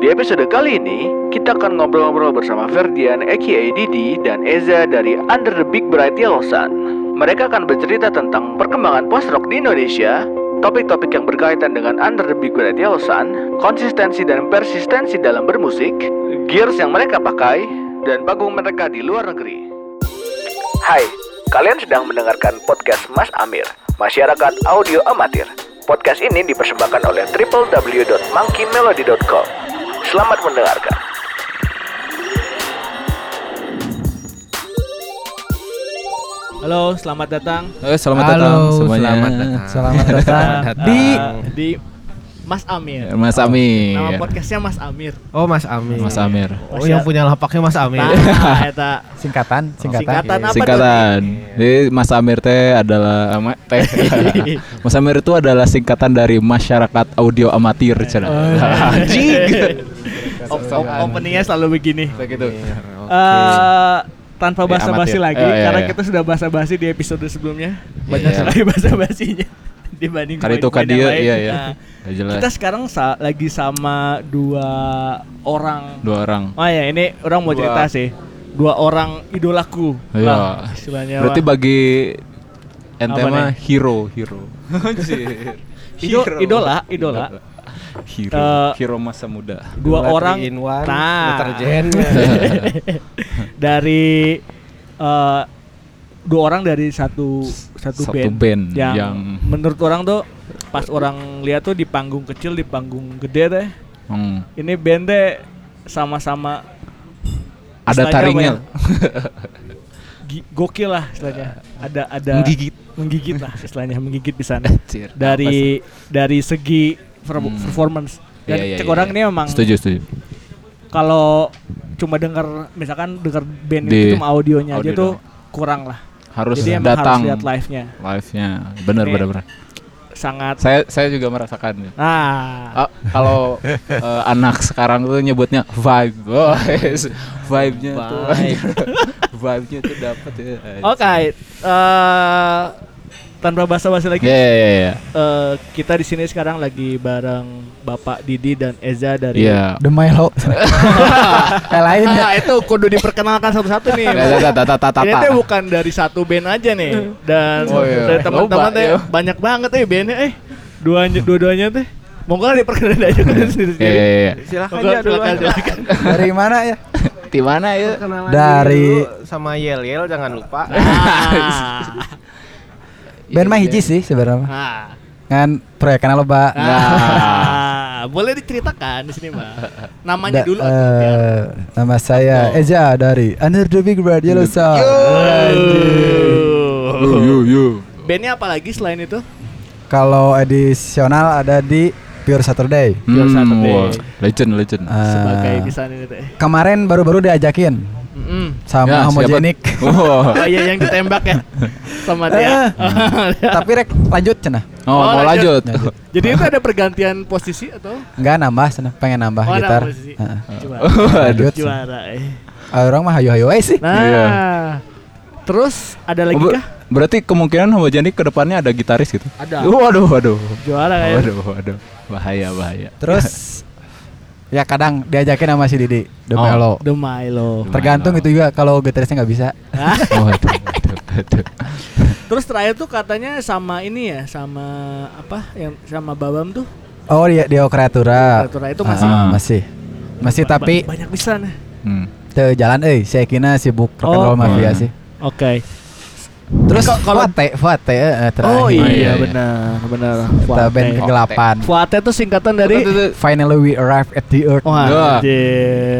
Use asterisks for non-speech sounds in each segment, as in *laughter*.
Di episode kali ini, kita akan ngobrol-ngobrol bersama Ferdian, aka Didi, dan Eza dari Under the Big Bright Yellow Sun. Mereka akan bercerita tentang perkembangan post-rock di Indonesia, topik-topik yang berkaitan dengan Under the Big Bright Yellow Sun, konsistensi dan persistensi dalam bermusik, gears yang mereka pakai, dan panggung mereka di luar negeri. Hai, kalian sedang mendengarkan podcast Mas Amir, Masyarakat Audio Amatir. Podcast ini dipersembahkan oleh www.monkeymelody.com. Selamat mendengarkan. Halo, selamat datang Eh, selamat Halo, datang semuanya. Selamat datang. Selamat *laughs* datang di di Mas Amir. Mas Amir. Nama podcastnya Mas Amir. Oh Mas Amir. Mas Amir. Oh yang punya lapaknya Mas Amir. Nah, *laughs* eta Singkatan, singkatan apa Singkatan. Jadi Mas Amir teh adalah ama, teh. *laughs* Mas Amir itu adalah singkatan dari masyarakat audio amatir cenah. *laughs* Anjing. tuh? Op- op- openingnya selalu begini. Kayak gitu. Eh, tanpa Ya, basa-basi lagi iya, karena iya. kita sudah basa-basi di episode sebelumnya. Banyak Iya. sekali basa-basinya dibanding Kali itu kan dia iya ya. Nah, Nggak jelas. kita sekarang sa- lagi sama dua orang. Dua orang. Oh ya, ini orang mau Dua. cerita sih. Dua orang idolaku. Iya. Lah, istilahnya Berarti bagi ente mah hero, hero. Anjir. Ido- *laughs* Hero. idola, idola. Hero, Eh, hero masa muda. dua Dua orang in one, nah deterjen. *laughs* dari eh, dua orang dari satu satu, Satu band, band yang, yang- menurut orang tuh pas orang lihat tuh di panggung kecil di panggung gede teh Hmm. ini band teh sama-sama Ada taringnya. ya? *laughs* Gokil lah istilahnya ada ada Menggigit. menggigit lah istilahnya menggigit di sana dari dari segi Hmm. performance dan Iya, iya, cek iya, orang iya. ini memang Setuju, setuju. kalau cuma dengar misalkan dengar band Di itu cuma audionya aja audio tuh doang. kurang lah. Harus Jadi datang harus lihat live-nya. live-nya. Benar, Ini- benar, benar. Sangat Saya saya juga merasakan. Nah, Ah, kalau eh, anak sekarang tuh nyebutnya vibe, guys. Vibe-nya tuh. Vibe. *laughs* Vibe-nya tuh dapat ya. oke. eh, tanpa basa-basi lagi. Ya, ya, ya, ya. eh, kita di sini sekarang lagi bareng Bapak Didi dan Eza dari Iya. The Milo. *laughs* *laughs* Yang lain ya. Nah, itu kudu diperkenalkan satu-satu nih. Ta- ta- ta- Ini tuh bukan dari satu band aja nih dan Oh, iya. dari teman-teman teh iya. banyak banget eh bandnya eh duanya dua-duanya teh monggo lah diperkenalkan aja kan Iya, sendiri-sendiri. iya, iya. Silakan Monggo, silakan, silakan. *laughs* Dari mana ya? Di mana ya? Dari- dulu sama Yel Yel jangan lupa. Band mah hiji sih sebenarnya. Kan proyekan loba. Ah, *laughs* boleh diceritakan di sini mah. Namanya Da- dulu. eh, nama saya Oh. Eza dari Under the Big Bird Yellow Sun. Yo, yo, yo. Bandnya apa lagi selain itu? Kalau edisional ada di Pure Saturday. Pure Saturday. wah, legend, legend. Eh, Sebagai bisa ini teh. kemarin baru-baru diajakin Mm-mm. sama Ya, homogenik. Oh. *laughs* Oh iya yang ditembak ya sama dia. *laughs* Tapi rek lanjut cenah. Oh, Oh, mau lanjut. lanjut. *laughs* Jadi itu ada pergantian posisi atau? Enggak nambah cenah, pengen nambah Oh, gitar. posisi. Heeh. Juara. Lanjut. Juara. eh. Ah, orang mah hayu-hayu aja sih. Nah. Iya. Terus ada lagi Oh, kah? Berarti kemungkinan homogenik ke depannya ada gitaris gitu. Ada. Waduh, waduh. Juara kayak. Waduh, waduh. Bahaya, bahaya. Terus *laughs* ya kadang diajakin sama si Didi, The Oh. Melo. The Milo. Tergantung itu juga kalau gitarisnya nggak bisa. Hah? *laughs* Waduh, waduh, waduh. *laughs* Terus terakhir tuh katanya sama ini ya, sama apa yang sama Babam tuh. Oh dia Dio Kreatura. Kreatura itu masih- Ah, masih. Masih Ba- tapi ba- banyak bisa nih. Hmm. jalan euy, saya kira sibuk rock and Oh. roll mafia Oh. sih. Oke. Terus Kalau- kalau- Fuate, Fuate eh, terakhir. Oh iya, iya iya. benar, benar. Kita band kegelapan. Fuate itu singkatan dari Finally we arrive at the earth. Wah.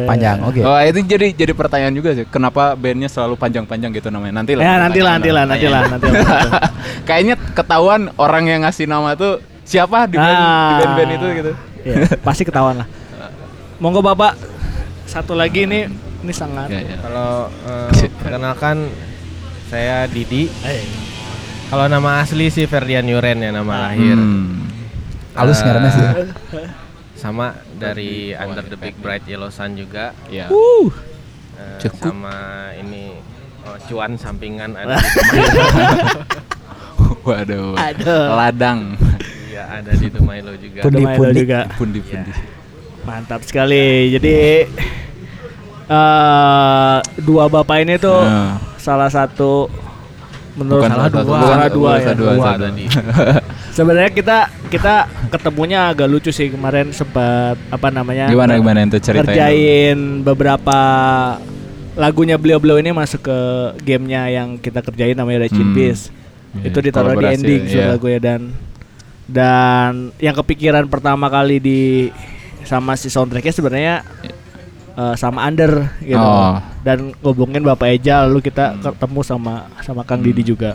Panjang, oke. Oh, itu jadi jadi pertanyaan juga sih. Kenapa bandnya selalu panjang-panjang gitu namanya? Nanti lah. Ya nanti lah, nanti lah, nanti lah, nanti lah. *laughs* Kayaknya ketahuan orang yang ngasih nama tuh siapa di band, di Ah. band-band itu gitu. Iya, pasti ketahuan lah. Monggo Bapak. Satu lagi ini ini sangat Ya, ya. Kalau eh, perkenalkan saya Didi. Kalau nama asli sih Ferdian Yuren ya nama lahir. Hmm. Halus Eh, ngaranna sih. Sama dari Under the Big Bright Yellow Sun juga. Ya. uh, Cukup. sama ini oh, cuan sampingan ada di *laughs* Waduh. Aduh. Ladang. Iya ada di Tumailo juga. Pundi. Milo juga. Pundi-pundi. Mantap sekali. Jadi eh dua bapak ini tuh Nah. Salah satu menurut Bukan salah dua, satu, salah bukan dua ya. salah dua, Dua. dua. *laughs* Sebenarnya kita kita ketemunya agak lucu sih kemarin sempat apa namanya Gimana gimana itu ceritanya? ngerjain beberapa lagunya beliau-beliau ini masuk ke gamenya yang kita kerjain namanya in Hmm. Peace. Iya, Itu ditaruh di ending iya. lagunya dan dan yang kepikiran pertama kali di sama si soundtracknya sebenarnya eh, sama Under gitu Oh. dan ngobongin Bapak Eja lalu kita Hmm. ketemu sama sama Kang Didi juga.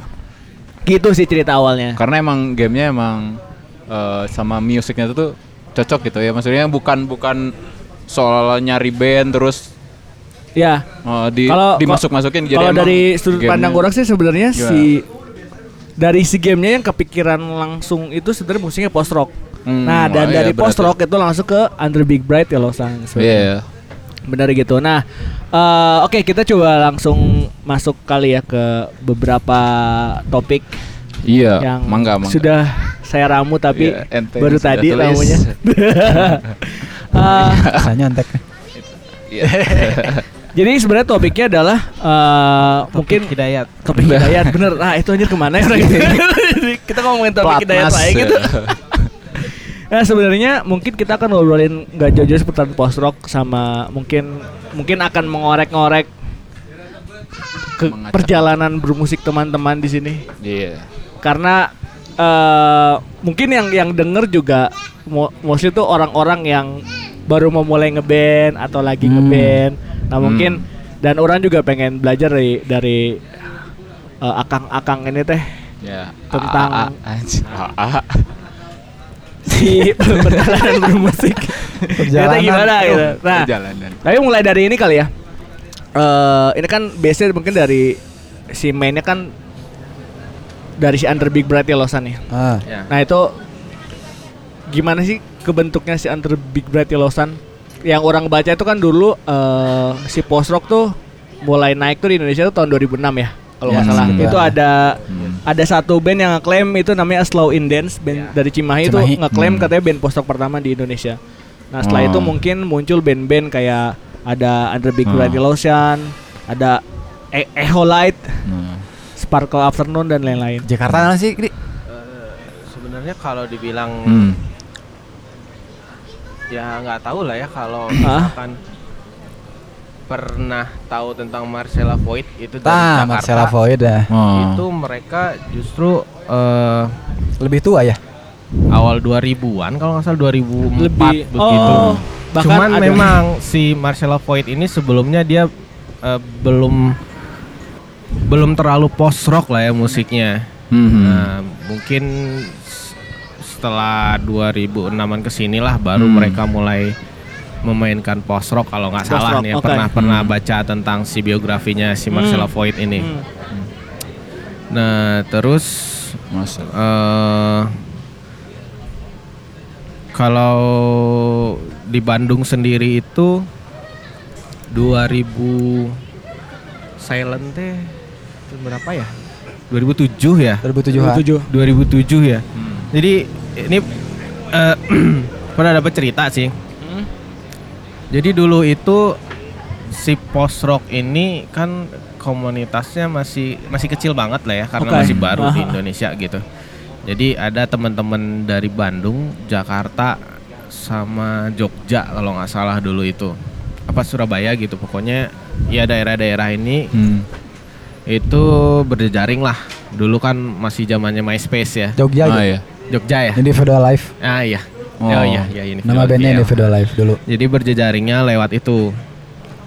Gitu sih cerita awalnya. Karena emang gamenya emang eh, sama musiknya tuh cocok gitu ya. Maksudnya bukan bukan soal nyari band terus Ya, eh, di Kalau- dimasuk-masukin kalau emang dari sudut pandang orang sih sebenarnya Gimana? si dari si gamenya yang kepikiran langsung itu sebenarnya musiknya post rock. Hmm, nah dan oh iya, dari post rock itu langsung ke Under Big Bright ya loh sang. Iya. Benar gitu. Nah, eh, oke kita coba langsung masuk kali ya ke beberapa topik Iya, yang mangga mangga. sudah saya ramu tapi Iya, ente baru tadi tulis. ramunya. *laughs* *laughs* Eh, Saya nyontek. Iya. *laughs* jadi sebenarnya topiknya adalah eh, mungkin Mungkin hidayat. topik hidayat bener ah itu anjir ke mana ya kita ngomongin topik hidayat Platnas, lain ya. gitu nah sebenarnya mungkin kita akan ngobrolin nggak jauh-jauh seputar post rock sama mungkin mungkin akan mengorek-ngorek ke Mengacak. perjalanan bermusik teman-teman di sini Iya. karena eh mungkin yang yang denger juga mo- mostly tuh orang-orang yang baru mau mulai ngeband atau lagi Hmm. ngeband nah Hmm. mungkin dan orang juga pengen belajar dari dari eh, akang-akang ini teh Ya. Tentang- A- a-. A- si perjalanan bermusik. Ternyata gimana gitu. Nah Perjalanan. tapi mulai dari ini kali ya. Eh ini kan biasanya mungkin dari si mainnya kan dari si Under Big Bright ya Losan ya? Ah, Ya. Nah itu gimana sih kebentuknya si Under Big Bright Yellowsan? Yang orang baca itu kan dulu eh, si post rock tuh mulai naik tuh di Indonesia tuh tahun 2006 ya kalau nggak Ya, salah. hmm. Itu ada Hmm. ada satu band yang ngeklaim itu namanya Slow in Dance band dari Cimahi, itu Cimahi. ngeklaim Hmm. katanya band post rock pertama di Indonesia. Nah setelah Oh. itu mungkin muncul band-band kayak ada Under Big Oh. Bright Yellowsan, ada e Echo Light, Nah. Sparkle Afternoon dan lain-lain. Jakarta mana sih? Eh, sebenarnya kalau dibilang Hmm. ya nggak tahu lah ya kalau misalkan pernah tahu tentang Marcella Void itu dari Tah, Jakarta Marcella Void dah. Oh. itu mereka justru eh, Lebih tua ya? awal 2000-an kalau nggak salah 2004 Lebih begitu. Oh, bahkan Cuman ada- memang si Marcella Void ini sebelumnya dia eh, belum belum terlalu post rock lah ya musiknya. Hmm. Nah, mungkin setelah 2006-an ke sini lah baru Hmm. mereka mulai memainkan post rock kalau nggak salah rock, nih ya oke. pernah pernah Hmm. baca tentang si biografinya si Marcella Hmm. Void ini. Hmm. Nah, terus eh kalau di Bandung sendiri itu 2000 Silent teh itu berapa ya? 2007 ya? 2007 -an. 2007. 2007 ya. Hmm. Jadi ini eh, *clears throat* pernah dapat cerita sih. Jadi dulu itu si post rock ini kan komunitasnya masih masih kecil banget lah ya karena Oke. masih baru di. Indonesia gitu. Jadi ada teman-teman dari Bandung, Jakarta, sama Jogja kalau nggak salah dulu itu apa Surabaya gitu pokoknya ya daerah-daerah ini Hmm. itu berjejaring lah. Dulu kan masih zamannya MySpace ya. Jogja Ah, gitu. ya. Jogja ya. Individual Life. Ah iya. Oh. Oh, iya, iya ini. Nama bandnya Individual Life dulu. Jadi berjejaringnya lewat itu,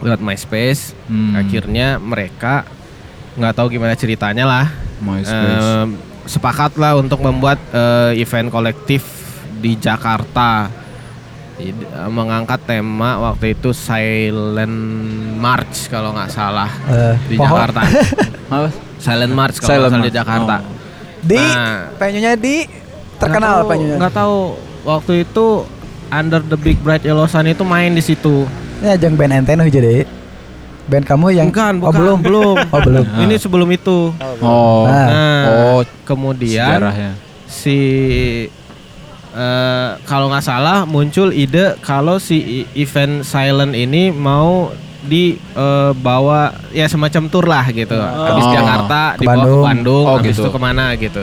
lewat MySpace. Hmm. Akhirnya mereka nggak tahu gimana ceritanya lah, MySpace. em, sepakat lah untuk membuat eh, event kolektif di Jakarta. Eh, mengangkat tema waktu itu Silent March kalau nggak salah Eh, di pohon. Jakarta. *laughs* Silent March kalau Silent di. Jakarta. Oh. Di Nah. penyunya di terkenal Nggak tahu- penyunya. Nggak tahu waktu itu Under the Big Bright Yellow Sun itu main di situ. Ini ajang band ente nu hiji deui. Band kamu yang Bukan, Oh, bukan, belum. belum. *laughs* Oh, belum. Ini sebelum itu. Oh. Nah. Nah, Oh, kemudian sejarahnya. si eh, kalau nggak salah muncul ide kalau si event silent ini mau dibawa ya semacam tour lah gitu. Habis Oh. Jakarta Ke dibawa ke Bandung. Bandung, Oh, habis gitu. itu ke mana gitu.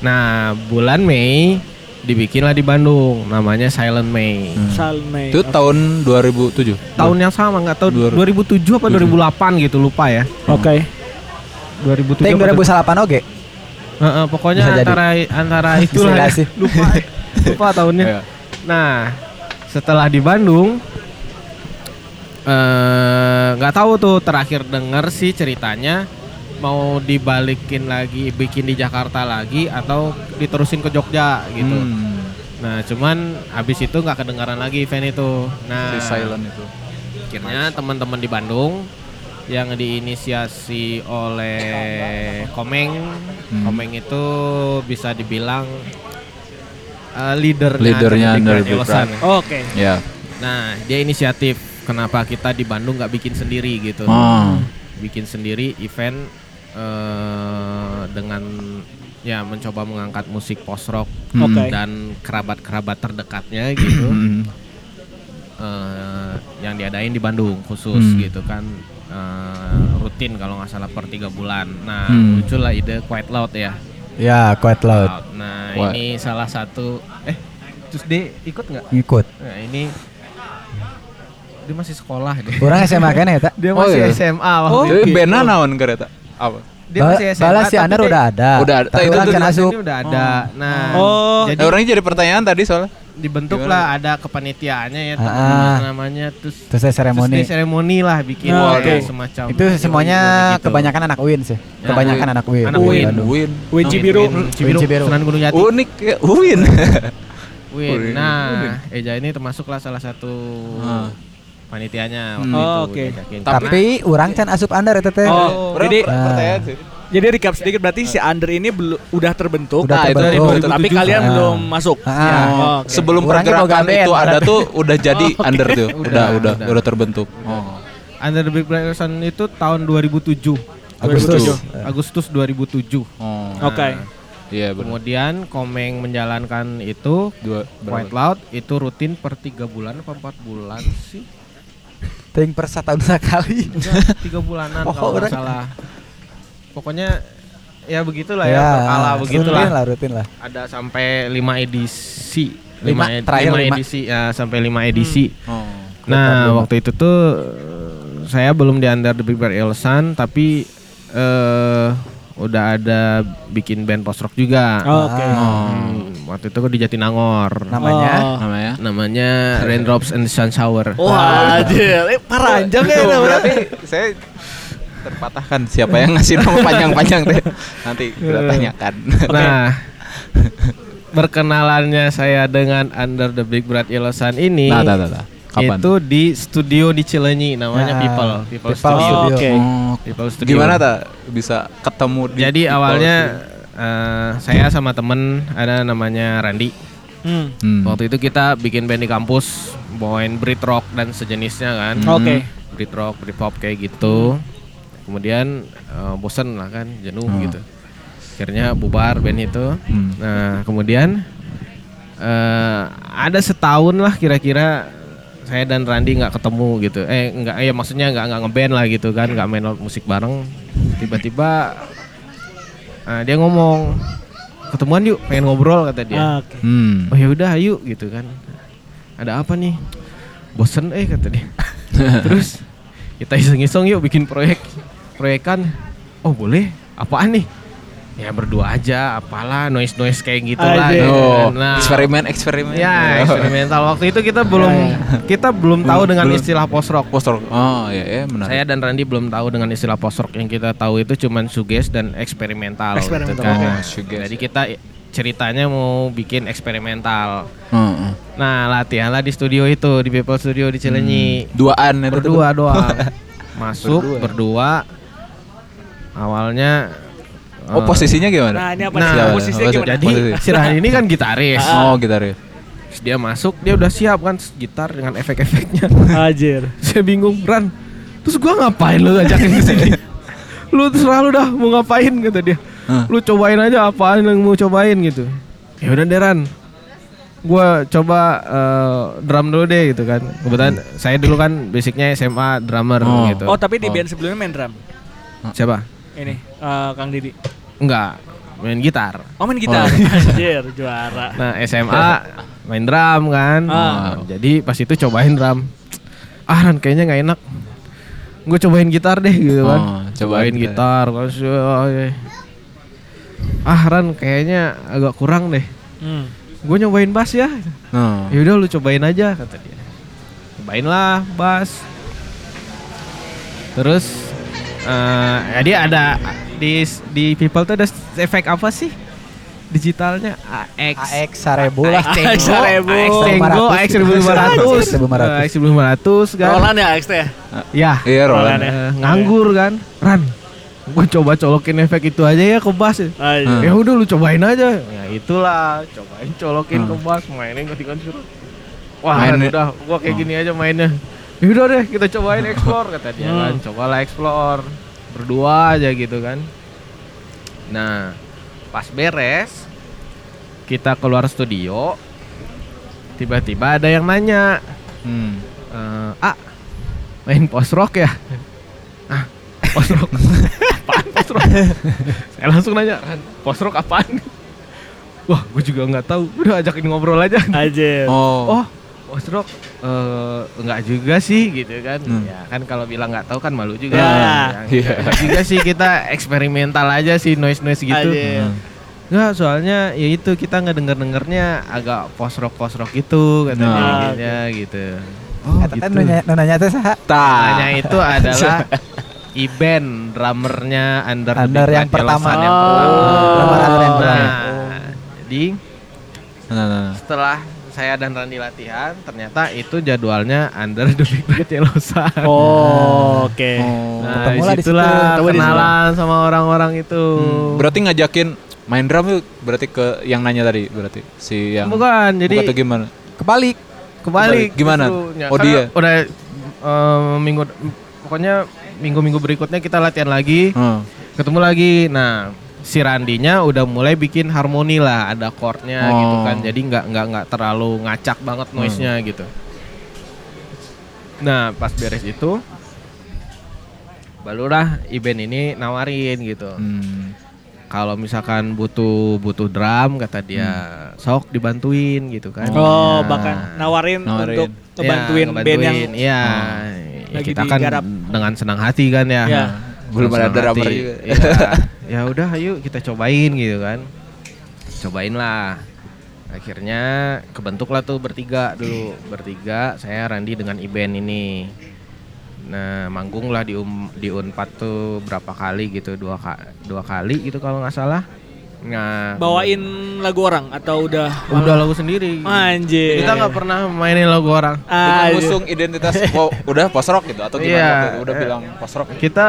Nah bulan Mei dibikinlah di Bandung, namanya Silent May. Salme. Itu tahun 2007. Tahun yang sama nggak tahu Dua- 2007 apa 2008 gitu lupa ya. Oke. 2007 Ting apa 2008 oke. Heeh, pokoknya Bisa jadi. antara antara *laughs* itulah ya. Lupa *laughs* lupa tahunnya. Iya. Nah, setelah di Bandung eh nggak tahu tuh terakhir denger sih ceritanya mau dibalikin lagi bikin di Jakarta lagi atau diterusin ke Jogja gitu. Hmm. Nah, cuman habis itu nggak kedengaran lagi event itu. Nah, Si silent itu. akhirnya teman-teman di Bandung yang diinisiasi oleh Komeng, Hmm. Komeng itu bisa dibilang eh, leadernya, Leadernya. Oke. Ya. Nah, dia inisiatif kenapa kita di Bandung nggak bikin sendiri gitu. Oh. Bikin sendiri event eh, dengan ya mencoba mengangkat musik post rock Hmm. Dan kerabat-kerabat terdekatnya gitu. Eh, yang diadain di Bandung khusus Hmm. gitu kan eh, rutin kalau nggak salah per tiga bulan. Nah Hmm. muncullah ide Quiet Loud ya. Ya, quite loud. Nah Wah. ini salah satu eh terus dia ikut nggak? Ngikut. Nah ini dia masih sekolah deh. Orang SMA kan ya, tak? Dia Oh, masih iya. SMA waktu Oh, itu. bandnya naon kereta? Apa? Dia masih SMA. Balas si Anar udah ada. Udah ada. Tapi Itu kan asup. udah ada. Nah, Oh. jadi Eh, orangnya jadi pertanyaan tadi soalnya. dibentuk Gimana? lah ada kepanitiaannya ya Ah. namanya terus Terus saya seremoni. Terus seremoni lah bikin Oh, kayak oke. semacam Itu semuanya gitu. kebanyakan anak Win sih. Ya, Kebanyakan Win. anak Win. Anak Win. Win. Win Cibiru. Cibiru. Sunan Gunung Jati. Unik ya. Win. Win. Win. Nah, Eja ini termasuklah salah satu Ah. Panitianya Hmm. waktu Oh, itu. oke. diajakin. Tapi orang can asup Andar itu teh. Oh, jadi sih. jadi recap sedikit berarti si Under ini belum udah terbentuk. Udah Nah, itu terbentuk. 2007. tapi kalian Ah. belum masuk. Ah. Ya, Oh, oke. Sebelum Orangnya pergerakan itu ada tuh udah jadi *laughs* Oh, oke. under tuh. Udah, Udah, udah, udah. udah terbentuk. Oh. Under the Big Black Ocean itu tahun 2007. Agustus. Agustus 2007. Oh. Oke. Iya benar. Kemudian Komeng menjalankan itu Dua White? Loud itu rutin per tiga bulan apa empat bulan sih? Ting per setahun sekali. Tiga, bulanan *laughs* Oh, kalau nggak salah. Pokoknya ya begitulah ya, Ya, berkala begitulah. rutin lah, rutin lah. Ada sampai 5 edisi. Lima, ed- lima lima. edisi ya sampai 5 edisi. Oh. Nah, waktu itu tuh saya belum di under the Big Bear Ilsan tapi eh udah ada bikin band post rock juga. Oke. Oh. Hmm, waktu itu di Jatinangor. Namanya Oh. Namanya? Namanya Raindrops and Sun Shower. Wah, anjir. Eh, paranjang ya namanya. berarti saya terpatahkan siapa yang ngasih nama panjang-panjang teh. Nanti kita tanyakan. Nah, berkenalannya saya dengan Under the Big Bright Yellow Sun ini Nah, nah, nah, nah. Kapan? itu di studio di Cilenyi namanya Ah, People People, People Studio. Oh, oke. Oh, People Studio. gimana tak bisa ketemu di Jadi People awalnya Studio? Eh, saya sama temen ada namanya Randi. Hmm. Hmm. Waktu itu kita bikin band di kampus, bawain Brit rock dan sejenisnya kan. Hmm. Oke. Brit rock, Brit pop kayak gitu. Kemudian eh, bosen lah kan, jenuh Hmm. gitu. Akhirnya bubar band itu. Hmm. Nah kemudian eh ada setahun lah kira-kira saya dan Randi nggak ketemu gitu. Eh nggak, ya maksudnya nggak nggak ngeband lah gitu kan, nggak main musik bareng. Tiba-tiba eh, dia ngomong ketemuan yuk, pengen ngobrol kata dia. Ah, Oke. Hmm. Oh ya udah ayo gitu kan. Ada apa nih? Bosen eh kata dia. *laughs* Terus kita iseng-iseng yuk bikin proyek proyekan. Oh boleh. Apaan nih? Ya berdua aja, apalah noise noise kayak gitu lah. Aja. gitu Oh, kan. Nah, eksperimen eksperimen. Ya eksperimental. Waktu itu kita belum kita belum tahu dengan Belum. istilah post rock. Poster. Oh, iya ya, menarik. Saya dan Randi belum tahu dengan istilah post rock yang kita tahu itu cuman suges dan eksperimental. Eksperimental. Gitu kan. Oh. Jadi kita ceritanya mau bikin eksperimental. Heeh. Nah latihanlah di studio itu di People Studio di Cilenyi Duaan itu tuh. berdua doang. *laughs* Masuk berdua. Awalnya. Oh, posisinya gimana? Nah, ini apa Nah? Posisinya sih? gimana? Jadi Posisi. si Rahadi ini kan gitaris. *laughs* Oh, gitaris. Terus dia masuk, dia udah siap kan gitar dengan efek-efeknya. Anjir. *laughs* Saya bingung, Ran. Terus gua ngapain lu ngajakin ke sini? *laughs* lu terserah lu dah mau ngapain kata dia. Hah. Lu cobain aja apaan yang mau cobain gitu. Ya udah deh Ran. gua coba eh, drum dulu deh gitu kan. Kebetulan saya dulu kan basicnya SMA drummer Oh. gitu. Oh, tapi di Oh. band sebelumnya main drum. Siapa? Ini eh, Kang Didi. Enggak, main gitar. Oh, main gitar. Anjir, juara. Nah, SMA main drum kan. Ah. Nah, jadi pas itu cobain drum. Ah, Ran, kayaknya nggak enak. Gue cobain gitar deh gitu kan. Oh, cobain cobain gitar. Oh, iya. Ah, Ran, kayaknya agak kurang deh. Hmm. Gue nyobain bass ya. Nah. Ya udah lu cobain aja kata dia. Cobain lah bass. Terus eh jadi ada di di people tuh ada efek apa sih? Digitalnya AX. AX Sarebu lah. AX seribu. AX Cenggo, AX 1500. 1500. AX 1500 kan. Roland ya XT ya? Ya. Iya Roland. Eh, nganggur kan. Ran. Gue coba colokin efek itu aja ya ke bass. ya. Anjir. Ya udah lu cobain aja. Ya itulah, cobain colokin ke Hmm. bass, mainin ketika suruh. Wah, udah gua kayak Oh. gini aja mainnya. Ya udah deh, kita cobain explore kata dia kan. Hmm. Cobalah explore. Berdua aja gitu kan. Nah, pas beres kita keluar studio tiba-tiba ada yang nanya Hmm. eh ah main post rock ya ah post rock *laughs* apaan post rock saya langsung nanya "Ran, post rock apaan *laughs* wah gue juga nggak tahu udah ajakin ngobrol aja Anjir. oh Oh. Post rock eh enggak juga sih gitu kan Hmm. ya kan kalau bilang nggak tahu kan malu juga Ya. Ya, Iya. enggak juga sih kita eksperimental aja sih noise noise gitu Anjir. Hmm. Nggak, soalnya ya itu kita ngedenger dengernya agak post rock post rock itu katanya Nah. gitu. Oh, Eta teh nu nya- nu nanya teh saha? Namanya itu adalah *laughs* Iben, drummernya Under, the Under yang pertama. Yang Oh. pertama. Drummer Under yang Nah, pertama. jadi Nah, nah, nah. setelah saya dan Randi latihan, ternyata itu jadwalnya Under the Big Bad Yellow Sun. Oh, oke. Oh. Nah, Ketemulah di di situlah di situ. kenalan sama orang-orang itu. Hmm, Berarti ngajakin main drum tuh berarti ke yang nanya tadi berarti si yang Bukan, jadi Bukan gimana? Kebalik. kebalik Gimana? justru. Ya, Oh, karena dia? udah eh, minggu pokoknya minggu-minggu berikutnya kita latihan lagi Hmm. ketemu lagi nah si Randinya udah mulai bikin harmoni lah ada chordnya Oh. gitu kan jadi nggak nggak nggak terlalu ngacak banget noise nya gitu nah pas beres itu barulah Iben ini nawarin gitu Hmm. kalau misalkan butuh butuh drum kata dia sok dibantuin gitu kan Oh, Nah. bahkan nawarin, Nawarin. untuk ngebantuin Ya, band yang ngebantuin, iya. Ya, kita kan digarap. dengan senang hati kan ya. Ya. Belum ada drummer hati. juga. Iya. *laughs* ya udah ayo kita cobain gitu kan. Cobain lah. Akhirnya kebentuklah tuh bertiga dulu. Bertiga, saya Randi dengan Iben ini. Nah, manggung lah di um, di Unpad tuh berapa kali gitu, dua dua kali gitu kalau nggak salah. Nah, bawain lagu orang atau udah udah lagu sendiri. Anjir. Kita nggak pernah mainin lagu orang. Anjir. ngusung identitas oh, udah post rock gitu atau gimana? Iya. waktu itu? Udah bilang post rock. kita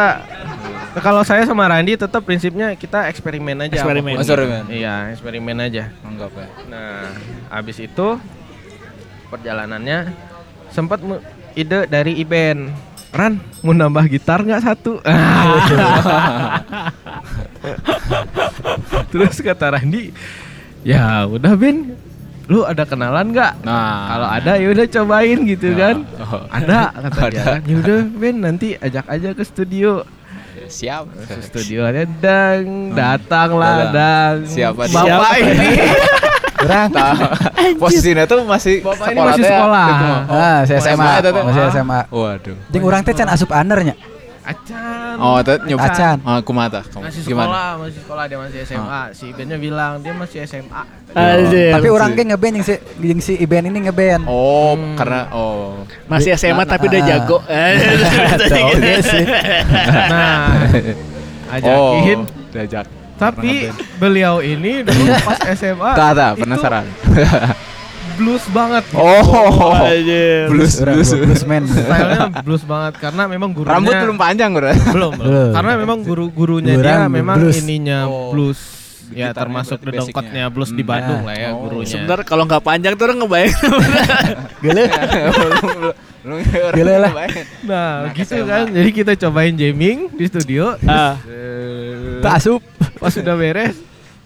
kalau saya sama Randi tetap prinsipnya kita eksperimen aja Eksperimen. Oh, eksperimen. iya eksperimen aja Anggap ya. nah habis itu perjalanannya sempat ide dari Iben Ran mau nambah gitar nggak satu *laughs* terus kata Randi ya udah Ben lu ada kenalan nggak Nah. kalau ada ya udah cobain gitu Nah. kan Oh. ada kata *laughs* dia Ada. ya udah Ben nanti ajak aja ke studio Siap. ke studionya dang datanglah Datang. dang Siapa bapak Siapa ini *laughs* Kurang. *laughs* Posisinya tuh masih Bapak ini sekolah masih teh, sekolah. gitu mah. Ah, saya Oh, SMA. teh. Masih SMA. Waduh. Jeung urang teh can asup undernya. acan Oh, itu nyoba. Acan. Oh, kumata. Kum- masih Gimana? sekolah masih sekolah dia masih SMA si Ibennya bilang dia masih SMA Anjir. Tapi orang ge ngeband yang si yang si Iben ini ngeband. Oh, Hmm. karena oh. masih SMA tapi udah Ah. jago. *laughs* Nah ajakin Oh, diajak. Tapi Pernah beliau ini dulu *laughs* pas SMA Tak, tak, itu penasaran. *laughs* blues banget gitu. Oh. Anjir. Blues, blues. blues man. stylenya blues banget karena memang gurunya Rambut belum panjang, Bro. belum, belum. Karena memang guru gurunya dia memang blues. ininya Oh. blues ya termasuk basicnya. blues di Hmm. Bandung lah ya Oh, gurunya Sebenarnya kalau nggak panjang tuh orang ngebayang. Belum *laughs* Gila lah. Nah, Nah, gitu kan. Jadi kita cobain jamming di studio. Ah. Eh, Tak asup. Pas sudah beres.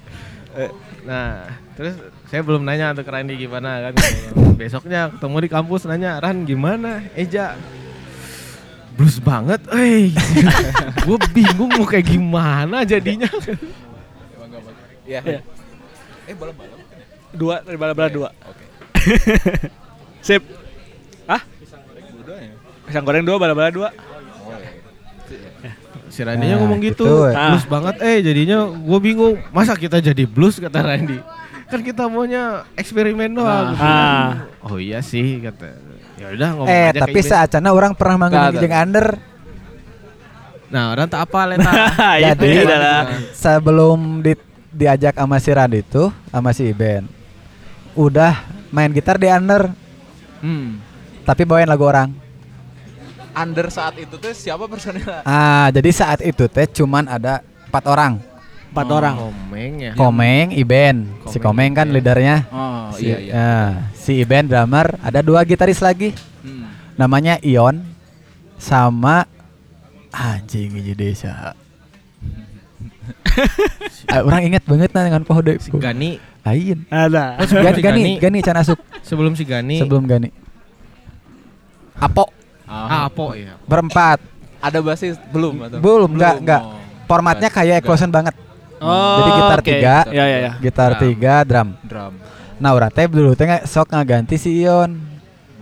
*laughs* eh, Nah, terus saya belum nanya tuh ke Randy gimana kan. Besoknya ketemu di kampus nanya, Ran gimana? Eja blues banget, eh. *laughs* gue bingung mau kayak gimana jadinya. Iya. Iya. Eh balap-balap. Dua dari bala-bala dua. Oke. *laughs* Sip. Ah? Pisang goreng dua, bala-bala dua. Si Randy-nya Nah, ngomong gitu, gitu. blues banget, eh jadinya gue bingung, masa kita jadi blues kata Randy. Kan kita maunya eksperimen doang. Ah. Oh iya sih kata. Ya udah ngomong Eh, aja tapi kayak saacana orang pernah manggung tah. jeung under. Nah, orang tak apa leta. *laughs* Itu Jadi adalah sebelum di, diajak sama si Rad itu sama si Iben udah main gitar di under Hmm. tapi bawain lagu orang. Under saat itu tuh siapa personilnya? Ah, jadi saat itu teh cuman ada empat orang. empat orang. Komeng ya. Komeng, Iben. si Komeng, Komeng kan iya. leadernya. Oh Si, iya iya. ah, si Iben drummer, ada dua gitaris lagi. Hmm. Namanya Ion sama anjing ini desa. *laughs* Ah, orang ingat banget nah dengan pohode. Si Gani Lain. Ada. Oh, sebelum Gani, si Gani, Gani, Gani can asup sebelum si Gani. sebelum Gani. Apo Ah, Apo ya. berempat. Ada basis belum atau? Belum, enggak, enggak. Oh. Formatnya kayak Enggak. Eclosion banget. Oh, Jadi gitar oke. tiga. Ya ya ya. Gitar Drum. tiga, drum. Drum. Nah, urang teh dulu teh nggak- sok ngaganti si Ion.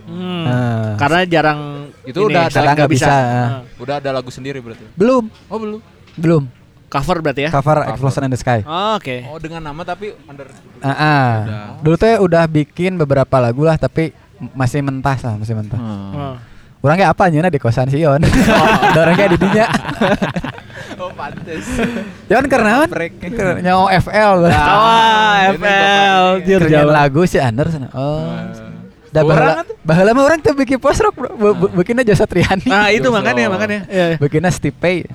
Hmm. Nah, Karena jarang Itu ini, udah ada- sering nggak nggak bisa. Ah. Udah ada lagu sendiri berarti. belum, Oh belum. belum. Cover berarti ya? Cover Cover. Explosion in the Sky. Oh, Oke. Oh dengan nama tapi under. Ah, ah. Udah. Dulu teh udah bikin beberapa lagu lah tapi masih mentas lah, masih mentah. Oh. Orang kayak apa nyana di kosan si Ion. *laughs* Orang kayak di dinya. *laughs* Oh pantes. Ion karena Break. nyawa FL. Wah, ini FL, jalan. lagu si Under sana. Oh. Da Orang baheula atuh. baheula mah orang tuh bikin post rock, Bro. Bu- bu- Bikinnya Jasa Triani. Nah, itu makanya oh. makanya. Iya. iya. Bikinnya Stipe.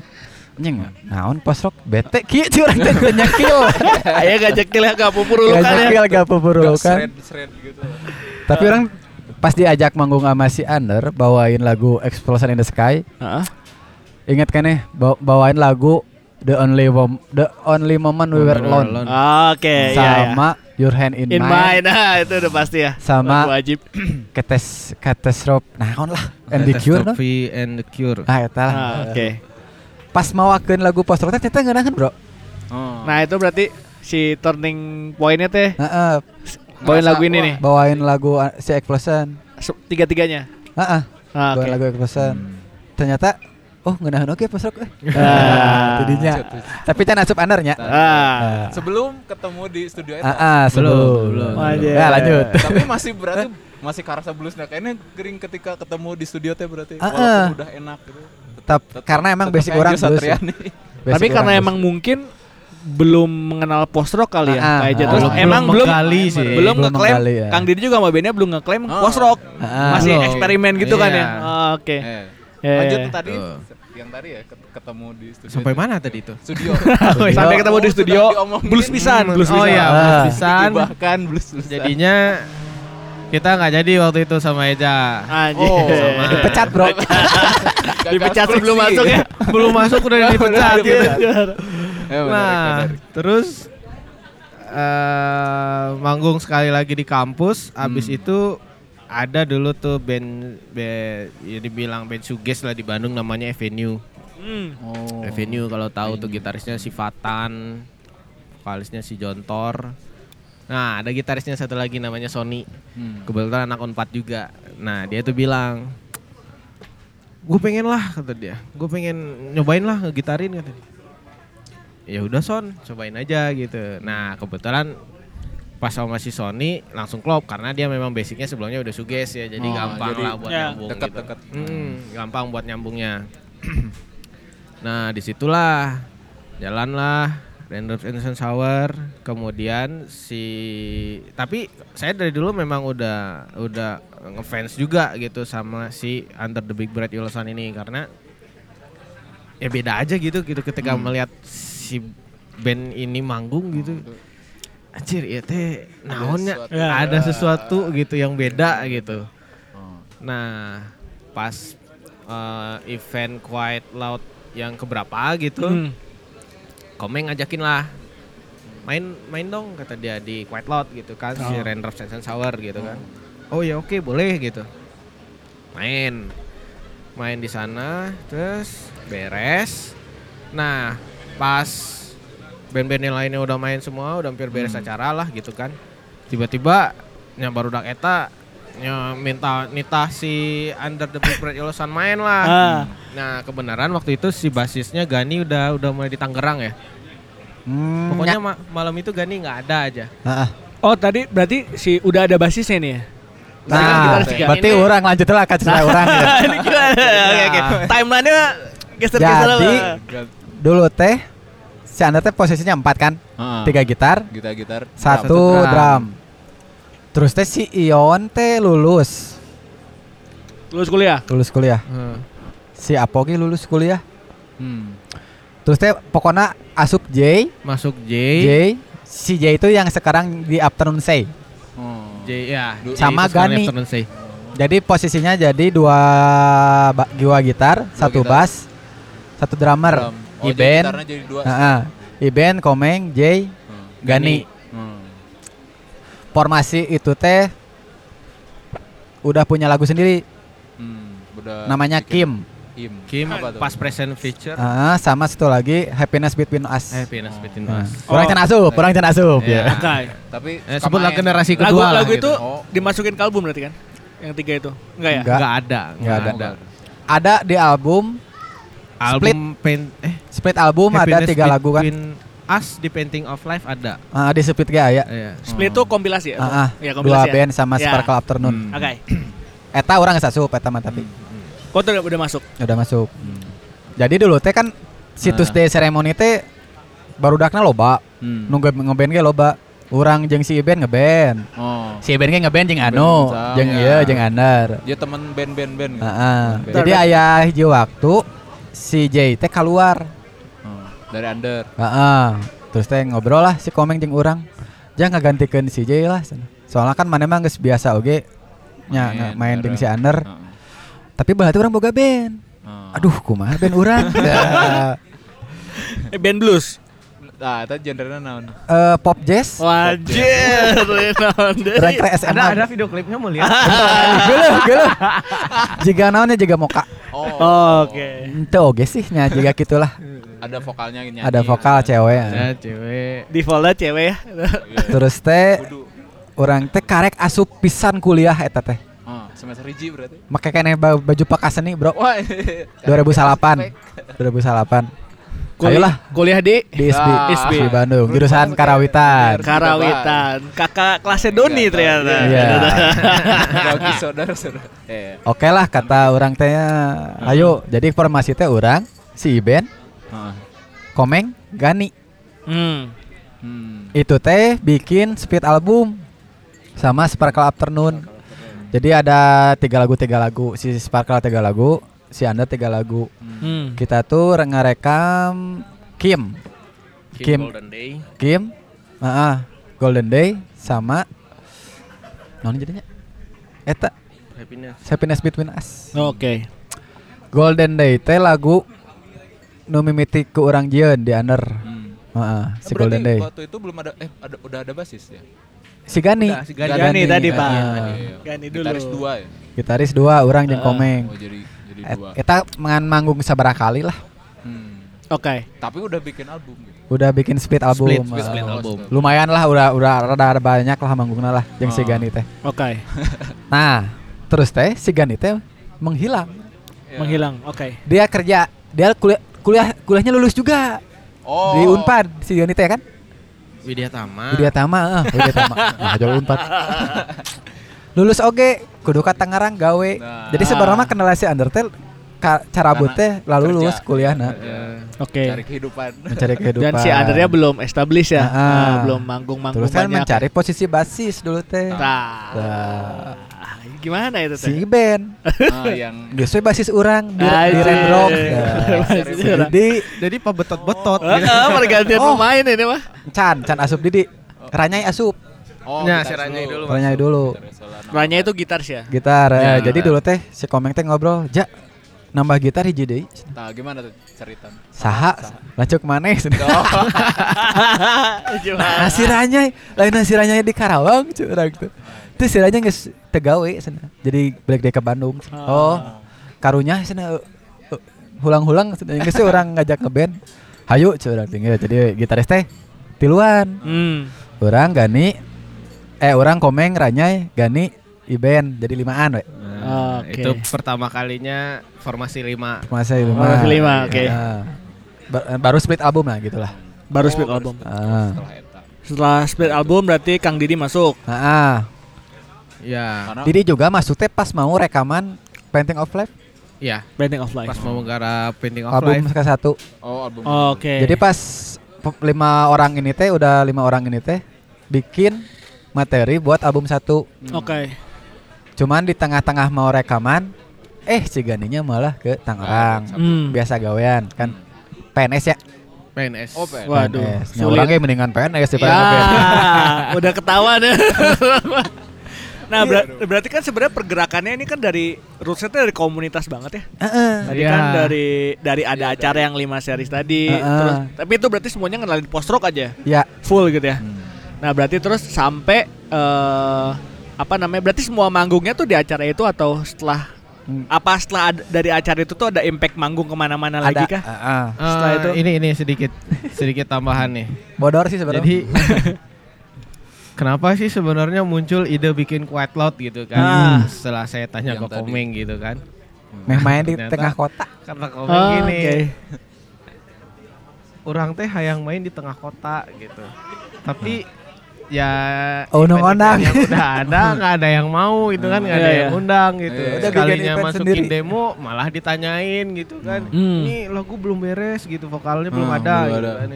Nyeng, naon post rock bete kieu orang teh teu *laughs* nyekil. Aya gak cekil ya gak pupur Gak ya. nyekil gak shred gitu. Tapi orang pas diajak manggung sama si Under bawain lagu Explosion in the Sky. Heeh. Ingat kan ya baw- bawain lagu The Only Mom The Only Moment We Were Alone Alone. Oke, iya ya. sama Your Hand in, In Mine. Nah, itu udah pasti ya. Sama- Lagu wajib. *clears throat* Ketes Catastrophe naon lah *laughs* and the Cure no? And the Cure. Ah eta lah. Ah, Oke. Pas mawakeun lagu post rock teh ngeunaheun, Bro. Oh. Nah, itu berarti si turning pointnya teh Heeh, bawain lagu ini nih. bawain lagu uh, si Explosion. Tiga-tiganya. Heeh, Ah, bawain Oke. lagu Explosion. Ternyata oh ngeunaheun oke post rock eh. Ah. Nah. Tapi can asup undernya. Ah. Sebelum ketemu di studio itu. Ah, ah, sebelum. belum. Ya, lanjut. *laughs* Tapi masih berarti masih karasa bluesnya kayaknya kering ketika ketemu di studio teh berarti Ah, walaupun ah. udah enak gitu. Tetap Tetap- karena emang basic orang blues. Satriani. Basic Tapi karena emang mungkin belum mengenal post rock kali ya, Ah, kayak ah. Terus ah. emang Belum belum menggali sih. belum Belum ngeklaim menggali, ya. Kang Didi juga sama bandnya belum ngeklaim Ah. post rock. Ah, Masih belum. eksperimen gitu kan ya. Oh, Oke. Eh, Ya, Lanjut ya. tuh tadi Tuh. yang tadi ya ket- ketemu di studio. Sampai itu. mana tadi itu? Studio. *laughs* Sampai ketemu di Oh, studio sudah diomongin. blues pisan, blues oh pisan. iya, Ah. blues pisan. Bahkan blues pisan. Jadinya kita nggak jadi waktu itu sama Eja. Anjir. Oh, sama. *laughs* dipecat, Bro. *laughs* Dipecat sebelum masuk ya. Belum masuk udah dipecat. Eh, Nah, menarik. terus eh manggung sekali lagi di kampus. Abis Hmm. itu ada dulu tuh band, band ya dibilang band suges lah di Bandung namanya Avenue. Hmm. Oh. Avenue kalau tahu tuh gitarisnya si Fatan, vokalisnya si Jontor. Nah, ada gitarisnya satu lagi namanya Sony. Hmm. Kebetulan anak Unpad juga. Nah, dia tuh bilang, gue pengen lah kata dia, gue pengen nyobain lah ngegitarin kata dia. Ya udah Son, cobain aja gitu. Nah, kebetulan pas sama si Sony langsung klop karena dia memang basicnya sebelumnya udah suges ya, jadi Oh, gampang jadi lah buat ya, nyambung gitu. Dekat-dekat. Hmm, gampang buat nyambungnya. *clears throat* nah, di situlah jalanlah Raindrops and Shower. Kemudian si tapi saya dari dulu memang udah udah ngefans juga gitu sama si Under the Big Bright Yellow Sun ini karena ya beda aja gitu gitu ketika melihat si band ini manggung gitu. Anjir, ya teh naonnya sesuatu. Ya. ada sesuatu gitu yang beda gitu. Oh. Nah, pas eh, event Quiet Loud yang keberapa gitu, Hmm. Komeng ngajakin lah main main dong kata dia di Quiet Lot gitu kan si Oh. Raindrop Sensation Shower gitu kan oh ya oke boleh gitu main main di sana terus beres nah pas band-band yang lainnya udah main semua udah hampir beres acara lah gitu kan tiba-tiba nya baru dak eta nya minta nitah si Under the Big Red Yellow Sun main lah Ah. nah kebenaran waktu itu si basisnya Gani udah udah mulai di Tangerang ya Hmm, pokoknya nya- ma- malam itu Gani nggak ada aja Ah. Oh tadi berarti si udah ada basisnya nih ya? Nah, kita berarti ini- orang lanjut lah cerita orang gitu. *laughs* Ini gimana? Oke oke. Timelinenya geser-geser Jadi. Dulu teh si Anda teh posisinya empat kan, Heeh. tiga gitar, gitar gitar satu drum. drum. Terus teh si Ion teh lulus, Lulus kuliah. lulus kuliah. Si Apogi lulus kuliah. Hmm. Terus teh pokoknya asup J, masuk J J, si J itu yang sekarang di Afternoon Say. Oh. J ya J Sama Gani. Afternoon Say. Jadi posisinya jadi dua dua gitar, satu gitar. bass, satu drummer. Drum. Oh, Iben, jadi dua. Heeh. Iben, Komeng, J, Hmm. Gani. Hmm. Formasi itu teh udah punya lagu sendiri Hmm. Udah namanya bikin- Kim. Kim. Kim Apa tuh? pas present feature Ah, sama satu lagi Happiness Between Us. Happiness Between Nah, Us. Orang Oh. can asup, orang can asup Iya. *laughs* ya. Oke. Tapi Eh, sebutlah generasi Lagu kedua lah lagu gitu. itu Oh. dimasukin ke album berarti kan? Yang tiga itu. Enggak ya? Enggak. Nggak ada, Nggak nggak ada. ada. Ada di album Album pen eh split album ada tiga lagu kan. Us di Painting of Life ada. Ah, di split gak ya? Iya. Split itu kompilasi ya? Ah, ah. Ya, dua kompilasi ya? band sama Ya. Sparkle Afternoon. Hmm. Oke. *clears throat* Eta orang nggak asup eta mah tapi Kau tuh udah masuk. udah masuk. Hmm. Jadi dulu teh kan situs Nah. day ceremony teh baru dakna loba. Hmm. Nunggu ngeband ge loba. Urang jeung si Iben ngeband. Oh. Si Iben ge ngeband jeung Anu, sama. ieu jeung Andar. Dia temen band-band band gitu. Heeh. Band. Jadi aya hiji waktu si J teh keluar. Oh, Dari under. Heeh. Terus teh ngobrol lah si Komeng jeung urang. Jangan ngagantikeun si J lah. Soalnya kan mana geus biasa oge nya Main main, jeung bareng. si Ander. Heeh. Tapi berarti orang boga band. Oh. Aduh, kumaha band urang? Dah. *laughs* *laughs* Eh, band blues. Nah, itu genrenya naon? Eh, pop jazz. Wajir. naon deui. Orang kere SMA. Ada ada video klipnya mau lihat. *laughs* Geuleuh, geuleuh. Jiga naonnya jiga moka. Oh, Oke. Ente oge sih nya jiga gitulah. Ada vokalnya nyanyi. Ada vokal cewek. ya. Ada cewek. Di folder cewek ya. Iya. Terus teh orang teh karek asup pisan kuliah eta teh. Oh, semester hiji berarti. Make kene ba- baju pakas seni, Bro. Wah. *laughs* 2008. 2008. Ayolah Kuliah di di SB, Ah. SB Bandung, jurusan Karawitan. Karawitan. Kakak kelasnya Doni ternyata. Iya. Bagi saudara-saudara. *laughs* Oke lah kata orang teh ayo jadi formasi teh orang si Iben, Heeh. Komeng, Gani. Hmm. Hmm. Itu teh bikin split album sama Sparkle Afternoon. Jadi ada tiga lagu tiga lagu si Sparkle tiga lagu, si Anda tiga lagu. Hmm. Kita tuh ngerekam Kim, Kim. Golden Day. Kim, Heeh, Golden Day sama non jadinya Eta Happiness. Happiness Between Us. Oke. Golden Day teh lagu nu mimiti ke orang jieun di under. Hmm. Heeh, si Berarti Golden Day. Waktu itu belum ada eh ada udah ada basis ya? Si Gani. Udah, si Gani. Gani tadi, Pak. Ah, Gani dulu. Gitaris dua ya? Gitaris dua, orang jeung Ah. Komeng. Oh jadi jadi Et- dua. Eta mangan manggung sabaraha kali lah. Hmm. Oke. Tapi udah bikin album gitu. Udah bikin split album. Split, split Oh, album. split. Lumayan lah udah udah rada banyak lah manggungna lah si Oh. Gani teh. Oke. *laughs* Nah, terus teh si Gani teh menghilang. Ya. Menghilang. Oke. Dia kerja, dia kuliah kuliah kuliahnya lulus juga Oh. di Unpad si Gani teh kan. Widya Tama. Widya Tama, ah, Widya Tama. *laughs* Nah, jauh Unpad. *laughs* Lulus oge kudu ka Tangerang gawe. Nah. Jadi sebenarnya kenal si Undertale ka, cara Karena teh lalu kerja. lulus kuliah nah Ya, Oke. Cari kehidupan. mencari kehidupan. Dan si Andernya belum established ya. Ah, ah. Nah, belum manggung-manggung Terus kan banyak. mencari posisi basis dulu teh. Nah. Nah, Gimana itu si teh? Ben, Ah, yang biasanya basis orang di, di Anjir. Red Rock. *laughs* Nah. Jadi Jadi pebetot-betot. Heeh, pergantian Oh. pemain ini mah. Chan, Chan asup Didi, Ranyai asup, Oh, Nah, si Ranyai dulu. Ranyai dulu. Gitaris Solano. Ranya itu gitar sih ya. gitar. eh, Ya. jadi dulu teh si Komeng teh ngobrol, ja nambah gitar hiji deui. Nah, gimana tuh cerita? Saha? Lacuk maneh. *laughs* Oh. Nah, siranya lain siranya di Karawang curang tuh. Itu siranya geus tegawe cenah. Jadi balik deh ke Bandung. Oh. Karunya cenah uh, uh, hulang-hulang geus orang ngajak ngeband. Hayu curang tinggal jadi gitaris teh tiluan. Hmm. Orang Gani eh orang Komeng Ranyai Gani Iben jadi limaan we. Nah, Oke. Itu pertama kalinya formasi lima. Masa lima. Formasi lima, oke. Ah. Ba- baru split album lah gitulah. Baru split album. Ah. Setelah split album berarti Kang Didi masuk. Ah, ah. Ya, Didi juga masuk teh pas mau rekaman Painting of Life ya. Bending of Life. Pas mau gara Painting of album Life. ke satu. oh album. Oke. Jadi pas lima orang ini teh udah lima orang ini teh bikin materi buat album satu. Oke. Cuman di tengah-tengah mau rekaman, eh si Ganinya malah ke Tangerang. Hmm. Biasa gawean kan. PNS ya. PNS. Oh, PNS. Waduh. PNS. Nah, orangnya mendingan PNS daripada Ya, *laughs* udah ketahuan ya. *laughs* Nah, ber- berarti kan sebenarnya pergerakannya ini kan dari rootsnya dari komunitas banget ya. Heeh. Tadi Iya. kan dari dari ada acara yang lima series tadi, Heeh. terus tapi itu berarti semuanya ngenalin post rock aja, Ya, full gitu ya. Hmm. Nah, berarti terus sampai eh apa namanya? Berarti semua manggungnya tuh di acara itu atau setelah Hmm. apa setelah ad- dari acara itu tuh ada impact manggung ke mana-mana lagi kah? Heeh. setelah Eh, itu? ini ini sedikit sedikit tambahan nih. Bodor sih sebenarnya. Jadi *laughs* kenapa sih sebenarnya muncul ide bikin quiet loud gitu kan? Ah. Setelah saya tanya ke tadi. Komeng gitu kan. meh main di Ternyata- tengah kota. Karena Komeng Oh, gini. oke. Orang teh hayang main di tengah kota gitu. Tapi ya Oh, event-event undang-undang. yang udah ada nggak ada yang mau gitu kan nggak ada Iya, yang iya. undang gitu Iya, sekalinya masukin demo malah ditanyain gitu kan Hmm. ini lagu belum beres gitu vokalnya belum Hmm, ada, gitu kan.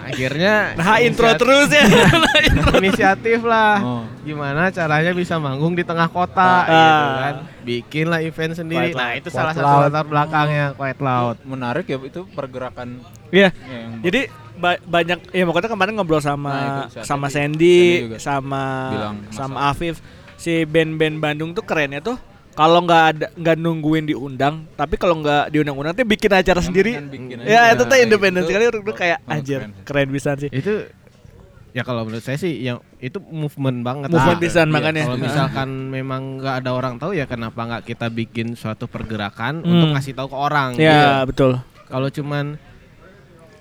akhirnya Nah, intro terus ya. *laughs* inisiatif lah Oh. gimana caranya bisa manggung di tengah kota Ah. gitu kan bikinlah event sendiri nah itu salah satu latar belakangnya quiet loud Menarik ya itu pergerakan Iya. Jadi ba- banyak ya makanya kemarin ngobrol sama Nah, itu, sama Sandy. Sandy, sama bilang sama masalah. Afif si band-band Bandung tuh kerennya tuh kalau nggak ada nggak nungguin diundang tapi kalau nggak diundang-undang tuh bikin acara sendiri Yang bikin aja. ya itu tuh Nah, independen itu- sekali itu kayak oh, anjir keren. keren bisa sih itu ya kalau menurut saya sih yang itu movement banget Movement Ah, pisan iya. makanya. kalau Nah. misalkan memang nggak ada orang tahu ya kenapa nggak kita bikin suatu pergerakan Hmm. untuk ngasih tahu ke orang ya gitu. betul kalau cuman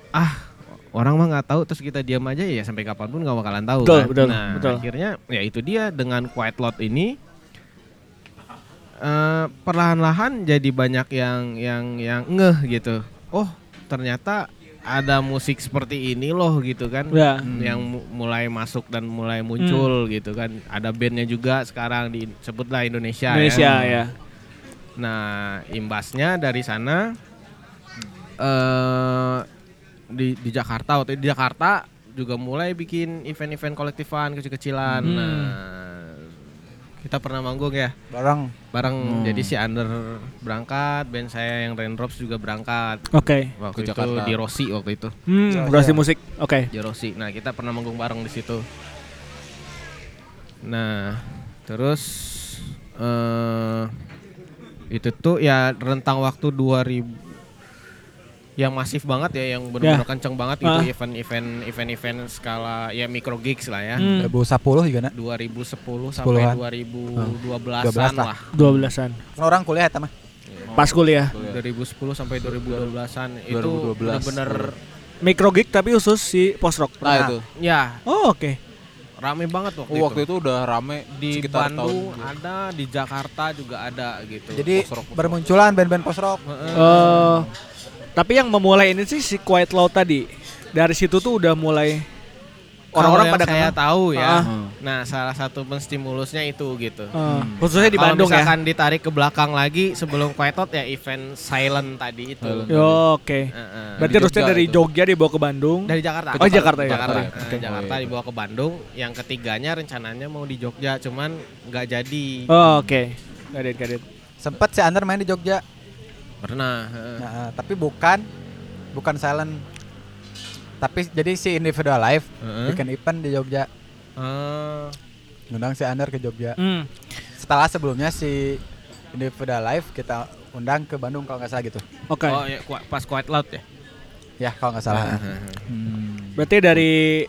ah orang mah nggak tahu terus kita diam aja ya sampai kapan pun nggak bakalan tahu Betul, kan betul, nah betul. akhirnya ya itu dia dengan quiet lot ini eh, perlahan-lahan jadi banyak yang yang yang ngeh gitu oh ternyata ada musik seperti ini loh gitu kan ya yang mu- mulai masuk dan mulai muncul Hmm. gitu kan ada bandnya juga sekarang disebutlah Indonesia, Indonesia ya. ya Nah, imbasnya dari sana eh di di Jakarta waktu itu di Jakarta juga mulai bikin event-event kolektifan kecil-kecilan. Hmm. Nah, kita pernah manggung ya Bareng. bareng Hmm. jadi si Under berangkat, band saya yang Raindrops juga berangkat. oke Waktu Ke itu Jakarta. di Rossi waktu itu. hmm Oh, Rossi iya. musik oke Di Rossi. Nah, kita pernah manggung bareng di situ. Nah, terus eh itu tuh ya rentang waktu 2000 yang masif banget ya yang benar-benar kenceng banget Ah. itu event-event event-event skala ya micro gigs lah ya. Hmm. 2010 juga nak. 2010 sampai Sepuluhan. 2012-an 12 lah. lah. 12-an Kan orang kuliah eta mah. pas kuliah 2010 sampai 2012-an itu 2012. bener-bener micro gig tapi khusus si post rock Nah itu. ya oh oke rame banget waktu, Oh, waktu itu udah rame di sekitar Bandung tahun ada, di Jakarta juga ada gitu. Jadi Post rock, post rock. bermunculan band-band post rock. Heeh. Tapi yang memulai ini sih si Quiet Loud tadi. Dari situ tuh udah mulai orang-orang Kalau pada saya kenal. tahu ya. Ah. Hmm. Nah, salah satu penstimulusnya itu gitu. Eh, khususnya di Kalau Bandung ya. misalkan ditarik ke belakang lagi sebelum Quietot ya event silent tadi itu. Silent. Yo, oke. Heeh. Berarti Di harusnya Jogja dari itu. Jogja dibawa ke Bandung. dari Jakarta. Oh, Jakarta ya. Jakarta. Oke. Oke. Jakarta Oh, iya. dibawa ke Bandung. Yang ketiganya rencananya mau di Jogja, cuman nggak jadi. Oh, oke. Got it, got it. Sempet si Under main di Jogja. Pernah. heeh. Nah, tapi bukan bukan silent. Tapi jadi si individual live Heeh. bikin event di Jogja. Ngundang si Under ke Jogja. Hmm. Setelah sebelumnya si Individual Live kita undang ke Bandung kalau nggak salah gitu. Oke. Oh ya Ku- pas Quiet Loud ya. Ya kalau nggak salah. Hmm. Berarti dari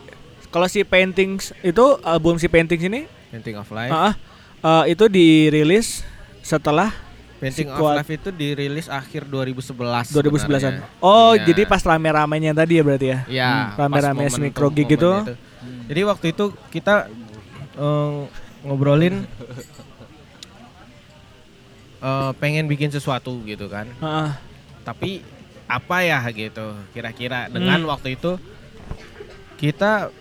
kalau si Paintings itu album si Paintings ini Painting of Life. ah, eh, itu dirilis setelah Painting si of Life itu dirilis akhir 2011. 2011-an. sebenarnya. Oh, Iya. jadi pas rame-ramenya tadi ya berarti ya? Iya, Hmm, rame-rame Sneak Rogi gitu. itu. Jadi waktu itu kita eh, ngobrolin eh, pengen bikin sesuatu gitu kan. Heeh. Tapi apa ya gitu kira-kira dengan Hmm. waktu itu kita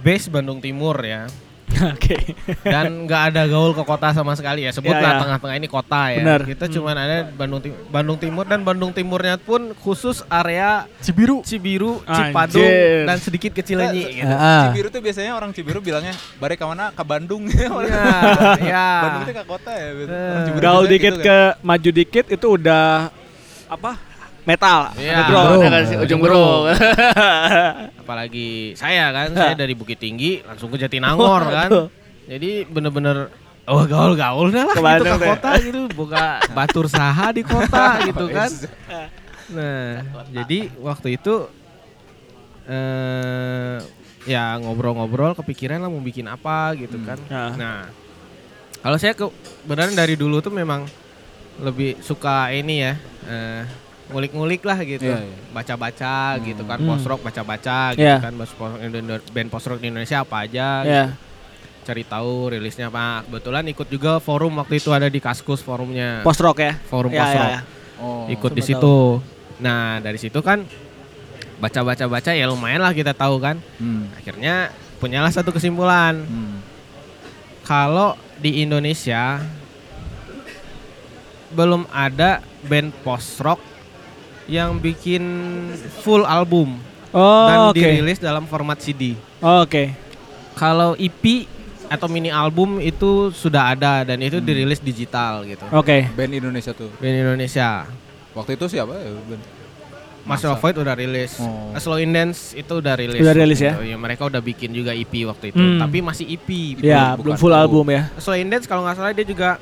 base Bandung Timur ya *laughs* Oke. dan nggak ada gaul ke kota sama sekali ya sebutlah Ya, ya. tengah-tengah ini kota ya Benar. kita Hmm. cuman ada Bandung Tim- Bandung Timur dan Bandung Timurnya pun khusus area Cibiru. Cibiru, Anjir. Cipadung dan sedikit ke Cileunyi gitu. Ah. Cibiru tuh biasanya orang Cibiru bilangnya balik ke mana? Ke Bandung. *laughs* Ya, ya. Bandung itu ke kota ya. Eh. Orang Cibiru Gaul dikit gitu ke maju dikit itu udah apa? Metal. Iya. Underground, Burung. ya kan sih, ujung burung. *laughs* Apalagi saya kan, saya dari Bukit Tinggi langsung ke Jatinangor *laughs* kan. Jadi bener-bener oh gaul-gaul dah lah Ke gitu ke deh. kota gitu, buka batur saha di kota *laughs* gitu kan. Nah, jadi waktu itu eh ya ngobrol-ngobrol kepikiran lah mau bikin apa gitu kan. Nah. Nah, kalau saya ke beneran dari dulu tuh memang lebih suka ini ya, eh, ngulik-ngulik lah gitu, Iya, iya. baca-baca gitu kan, Hmm. post rock baca-baca gitu Iya. kan, band post- rock di Indonesia apa aja, Ya. gitu. cari tahu rilisnya apa. Kebetulan ikut juga forum waktu itu ada di Kaskus forumnya, Post rock ya. forum Ya, post ya, rock, ya. Oh. ikut di situ. Nah dari situ kan baca-baca-baca ya lumayan lah kita tahu kan. Hmm. Akhirnya punyalah satu kesimpulan Hmm. kalau di Indonesia belum ada band post rock yang bikin full album Oh, dan oke. dirilis dalam format CD. Oh, Oke. Kalau EP atau mini album itu sudah ada dan itu Hmm. dirilis digital gitu. Oke. Band Indonesia tuh. Band Indonesia. Waktu itu siapa ya? Band? Master of Void udah rilis. Oh. Slow in Dance itu udah rilis. Udah rilis ya? Gitu. mereka udah bikin juga EP waktu itu, Hmm. tapi masih EP. Ya, bukan belum full album. album ya. Slow in Dance kalau nggak salah dia juga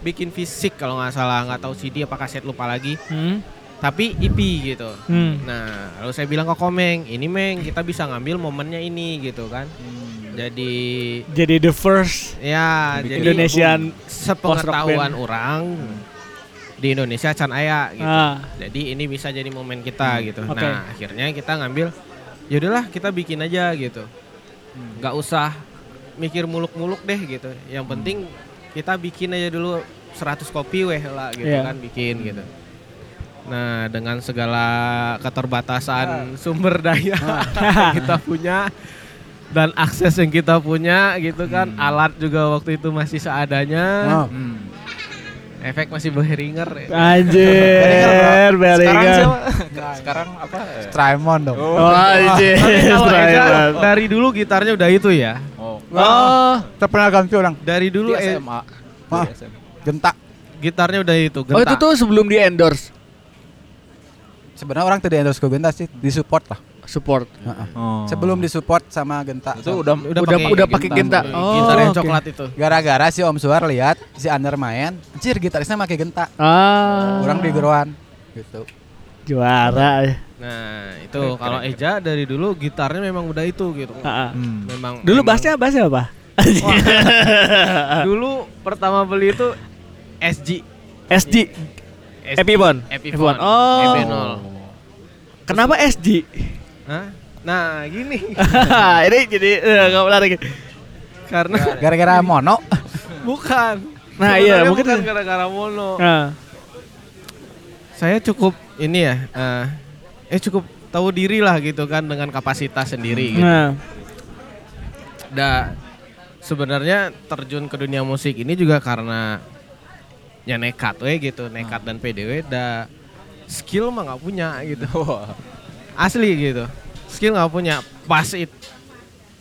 bikin fisik kalau nggak salah, nggak tahu CD apa kaset lupa lagi. Hmm. Tapi EP gitu. Hmm. Nah, lalu saya bilang ke Komeng, ini Meng kita bisa ngambil momennya ini gitu kan. Jadi Jadi the first ya jadi Indonesian sepengetahuan orang di Indonesia Can Aya gitu. Ah. Jadi ini bisa jadi momen kita gitu. Oke. Nah, akhirnya kita ngambil yaudahlah kita bikin aja gitu. nggak usah mikir muluk-muluk deh gitu. Yang penting kita bikin aja dulu 100 kopi weh lah gitu Iya. kan bikin gitu. Nah, dengan segala keterbatasan sumber daya *laughs* yang kita punya dan akses yang kita punya gitu kan, alat juga waktu itu masih seadanya. Oh. Hmm. Efek masih beheringer ya. Anjir, Sekarang Bellingham. siapa? Sekarang apa? Strymon dong. Oh, anjir. *laughs* Eza Strymon. dari dulu gitarnya udah itu ya. Oh. Oh, ganti orang. Dari dulu Di eh, SMA. Ah. Di SMA. Gentak. gitarnya udah itu. oh itu tuh sebelum di endorse Sebenarnya orang tuh di endorse ke Genta sih, disupport lah. support. Oh. Sebelum disupport sama Genta. itu udah Udah- udah pakai Genta. Oh, gitar yang oke. coklat itu. Gara-gara si Om Suar lihat si Under main, anjir gitarisnya pakai Genta. Ah, Orang di geroan gitu. juara. Nah, itu kalau Eja dari dulu gitarnya memang udah itu gitu. Ah, ah. Hmm. Memang Dulu memang- bassnya bassnya apa? *laughs* dulu pertama beli itu SG SG. Epipon. Epipon. Oh. EP0. Kenapa SG? Hah? Nah, gini. *laughs* Ini jadi eh, nggak menarik. Karena Gara-gara mono. *laughs* bukan. Nah, iya, mungkin- bukan gara-gara mono. Nah, Saya cukup ini ya, eh, eh cukup tahu diri lah gitu kan dengan kapasitas sendiri gitu. nah, Da sebenarnya terjun ke dunia musik ini juga karena ya nekat we gitu, nekat dan PDW da skill mah nggak punya gitu. *laughs* Asli gitu. Skill nggak punya. Pas it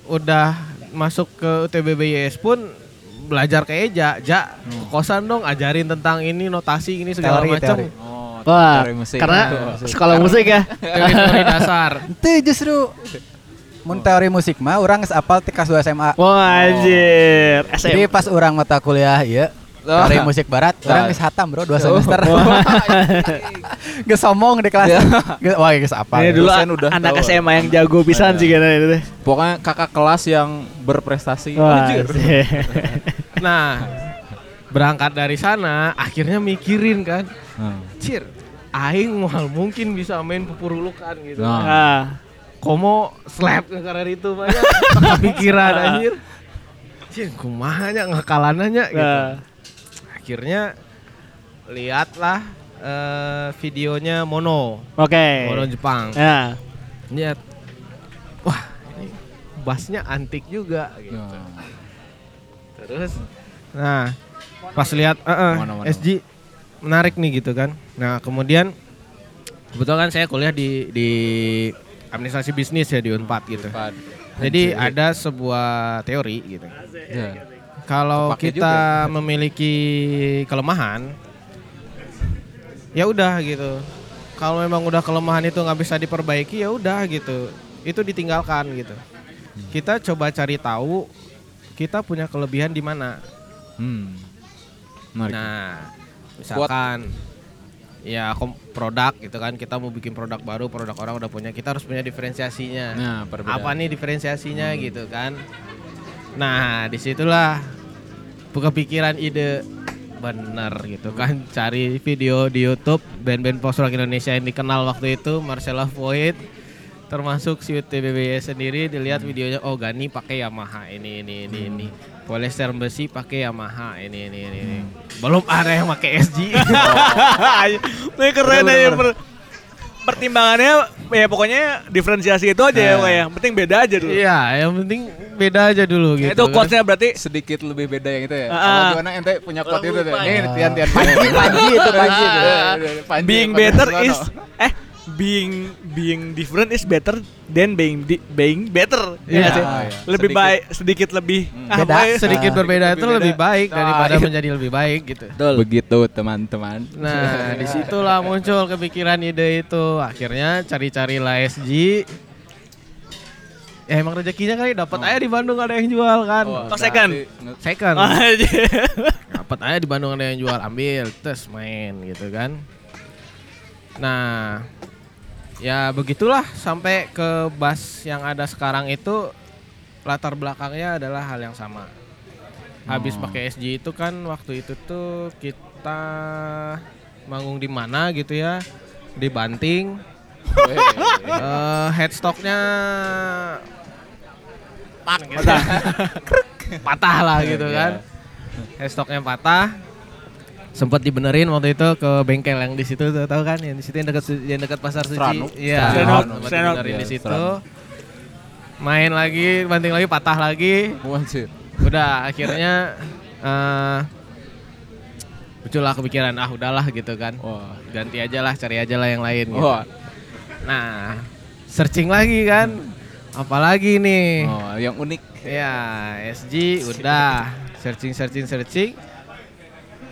udah masuk ke UTBBYS pun belajar ke Eja, Ja, ke kosan dong ajarin tentang ini notasi ini segala Teori, macam. teori. Oh, wah, teori musik. karena Tuh. sekolah musik ya. Teori-teori dasar. *laughs* Itu justru mun teori musik mah orang apal kelas 2 SMA. Wah, anjir. Jadi SM. pas orang mata kuliah iya Dari musik barat, orang geus hatam bro, dua semester. *laughs* Geus somong di kelas. Geus- Wah, geus apa? Ini dulu dosen udah anak tahu. SMA yang jago pisan sih kayaknya itu. Pokoknya kakak kelas yang berprestasi. *laughs* Nah, berangkat dari sana akhirnya mikirin kan, Hmm. cir, aing mual mungkin bisa main pupurulukan gitu. Nah. Ah. Komo slap ke karir itu banyak *laughs* kepikiran anjir. Cing, kumahanya ngakalananya gitu. Akhirnya lihatlah eh, videonya Mono, Oke. Mono Jepang. Ya. Lihat. Wah, ini bassnya antik juga gitu. Nah. Terus nah, pas lihat eh, eh, Mono, mono. SG menarik nih gitu kan. Nah, kemudian kebetulan kan saya kuliah di di administrasi bisnis ya di Unpad gitu. Depan. Jadi Anjir. ada sebuah teori gitu. Ya. Kalau Kepake kita memiliki kelemahan, ya udah gitu. Kalau memang udah kelemahan itu nggak bisa diperbaiki, ya udah gitu. Itu ditinggalkan gitu. Kita coba cari tahu kita punya kelebihan di mana. Hmm. Menarik. Nah, misalkan ya kom- produk gitu kan kita mau bikin produk baru, produk orang udah punya, kita harus punya diferensiasinya. Nah, perbedaan. apa nih diferensiasinya gitu kan nah di situlah kepikiran ide. Bener gitu kan cari video di YouTube. Band-band post rock Indonesia yang dikenal waktu itu Marcella Void termasuk si TBBY sendiri dilihat videonya oh Gani pakai Yamaha ini ini ini ini. Polyester besi pakai Yamaha ini ini ini, ini. belum ada yang pakai SG *laughs* *laughs* Ini keren aja pertimbangannya ya pokoknya diferensiasi itu aja ya Nah. kayak yang penting beda aja dulu. iya yang penting beda aja dulu gitu itu kan. quotes-nya berarti sedikit lebih beda yang itu ya. Ah. Kalau gimana ente punya quote itu tuh. Nih, tian tian Panji, Panji itu Panji being better is eh being being different is better than being di, being better. Iya. Ya nggak sih? Ah, iya. Lebih Sedikit. baik sedikit lebih Hmm. ah, Beda. sedikit Ah, berbeda lebih itu beda. lebih baik Ah, daripada iya. menjadi lebih baik gitu. Begitu teman-teman. Nah, *laughs* di situlah muncul kepikiran ide itu. Akhirnya cari-carilah SG. Ya emang rezekinya kali dapat aja di Bandung ada yang jual kan. Oh, second. Second. *laughs* Aja. Dapat aja di Bandung ada yang jual, ambil, tes main gitu kan. Nah, ya begitulah sampai ke bass yang ada sekarang itu latar belakangnya adalah hal yang sama. Habis Oh. pakai SG itu kan waktu itu tuh kita manggung di mana gitu ya, di Banting. Eh, headstocknya patah, *laughs* patah lah gitu kan. Headstocknya patah. Sempat dibenerin waktu itu ke bengkel yang di situ tahu kan yang di situ yang dekat yang dekat pasar suci. Stranuk. Iya, Stranuk, sempat Stranuk. dibenerin di Iya, situ. Stranuk. Main lagi, banting lagi, patah lagi. Udah akhirnya eh muncullah kepikiran ah udahlah gitu kan. Wah. Ganti aja lah, cari aja lah yang lain gitu. Wah. Nah, searching lagi kan. Apalagi nih? Oh, yang unik. Ya, SG udah searching searching searching.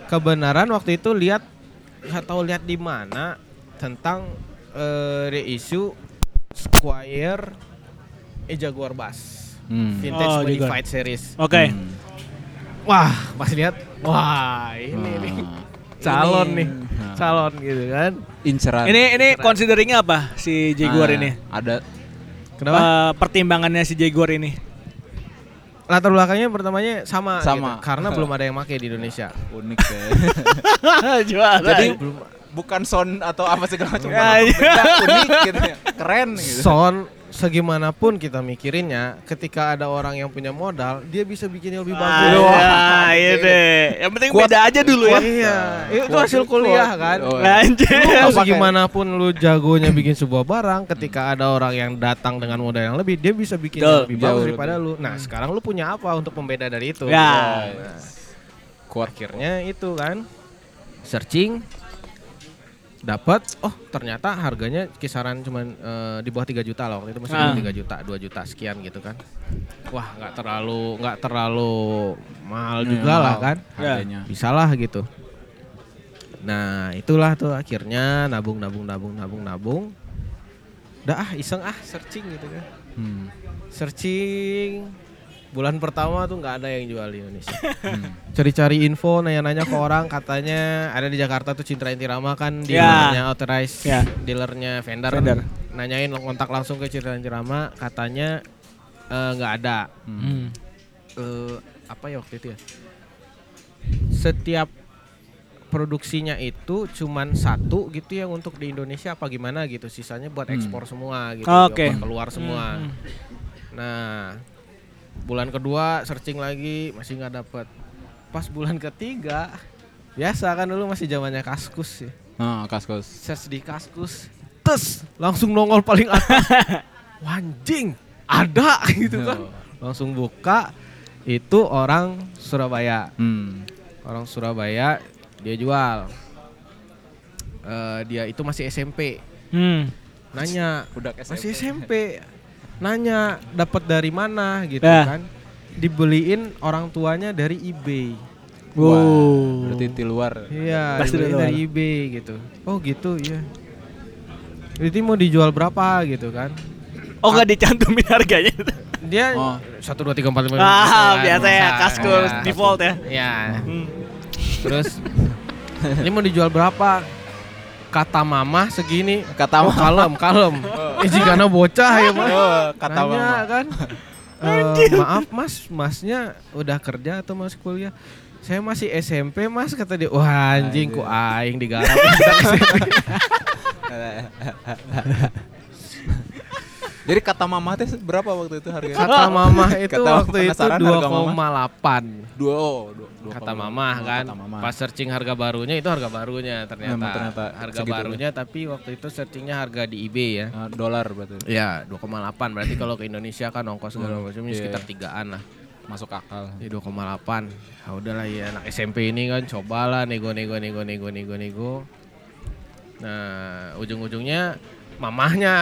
Kebenaran waktu itu lihat atau lihat di mana tentang eh, reissue Squire e Jaguar Bass Hmm. vintage Oh, Jaguar. modified series. Oke. Hmm. Wah, pas lihat, wah ini nih Ah. calon nih, Nah. calon gitu kan. Inceran. Ini ini consideringnya apa si Jaguar Ah, ini? Ada Kenapa? Eh, pertimbangannya si Jaguar ini. Latar belakangnya pertamanya sama, Sama. gitu, karena belum ada yang make di Indonesia. unik ya. *laughs* Juara. Jadi bukan sound atau apa segala macam. Ya, iya. Unik gitu ya. Keren gitu. Sound segimanapun kita mikirinnya, ketika ada orang yang punya modal, dia bisa bikin yang lebih bagus. Ah, Wah, ya, iya ini. deh. Yang penting Kuat- beda aja dulu ya. Iya, itu Kuat- hasil kuliah kan. Oh, Anjir. Lu mau Apa segimanapun lu jagonya bikin sebuah barang, ketika ada orang yang datang dengan modal yang lebih, dia bisa bikin yang Betul. lebih bagus lebih. daripada lu. Nah, sekarang lu punya apa untuk pembeda dari itu? Ya. Nah, Kuat. akhirnya itu kan searching dapat oh ternyata harganya kisaran cuman eh, di bawah 3 juta lah waktu itu masih di Ah. bawah 3 juta 2 juta sekian gitu kan. Wah nggak terlalu nggak terlalu mahal Iya, juga lah mahal. kan. Harganya. bisa lah gitu. Nah itulah tuh akhirnya nabung nabung nabung nabung nabung. Udah ah iseng ah searching gitu kan. Hmm. searching bulan pertama tuh nggak ada yang jual di Indonesia. Hmm. Cari-cari info, nanya-nanya ke orang, katanya ada di Jakarta tuh Cintra Intirama kan Ya. dealernya authorized, Ya. dealernya vendor. Vendor. Nanyain kontak langsung ke Cintra Intirama, katanya eh, nggak ada. Hmm. Eh, apa ya waktu itu ya? Setiap produksinya itu cuman satu gitu yang untuk di Indonesia apa gimana gitu sisanya buat Hmm. ekspor semua gitu Oke. buat keluar semua Hmm. Nah, bulan kedua searching lagi masih nggak dapet. Pas bulan ketiga, biasa kan dulu masih zamannya kaskus ya. Nah, kaskus. Search di kaskus, tes langsung nongol paling atas. *laughs* Wanjing, ada gitu kan. Langsung buka, itu orang Surabaya. Hmm. Orang Surabaya dia jual. Eh, dia itu masih SMP. Hmm. Nanya, Udah masih SMP nanya dapat dari mana gitu Ya. kan dibeliin orang tuanya dari eBay Wow. Berarti di luar. iya Pasti dari dari eBay gitu oh gitu iya jadi mau dijual berapa gitu kan Oh nggak dicantumin harganya? dia Oh. satu dua tiga empat lima Ah biasa ya kaskus default ya. ya Hmm. terus ini mau dijual berapa kata mama segini. Kata oh, kalem kalem. *laughs* Eh jika bocah ya mah Oh, kata Nanya mama. kan? *laughs* "Eh, maaf mas. Masnya udah kerja atau masih kuliah? Saya masih SMP mas kata dia. Wah anjing ku aing digarap. *laughs* Jadi kata mama teh berapa waktu itu harganya? kata mama itu Kata waktu itu penasaran harga mama? 2,8 Dua, oh, dua, kata mama oh, kan Kata mama. pas searching harga barunya itu harga barunya ternyata, Memang ternyata harga segitu. barunya tapi waktu itu searchingnya harga di eBay ya Ah, dolar berarti. ya 2,8 berarti kalau ke Indonesia kan ongkos segala Hmm, macam iya, sekitar iya. tigaan lah Masuk akal. Ya 2,8 Ya udahlah ya anak SMP ini kan cobalah nego nego nego nego nego nego. Nah, ujung-ujungnya mamahnya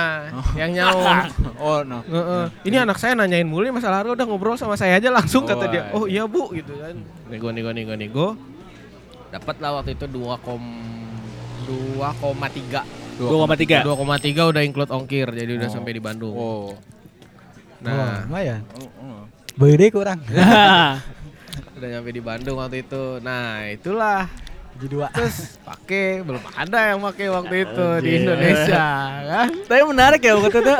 yang nyaut. *laughs* Oh, no. Heeh. Ini anak saya nanyain mulu masalah harga udah ngobrol sama saya aja langsung kata Oh, dia. iya. Oh iya Bu gitu kan. Nego nego nego nego. Dapat lah waktu itu 2 kom 2,3 2,3. 2,3 udah include ongkir jadi udah Oh. sampai di Bandung. Oh. Nah, Nah, lumayan. Oh, oh. Bede kurang. *laughs* udah nyampe di Bandung waktu itu. Nah, itulah Jadi dua. terus pakai belum ada yang pakai waktu itu di Anjir. Indonesia kan Tapi menarik ya waktu itu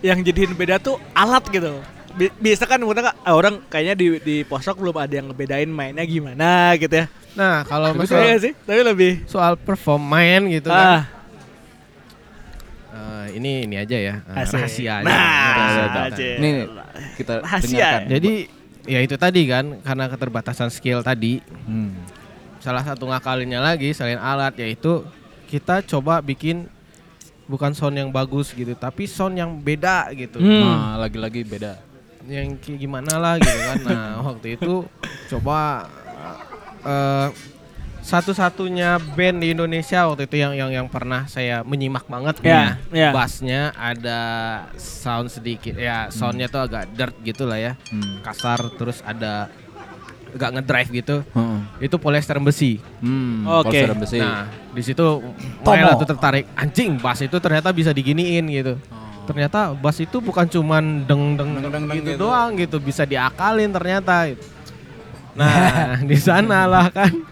yang jadiin beda tuh alat gitu. Bi- Biasa kan ah, orang kayaknya di di posok belum ada yang ngebedain mainnya gimana gitu ya. nah kalau Iya masalah sih, tapi lebih soal perform main gitu ah, kan eh, ini ini aja ya eh, Asik. rahasia aja. Nah, Rahasia aja. Acil. Nih, nih, kita Rahasia. dengarkan. jadi ya itu tadi kan karena keterbatasan skill tadi Hmm. Salah satu ngakalinnya lagi selain alat yaitu kita coba bikin bukan sound yang bagus gitu tapi sound yang beda gitu Hmm. Nah, lagi-lagi beda. yang kayak gimana lah gitu kan. Nah *laughs* waktu itu coba eh satu-satunya band di Indonesia waktu itu yang yang yang pernah saya menyimak banget Ya, ya. ya. Bassnya ada sound sedikit ya soundnya tuh agak dirt gitu lah ya Hmm. kasar terus ada agak ngedrive gitu Heeh. itu polyester besi. Hmm. Oke. polyester besi. Nah di situ mulailah tuh tertarik anjing bass itu ternyata bisa diginiin gitu. Oh. Ternyata bass itu bukan cuman deng deng, Deng, deng, deng gitu, gitu. doang gitu, bisa diakalin ternyata. gitu. Nah, *laughs* di sana lah kan. *laughs*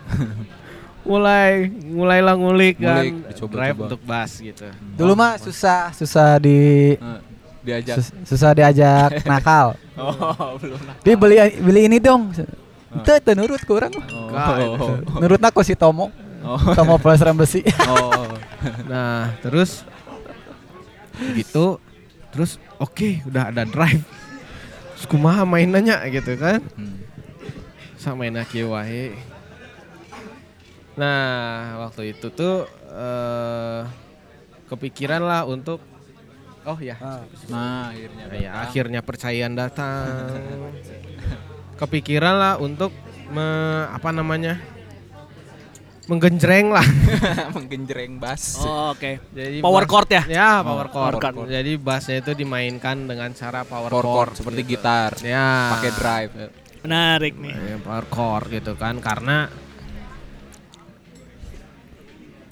mulai mulailah ngulik kan Ngulik, dicoba-coba. drive untuk bass gitu. Dulu mah susah, susah di Eh, diajak. sus- susah diajak *laughs* nakal. Oh, belum. Dia beli beli ini dong. Itu itu nurut kurang. Oh. Nurut aku si Tomo. Oh. Tomo plus rem besi. *laughs* Oh. Nah, terus gitu terus oke udah ada drive. Terus kumaha mainannya gitu kan. Hmm. sama enak wae. Nah, waktu itu tuh eh kepikiran lah untuk oh ya, Nah, akhirnya. Ya akhirnya percayaan datang. *laughs* kepikiran lah untuk me- apa namanya? menggenjreng lah. *laughs* menggenjreng bass. Oh, oke. Jadi Power bass- chord ya? Ya, power Oh, chord. power chord. Jadi bassnya itu dimainkan dengan cara power, Power chord chord seperti gitu. gitar. Ya. Pakai drive. Menarik nih. Ya, power chord gitu kan karena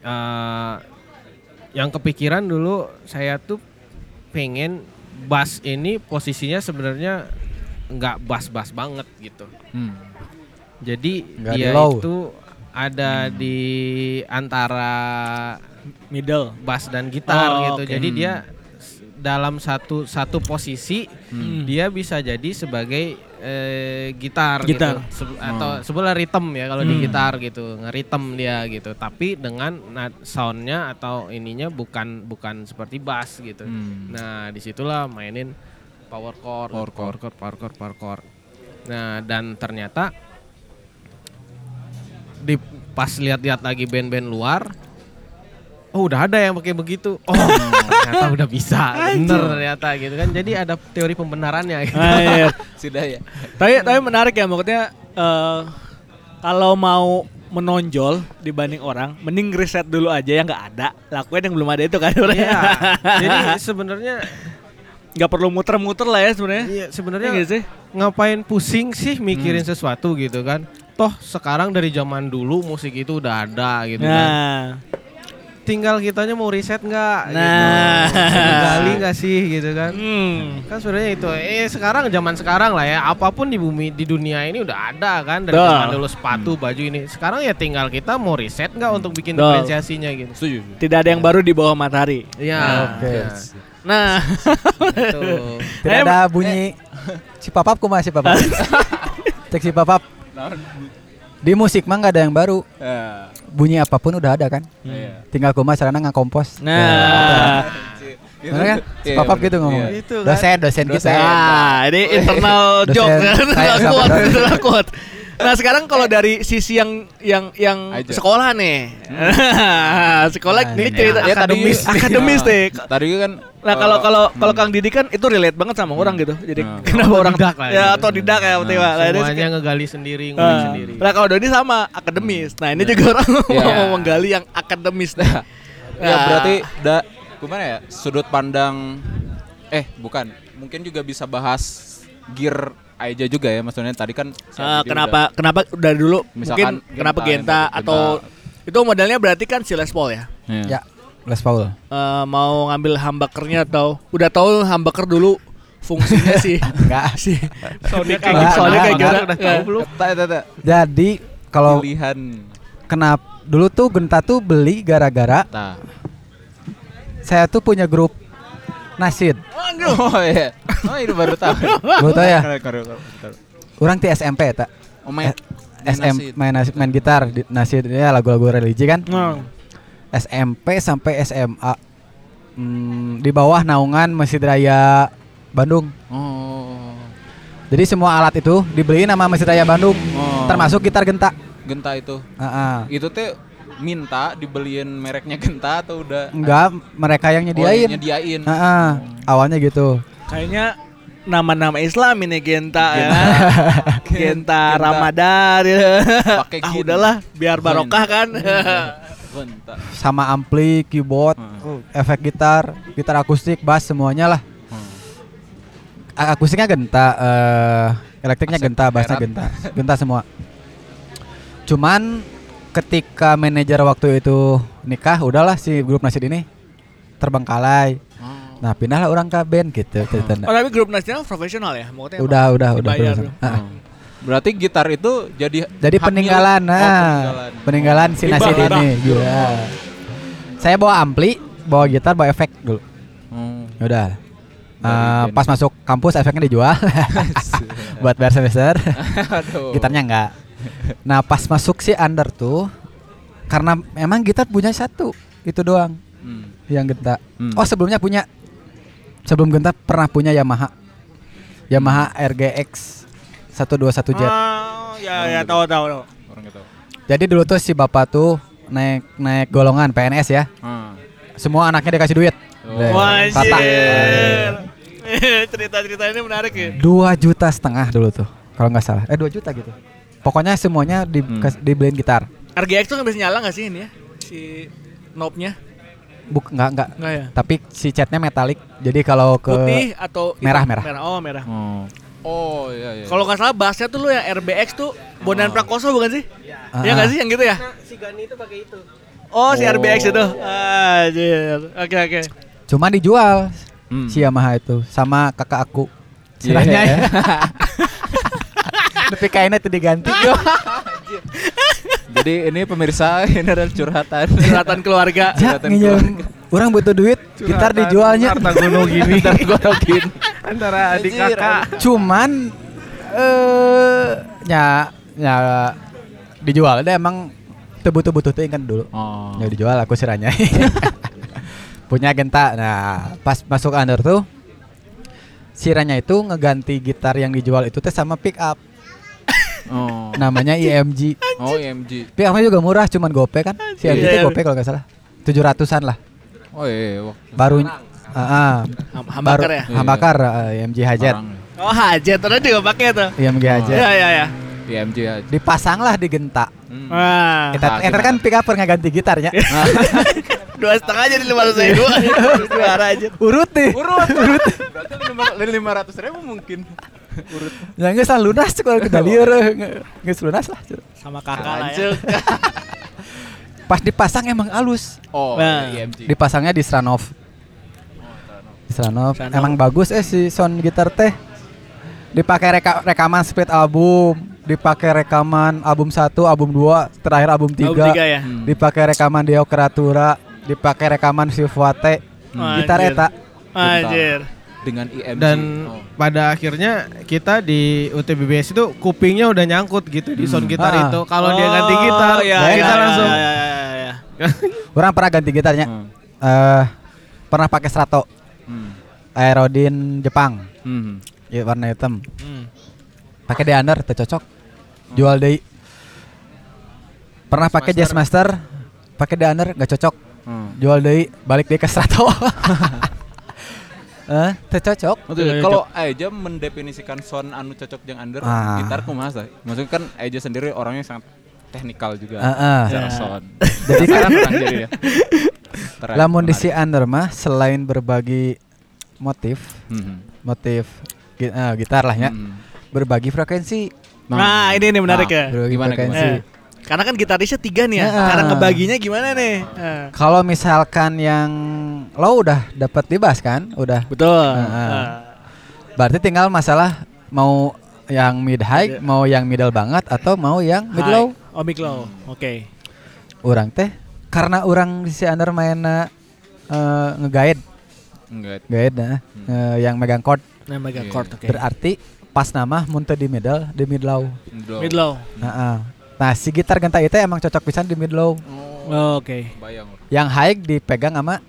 eh yang kepikiran dulu saya tuh pengen bass ini posisinya sebenarnya nggak bass-bass banget gitu. Hmm. Jadi Nggak di dia low. itu ada di antara Middle. bass dan gitar Oh, gitu. oke. Jadi Hmm. dia dalam satu satu posisi Hmm. dia bisa jadi sebagai eh, gitar, Gitar. gitu Se- atau sebelah rhythm ya kalau di Hmm. gitar gitu ngeritem dia gitu tapi dengan soundnya atau ininya bukan bukan seperti bass gitu Hmm. nah di situlah mainin power chord Power power chord power chord power chord nah dan ternyata di pas lihat-lihat lagi band-band luar Oh udah ada yang pakai begitu. Oh ternyata udah bisa, bener ternyata gitu kan. Jadi ada teori pembenarannya. Gitu. Ah, iya. *laughs* Sudah ya. tapi tapi menarik ya maksudnya eh, kalau mau menonjol dibanding orang, mending riset dulu aja yang nggak ada, lakuin yang belum ada itu kan. Iya. Jadi sebenarnya nggak perlu muter-muter lah ya sebenarnya. iya sebenarnya nggak sih? ngapain pusing sih mikirin sesuatu gitu kan? Toh sekarang dari zaman dulu musik itu udah ada gitu kan. Nah, Tinggal kitanya mau riset nggak? Nah. gitu. Gali nggak sih gitu kan? hmm. Kan sebenarnya itu. Eh sekarang zaman sekarang lah ya. Apa pun di bumi di dunia ini udah ada kan dari zaman dulu sepatu, baju ini. Sekarang ya tinggal kita mau riset nggak untuk bikin Betul. diferensiasinya gitu. Setuju. tidak ada yang baru di bawah matahari. Iya. Oke. iya. Nah, Gitu. *laughs* Tidak ada bunyi si papap kumaha si papap. *laughs* Cek si papap. Di musik mah nggak ada yang baru. Ya. Bunyi apa pun udah ada kan. Iya. Tinggal kumaha caranya ngakompos. nah, Bener kan? Si Iya, papap gitu ngomong. Iya. Itu kan. Dosen, dosen kita. Dosen. nah, ini internal Dosen joke kan, saya internal sama Nah sekarang kalau dari sisi yang yang yang Aja. sekolah nih, *laughs* sekolah Nah, ini cerita Ya, tadi- akademis, *laughs* akademis deh. Tadi kan Nah kalau eh, kalau kalau hmm. Kang Didi kan itu relate banget sama orang gitu. Jadi Hmm. kenapa orang Otodidak lah ya gitu. atau didak ya. Nah, ini Semuanya ngegali sendiri, ngulik Nah, sendiri. Nah kalau Dodi sama akademis. Nah ini juga orang *laughs* Iya. mau menggali yang akademis. Ya Nah, berarti da gimana ya sudut pandang eh bukan mungkin juga bisa bahas gear aja juga ya maksudnya tadi kan si eh, Abdi kenapa kenapa dari dulu Misalkan mungkin kenapa Genta, Genta Genta. atau itu modelnya berarti kan si Les Paul ya. udah, Ya, Les Paul. Eh, mau ngambil humbuckernya atau udah tahu humbucker dulu fungsinya sih *laughs* Enggak. *laughs* sih soundnya kayak gitu soundnya kayak gimana udah tahu belum? Jadi kalau pilihan kenapa dulu tuh Genta tuh beli gara-gara nah saya tuh punya grup Nasid. oh iya oh ini baru tahu *laughs* Gue tau ya. Orang di SMP tak. oh main SM main nas- main gitar di Nasid ya lagu-lagu religi kan. Hmm. SMP sampai SMA Hmm, di bawah naungan Masjid Raya Bandung. oh Jadi semua alat itu dibeliin sama Masjid Raya Bandung, Oh. termasuk gitar genta. genta itu Ah, ah. itu teh minta dibeliin mereknya genta atau udah Enggak, mereka yang Oh, nyediain. nyediain Ah, ah. Awalnya gitu. Kayaknya nama-nama Islam ini Genta ya. Genta. *laughs* Genta, Genta. Ramadan ya. Pakai ah udahlah biar barokah kan. genta Sama ampli, keyboard, Hmm. efek gitar, gitar akustik, bass semuanya lah. Hmm. Akustiknya genta, eh elektriknya Aset genta, bassnya genta, genta semua. Cuman ketika manajer waktu itu nikah, udahlah si grup Nasid ini terbengkalai. Oh. Nah pindahlah orang ke band gitu ceritanya. Oh tapi grup nasional profesional ya? Maksudnya Udah, udah, udah. udah. tuh. Ah, ah. Hmm. Berarti gitar itu jadi Jadi peninggalan, nah, oh, peninggalan si Nasid ini. Gila. Saya bawa ampli, bawa gitar, bawa efek dulu. Hmm. Udah. Dari Eh, pas masuk kampus efeknya dijual *laughs* buat bayar semester. *laughs* Aduh. Gitarnya enggak. Nah, pas masuk si Under tuh karena emang gitar punya satu, itu doang Hmm. yang genta. Hmm. Oh, sebelumnya punya sebelum genta pernah punya Yamaha. Yamaha RGX 121 Jet. Oh, ya ya tahu tahu tahu. Orang gitu. Jadi dulu tuh si bapak tuh naik naik golongan PNS ya. Hmm. Semua anaknya dikasih duit. Oh. Wah. *laughs* Cerita-cerita ini menarik ya. Dua juta setengah dulu tuh kalau nggak salah. Eh 2 juta gitu. Pokoknya semuanya di, Hmm. kas- dibeliin gitar. RGX tuh nggak bisa nyala nggak sih ini ya? Si knobnya Buk nggak nggak. nggak ya? Tapi si catnya metalik. Jadi kalau ke Putih atau hitam? merah, merah. Oh merah. Oh. Oh iya iya. Kalau nggak salah bassnya tuh lu yang RBX tuh Bondan Oh. Prakoso bukan sih? Ah, Iya nggak sih yang gitu ya? si Gani itu pakai itu. Oh, si Oh. RBX itu. Anjir. Oke oke. Cuma dijual Hmm. si Yamaha itu sama kakak aku. Iya. Istilahnya ya. *laughs* Tapi kainnya itu diganti. Jadi ini pemirsa ini adalah curhatan. Curhatan keluarga. Ya, Curhatan orang butuh duit, gitar dijualnya. Harta gunung gini. *laughs* Gua gini. Antara adik kakak. Cuman eh nya nya dijual deh emang teu butuh-butuh teuing kan dulu. Oh. Ya dijual aku siranya. *laughs* Punya genta. Nah, pas masuk under tuh siranya itu ngeganti gitar yang dijual itu teh sama pick up. Oh. Namanya IMG. Oh, IMG. Upnya juga murah cuman gope kan. Si IMG Iya, itu iya. gope kalau nggak salah. 700-an lah. Oh iya, wah. Baru Heeh. Ham- Hambakar ya? Hambakar eh, IMG Hajat. Orang. Oh hajat, terus juga pakai tuh. IMG Hajat. Iya iya iya. IMG aja. Dipasang lah di genta. Hmm. Wah. Eta Ah, eta kan pick up ngeganti gitarnya. *laughs* Dua setengah aja di lima ratus ribu. *laughs* Suara aja. Urut nih. Urut, urut. Berarti lima ratus ribu mungkin. Urut. *laughs* Ya geus lah lunas cek kalau kita lieur geus lunas lah. cek. Sama kakak lah ya. *laughs* Pas dipasang emang halus. Oh, Nah. IMG. Dipasangnya di Stranov. Di Stranov. Stranov. Emang bagus eh si sound gitar teh. Dipakai reka rekaman split album, dipakai rekaman album 1, album 2, terakhir album 3. Album tiga ya. Hmm. Dipakai rekaman Dio Keratura, dipakai rekaman Silvate. Hmm. Gitar eta. Anjir. Dengan IMG. Dan Oh. pada akhirnya kita di UTBBS itu kupingnya udah nyangkut gitu di sound gitar Ah. itu. Kalau dia ganti gitar, iya, kita iya, langsung iya, iya, iya, iya. *laughs* Orang pernah ganti gitarnya. Hmm. Eh pernah pakai Strato Hmm. Aerodin Jepang. Hmm. Ya, warna hitam. Hmm. Pakai Deander teu cocok. Jual deui. Pernah pakai Jazzmaster, pakai Deander nggak cocok. Hmm. Jual deui, balik deui ke Strato. *laughs* Eh, teu cocok. Kalau Aja mendefinisikan sound anu cocok yang under Ah. gitar kumaha sih? Maksudnya kan Aja sendiri orangnya sangat teknikal juga. Heeh. Secara Ya. sound. *laughs* Jadi kan Sekarang orang jadi ya. Terang, lamun di si under mah selain berbagi motif, Hmm. motif eh, gitar lah ya, Hmm. berbagi frekuensi. Nah, ini nih menarik ya. Berbagi Gimana, frekuensi. Eh, Karena kan gitarisnya tiga nih ya. Ya. Cara ngebaginya gimana nih? Eh, Kalau misalkan yang lo udah dapat bebas kan, udah Betul. Heeh. Eh, Berarti tinggal masalah mau yang mid high, mau yang middle banget atau mau yang mid high. low. Oh, mid low. Oke. Orang teh karena orang di si under mainna eh, nge-guide, Enggak. guide nah, eh, yang megang chord. Nah, mega Iya. chord oke. Berarti pas nama muntah di middle, di mid low. Mid low. Heeh. Nah, si gitar genta itu emang cocok pisan di mid low. Oh, Oke. Bayang. Yang high dipegang sama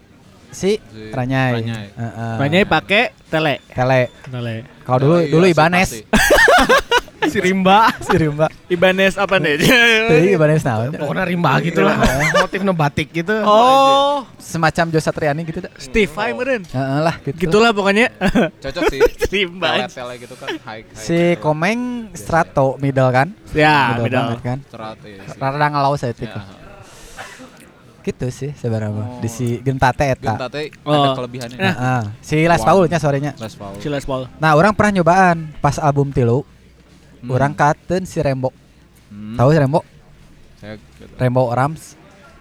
si Si Ranyai. Ranyai. Heeh. Banyak pakai tele. Tele. Tele. Kalau dulu Iya, dulu sih, Ibanez. *laughs* *laughs* si rimba. si Rimba. Ibanez apa nih? Tadi *laughs* *laughs* Ibanez naon? Pokoknya rimba gitu lah. Motif batik gitu. oh, Semacam Josa Triani gitu dah. Steve Vai meren. Heeh lah gitu. Gitulah pokoknya. Cocok sih. Rimba. Gitu kan high. high. Si Komeng Strato middle kan? Ya, middle middle. banget kan. Cerat ya. sih. Rada ngelau saya Ya. itu. Gitu sih sebenarnya. Oh. di si Gentate eta. Genta teh Oh. ada kelebihannya. Nah. Heeh. Si Les Wow. Paulnya sorenya. Les Paul. Silas Paul. Nah, orang pernah nyobaan pas album tilu. Hmm. Orang katen si Rembo. Hmm. Tahu si Rembo? Saya gitu. Rembo Rams.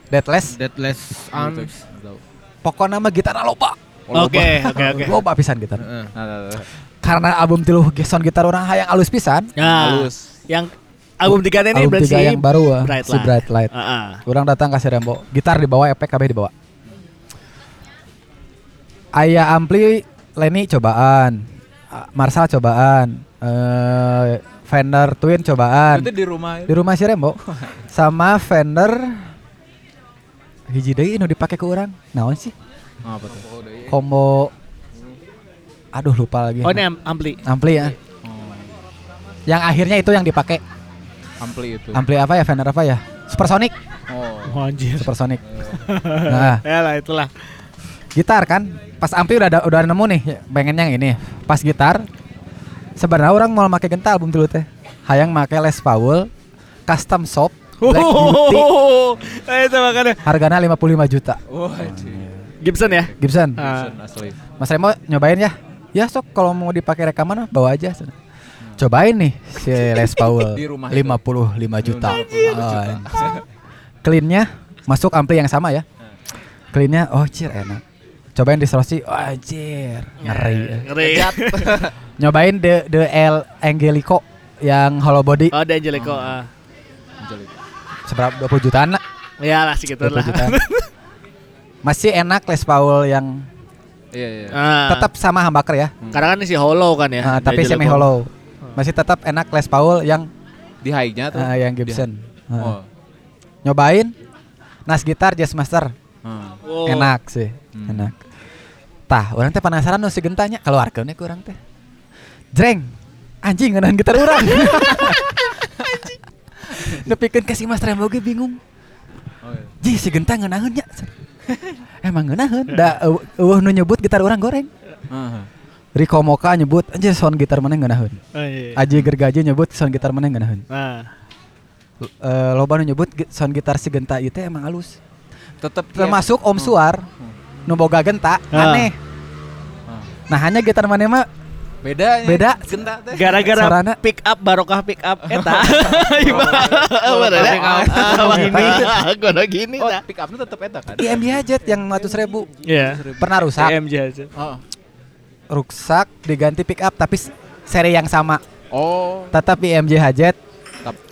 Deadless. Deadless Arms. Tahu. Pokoknya nama gitar loba. Oke, oke, oke. Loba pisan gitar. Heeh. Nah, nah, nah. Karena album tilu sound gitar orang hayang alus pisan. Nah, Halus. yang album tiga ini album berarti tiga yang baru ah, Bright si Light. Bright Light. Ah, ah. Orang datang kasih Rembo. Gitar dibawa, efek KB dibawa. Ayah ampli Lenny cobaan. Marshall cobaan. Eh Fender Twin cobaan. Itu di rumah Di rumah si Rembo. *laughs* Sama Fender hiji deui nu dipake ke orang. Naon sih? apa tuh? Combo Aduh lupa lagi. Oh ini am- ampli. ampli ya. Oh, Yang akhirnya itu yang dipakai. ampli itu. Ampli apa ya? Fender apa ya? Supersonic. Oh. Oh, anjir. Supersonic. nah, Ya lah itulah. gitar kan pas ampli udah ada, udah nemu nih ya, pengen yang ini pas gitar sebenarnya orang mau pakai gental album dulu teh. Hayang make Les Paul custom shop Black Beauty. *laughs* Eh, itu makanya harganya 55 juta. Oh, anjir. Gibson ya. Gibson. Ah. Gibson asli. Mas Remo nyobain ya? Ya sok kalau mau dipakai rekaman mah bawa aja cobain nih si Les *laughs* Paul Di rumah itu. 55 juta. Oh, cleannya masuk ampli yang sama ya. Cleannya oh cir enak cobain di Rossi oh, anjir ngeri Ngeri. *laughs* nyobain the the El Angelico yang hollow body Oh, ada Angelico. ah. seberapa 20 jutaan lah. Ya lah segitu 20 lah. *laughs* Masih enak Les Paul yang Iya iya. Ah. tetap sama humbucker ya. karena kan si hollow kan ya. Ah, tapi Angelico. semi hollow. Masih tetap enak Les Paul yang Di high-nya tuh. ah, yang Gibson. Di- Ah. Oh. Nyobain Nas gitar Jazz Master. Hmm. Oh. Enak sih. Hmm. Enak. Tah, orang teh penasaran nu si gentanya keluarkeun ku urang teh. Jreng. Anjing ngeunaheun gitar urang. *laughs* Nepikeun ka si Mas Rembo ge bingung. Oh, iya. Ji si genta ngeunaheun nya. Emang ngeunaheun da eueuh eueuh nu nyebut gitar urang goreng. Heeh. Riko Moka nyebut anjir sound gitar mana ngeunaheun. Oh, iya. Aji Gergaji nyebut sound gitar mana ngeunaheun. Nah. Eh loba nu nyebut sound gitar si genta ieu teh emang halus. Tetep Termasuk Om Suar nu boga genta Ah. aneh. Ah. Nah hanya gitar mana mah Beda. Beda. Genta teh. Gara-gara Sarana. pick up barokah pick up *laughs* eta. Bener ya? Ah, gini. Gua gini Oh, tah. pick up-nya tetep eta kan. IMB Jet yang 100 ribu Iya. pernah rusak EMJ aja. Oh. rusak diganti pick up tapi s- seri yang sama Oh. tetap IMJ Hajet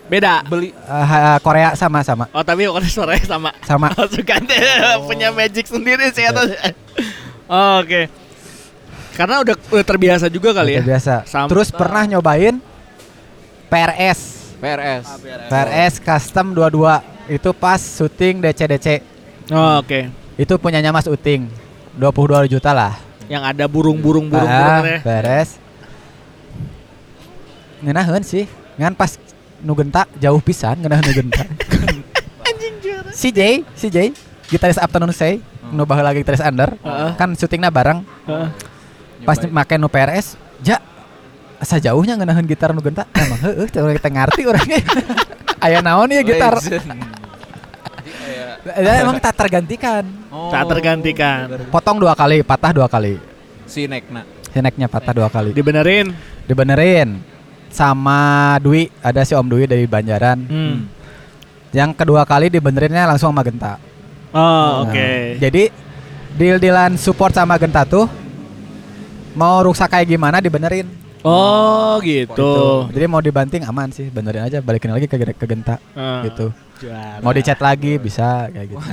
Beda. Beli eh, ha- Korea sama sama. Oh tapi bukan suaranya sama. sama. *laughs* Oh, suka deh, punya magic sendiri sih atau Oh, Oke. Karena udah udah terbiasa juga kali ya. Udah biasa Sam- terus pernah nyobain PRS PRS. PRS custom 22 itu pas syuting DC-DC Oh, Oke. itu punyanya Mas Uting. 22 juta lah. Yang ada burung-burung-burung Ah, burung beres ngenaheun sih. Ngan pas nu genta jauh pisan ngenaheun nu genta si *laughs* Jay si Jay gitaris Afternoon Say nu baheula lagi gitaris Under. Heeh. kan syutingnya bareng. Heeh. pas make nu PRS ja asa jauhnya ngenaheun gitar nu genta emang heueuh teh urang kita ngarti orangnya *laughs* aya naon ya gitar? *laughs* Ya, emang tak tergantikan. Oh. Tak tergantikan. potong dua kali patah dua kali. Si Nekna. sineknya patah dua kali. Dibenerin. dibenerin sama Dwi ada si Om Dwi dari Banjaran Hmm. yang kedua kali dibenerinnya langsung sama Genta Oh, Nah, oke. jadi deal dealan support sama Genta tuh mau rusak kayak gimana dibenerin Oh, gitu. Gitu. jadi mau dibanting aman sih benerin aja balikin lagi ke, ke Genta Ah. gitu Juara. mau dicat lagi bisa kayak gitu *laughs*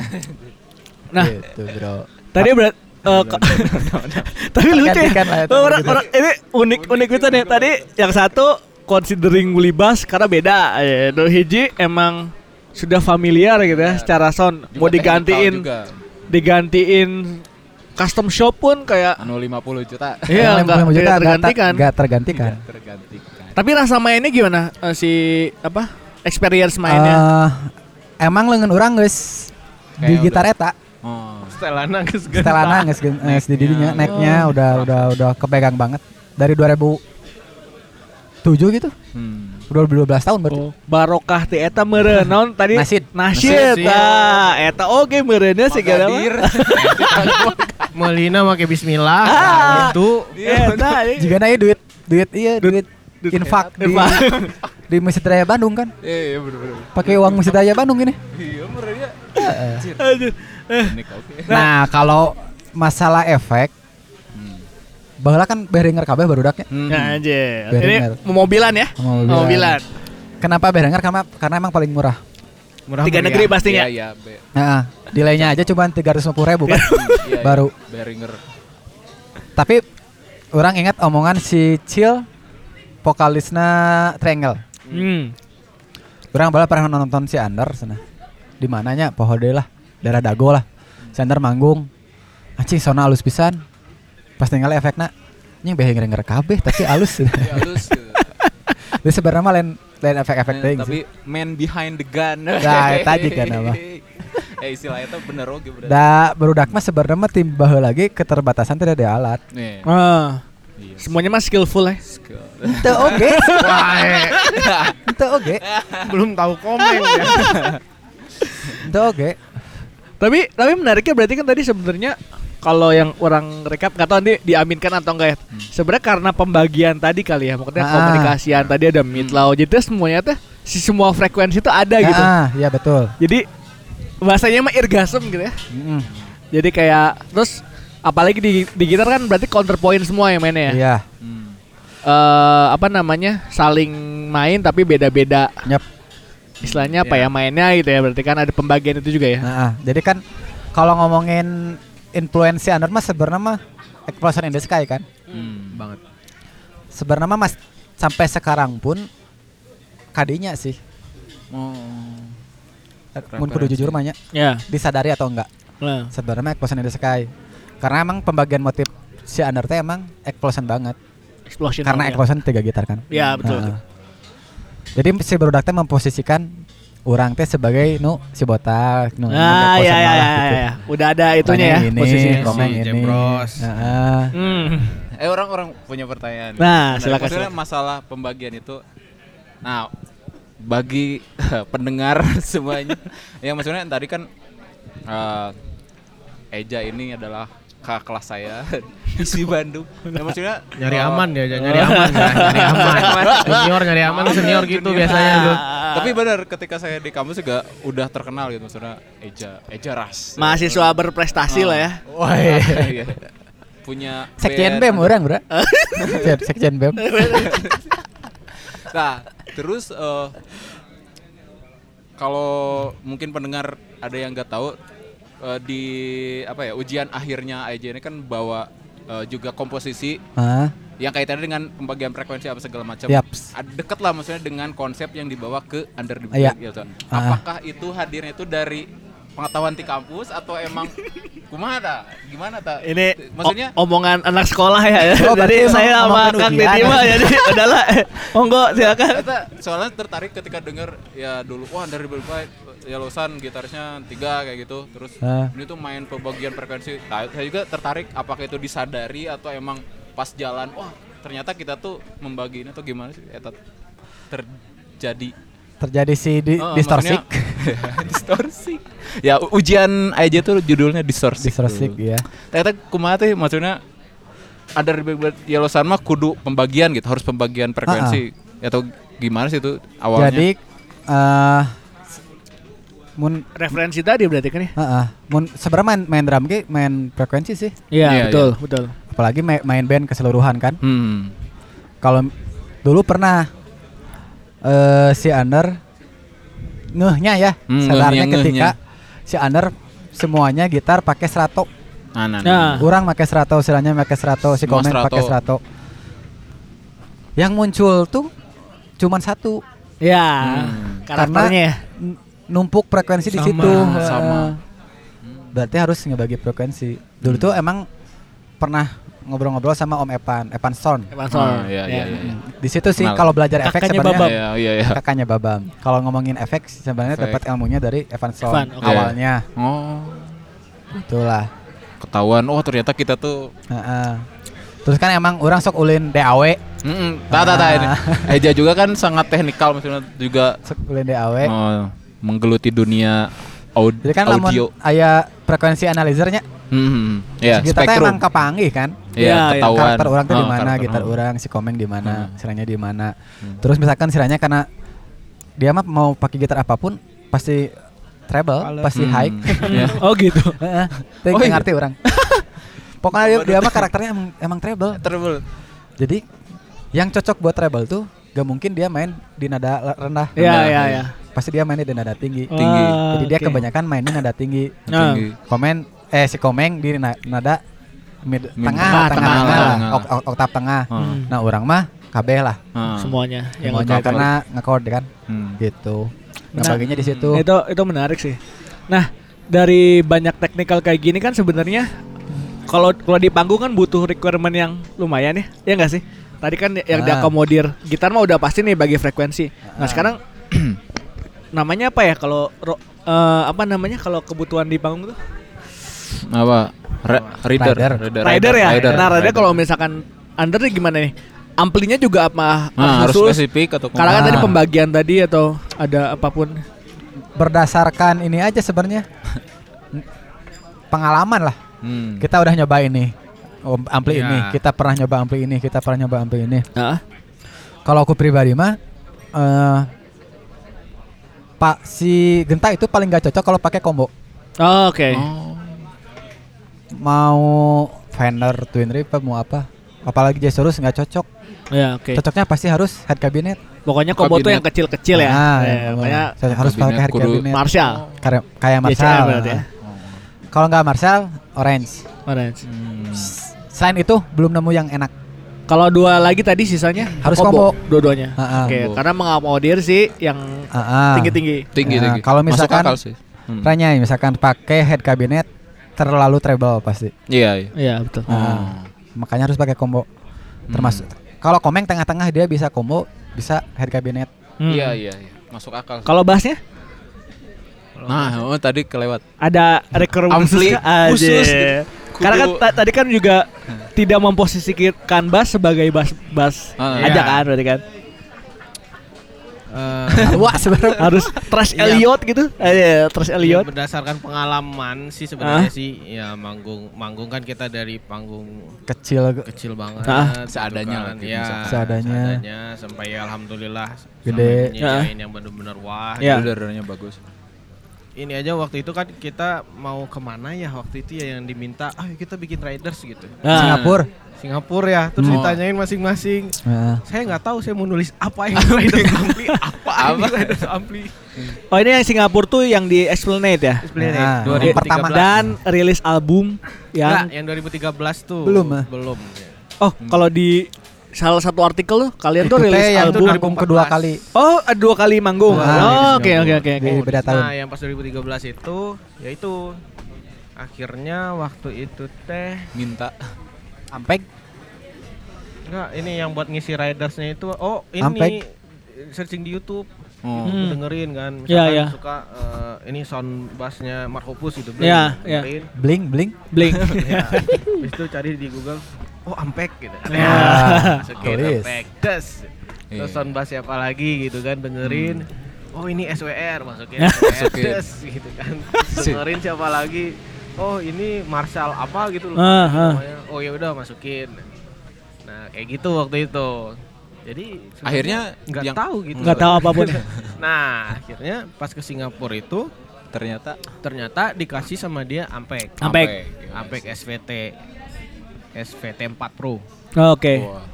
Nah, gitu bro tadi berat *laughs* eh, ke- *laughs* tapi lucu ya. Gantikan lah itu, orang, gitu. orang ini unik unik itu nih. Tadi yang satu considering libas karena beda. Eh, no hiji emang sudah familiar gitu ya secara sound. Mau Juga digantiin technical juga. digantiin custom shop pun kayak Anu 50 juta. iya enggak 50 juta tidak nggak tergantikan. ter- nggak tergantikan Tidak tergantikan. Tapi rasa mainnya gimana eh, si apa? Experience mainnya. Eh, emang lengan orang guys di gitar eta Oh. Setelana geus setelana nges nges di dirinya naiknya udah udah udah kepegang banget dari 2007 gitu Hmm. udah 12 tahun berarti Oh, barokah teh eta meureun naon tadi Nasid. nasid tah eta oge meureunnya segala. *laughs* Melina make bismillah. Ah. Nah, itu eta eh. jika nanya duit duit iya duit, duit infak di, di Masjid Raya Bandung kan Iya, iya bener-bener. pakai uang Masjid Raya Bandung ini Iya, merenya. Aduh. Unik, oke. nah kalau masalah efek. Bahwa kan Behringer kabeh barudaknya Hmm. Nah, aja. Ini Beringer. mobilan ya? Mobilan. Mobilan. kenapa Behringer karena karena emang paling murah murah Tiga meriah. negeri pastinya. Iya, iya, nah delaynya aja cuma 350 ribu kan *laughs* Iya, iya. Baru. Behringer. Tapi orang ingat omongan si Chill vokalisnya Triangle. Hmm. Orang bala pernah nonton si Under sana. Di mananya pohode lah, daerah Dago lah. Si Under manggung. Anjing sona alus pisan. Pas tinggal efeknya Nying behe ngerenger kabeh tapi alus. Iya, halus. *laughs* Jadi sebenarnya mah lain lain efek-efek teh tapi man behind the gun. Nah, eta juga nama. Eh istilahnya itu bener oke bener. Da berudak mah sebenarnya mah tim lagi keterbatasan tidak ada alat. Iya. semuanya mah skillful ya. Ente oge. Ente oge. belum tahu komen ya. Ente oge. Tapi tapi menariknya berarti kan tadi sebenarnya kalau yang orang rekap nggak tahu nanti diaminkan atau enggak ya. Sebenarnya karena pembagian tadi kali ya, maksudnya Ah. komunikasian tadi ada mid low, jadi semuanya tuh si semua frekuensi itu ada gitu. Ah, iya betul. Jadi bahasanya mah irgasm gitu ya. Mm-mm. Jadi kayak terus apalagi di di gitar kan berarti counterpoint semua yang mainnya ya. Iya. Hmm. eh apa namanya saling main tapi beda-beda Yap. istilahnya apa Iya. ya mainnya gitu ya berarti kan ada pembagian itu juga ya Nah, ah, jadi kan kalau ngomongin influence Under mah sebenarnya mah Explosion in the Sky kan. Hmm. banget. Sebenarnya mah mas sampai sekarang pun kadinya sih. Oh. Mun kudu jujur mah nya, ya disadari atau enggak nah. sebenarnya Explosion in the Sky. Karena emang pembagian motif si Under teh emang explosion banget. explosion Karena ya. explosion tiga gitar kan. ya betul Nah, Jadi si Barudak teh memposisikan orang teh sebagai nu si botak nu ah nu ya ya malah ya, gitu. ya udah ada itunya ya ini, posisinya komeng Si ini. Jebros. Heeh. Hmm. Eh orang-orang punya pertanyaan. Nah, Benar, silakan, silakan. masalah pembagian itu. Nah, bagi *laughs* pendengar *laughs* semuanya, yang maksudnya tadi kan eh, Eja ini adalah kakak kelas saya *laughs* di Bandung. Nah, maksudnya Nyari eh, aman dia, nyari aman, ya, nyari aman. Senior *laughs* nyari aman, senior gitu Junior. biasanya tuh. Tapi benar ketika saya di kampus juga udah terkenal gitu maksudnya Eja Eja Ras. mahasiswa berprestasi lah ya Wah, Iya. Punya Sekjen BEM orang, Bro. Sekjen- BEM. *laughs* Nah, terus eh, kalau mungkin pendengar ada yang nggak tahu eh, di apa ya ujian akhirnya AJ ini kan bawa eh, juga komposisi Ah, yang kaitannya dengan pembagian frekuensi apa segala macam. Deket lah maksudnya dengan konsep yang dibawa ke under the Iya. Bed gitu. Ah. Apakah itu hadirnya itu dari pengetahuan di kampus atau emang *laughs* kumaha ta? Gimana ta? ini maksudnya o- omongan anak sekolah ya, *laughs* Oh, jadi saya sama Kang mah jadi *laughs* udahlah eh, monggo silakan Kita soalnya tertarik ketika denger ya dulu wah dari berbagai ya Losan gitarisnya tiga kayak gitu terus Ah. ini tuh main pembagian frekuensi nah, saya juga tertarik apakah itu disadari atau emang pas jalan wah ternyata kita tuh membagi ini atau gimana sih Eta terjadi terjadi si di, Oh, distorsi. *laughs* distorsi ya ujian aja tuh judulnya distorsi Distorsi ya. ternyata kumaha teh maksudnya ada ya Losan mah kudu pembagian gitu harus pembagian frekuensi atau gimana sih itu awalnya Jadi eh mun referensi tadi berarti kan ya Heeh. mun sebenarnya main, main drum ge main frekuensi sih. iya Iya, betul betul Apalagi main, main band keseluruhan kan. Hmm. Kalau dulu pernah eh si Under ngehnya ya, Hmm, sadarnya ngehnya, ketika si Under semuanya gitar pakai strato. Nah, nah, Nah. Orang pakai strato, istilahnya pakai strato, si Semua komen pakai strato. Yang muncul tuh cuman satu, ya Hmm. karakternya n- numpuk frekuensi di Sama, situ. sama. Berarti harus ngebagi frekuensi. Dulu tuh emang pernah ngobrol-ngobrol sama Om Evan, Evan Stone. Evan Oh, Sol iya, iya, iya. Di situ sih kalau belajar efek sebenarnya Babam. Iya, iya, iya. kakaknya Babam. Kalau ngomongin efek sebenarnya dapat ilmunya dari Evan Stone Evan, oke. awalnya. Oh, Itulah. ketahuan. Oh, ternyata kita tuh Heeh. Terus kan emang orang sok ulin DAW, Mm tak, tak, tak, ini. *laughs* Eja juga kan sangat teknikal maksudnya juga sok ulin DAW. oh, menggeluti dunia aud- Jadi kan audio. lamun aya frekuensi analyzernya, Hmm, ya, kita teh spektrum. emang kepanggih kan. Iya, Iya, iya. ketahuan. karakter orang tuh Oh, di mana, gitar Oh. orang, si komeng di mana, Hmm. siranya di mana. Terus misalkan siranya karena dia mah mau pakai gitar apa pun pasti treble, pasti Hmm, high. *laughs* ya. oh gitu *laughs* Heeh. Tapi Oh, iya. ngerti orang. Pokoknya dia, dia mah karakternya emang, emang treble. Treble. Jadi yang cocok buat treble tuh gak mungkin dia main di nada rendah. Iya, iya, iya. Pasti dia mainnya di nada tinggi. Tinggi. Ah, Jadi dia oke. kebanyakan mainnya nada tinggi. Nah. Tinggi. Komen eh si komeng di na- nada mid, Mid- tengah, tengah, tengah, tengah, tengah, tengah. Ok- ok- oktav tengah. Hmm. Nah, orang mah kabeh lah. Ah. semuanya yang Semuanya karena ngekord kan. Hmm. Gitu. Nah, Nah, baginya di situ. itu itu menarik sih nah dari banyak teknikal kayak gini kan sebenarnya kalau kalau di panggung kan butuh requirement yang lumayan ya ya nggak sih tadi kan yang Ah. diakomodir gitar mah udah pasti nih bagi frekuensi nah Ah. sekarang *clears throat* namanya apa ya kalau ro- eh, apa namanya kalau kebutuhan di panggung tuh Apa? Re- reader. Rider. rider ya Rider. nah rider Rider. kalau misalkan under nih gimana nih amplinya juga apa Ah, harus khusus spesifik atau karena kan tadi pembagian tadi atau ada apa pun Berdasarkan ini aja sebenarnya. Pengalaman lah. Hmm. Kita udah nyoba ini. Oh, ampli Iya. ini, kita pernah nyoba ampli ini, kita pernah nyoba ampli ini. nah, Kalau aku pribadi mah eh Pak si Genta itu paling gak cocok kalau pakai combo. oh, oke Oh. Mau Fender Twin Rip mau apa? Apalagi Jazzurus nggak cocok. Ya, oke. Cocoknya pasti harus head cabinet. Pokoknya combo tuh yang kecil-kecil ya. Nah, ya, makanya Cocok- harus Kabinet pakai head kudu- cabinet. Marshall. Kayak kayak Marshall. berarti ya. Kalau nggak Marshall, orange. Orange. Hmm. Selain itu belum nemu yang enak. Kalau dua lagi tadi sisanya Harus combo. dua-duanya. Ah, ah. Oke, Combo. karena mengakomodir sih yang Ah, tinggi-tinggi. Tinggi Nah, tinggi. kalau Masuk misalkan- akal sih. Hmm. Ranya misalkan pakai head cabinet terlalu treble pasti. Iya, iya. Iya, betul. Oh. Nah, makanya harus pakai combo. Hmm. Termasuk kalau komeng tengah-tengah dia bisa combo, bisa head cabinet. Hmm. Iya, iya, iya. Masuk akal. Kalau bassnya Nah, oh, tadi kelewat. ada requirement Ampli khusus khusus gitu. Karena kan ta- tadi kan juga tidak memposisikan bass sebagai bass bass Ah, aja iya. kan berarti kan. Eh, *laughs* Wah sebenarnya Harus Trash Iya. Elliot gitu. Eh, Trash ya, Elliot. berdasarkan pengalaman sih sebenarnya sih ya manggung manggung kan kita dari panggung kecil kecil banget gitu Seadanya kan. lah, gitu, ya. Seadanya. seadanya, sampai ya alhamdulillah Gede. sampai nyediain yang benar-benar wah Ya. Udaranya bagus. Ini aja waktu itu kan kita mau ke mana ya waktu itu ya yang diminta ayo kita bikin riders gitu Nah. Singapura. Singapura ya terus Hmm. ditanyain masing-masing Nah, saya nggak tahu saya mau nulis apa yang *laughs* riders ampli apa ini riders ampli Oh ini yang Singapura tuh yang di Esplanade ya. Esplanade, Nah, 2013. yang pertama. Dan rilis album yang yang 2013 tuh Belum, ah. belum Oh, kalau di salah satu artikel tuh kalian tuh itu rilis album. album kedua 2014. kali Oh, ada dua kali manggung. Nah, oh, di oke oke oke oke. beda tahun. Nah, yang pas 2013 itu ya itu akhirnya waktu itu teh Minta. Ampeg. enggak ini yang buat ngisi ridersnya itu oh ini Ampeg. searching di YouTube Oh. Hmm. dengerin kan Iya, misalkan iya. suka eh, ini sound bassnya Markopus gitu Iya, iya. dengerin. Bling bling. Blink. *laughs* Ya, Habis itu cari di Google oh Ampeg gitu Ya. masukin. Ampeg des terus Iya. sound bass siapa lagi gitu kan dengerin oh ini SWR masukin *laughs* Masukin. des gitu kan *laughs* dengerin siapa lagi oh ini Marshall apa gitu loh Ah, ah. namanya. oh ya udah masukin nah kayak gitu waktu itu jadi Akhirnya nggak yang- tahu gitu Nggak tahu apa pun. *laughs* nah akhirnya pas ke Singapura itu Ternyata ternyata dikasih sama dia Ampeg Ampeg. Ampeg SVT SVT 4 Pro Oke. Wah.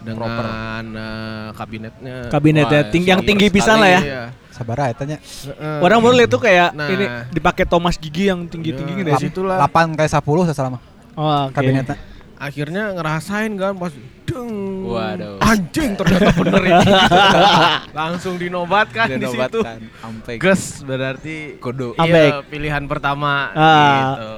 dengan eh, kabinetnya Kabinetnya Wah, tinggi yang tinggi pisan lah ya. Iya. Sabar aja tanya. Heeh. Orang baru lihat tuh kayak Nah. ini dipakai Thomas Gigi yang tinggi-tinggi gitu ya sih. Situlah. 8 kayak 10 selama Oh, oke. kabinetnya. akhirnya ngerasain kan pas deng Waduh. anjing ternyata bener ini *laughs* langsung dinobatkan di situ Dinobatkan. Sampai ges berarti kudu. Ampeg. iya pilihan pertama Ah. gitu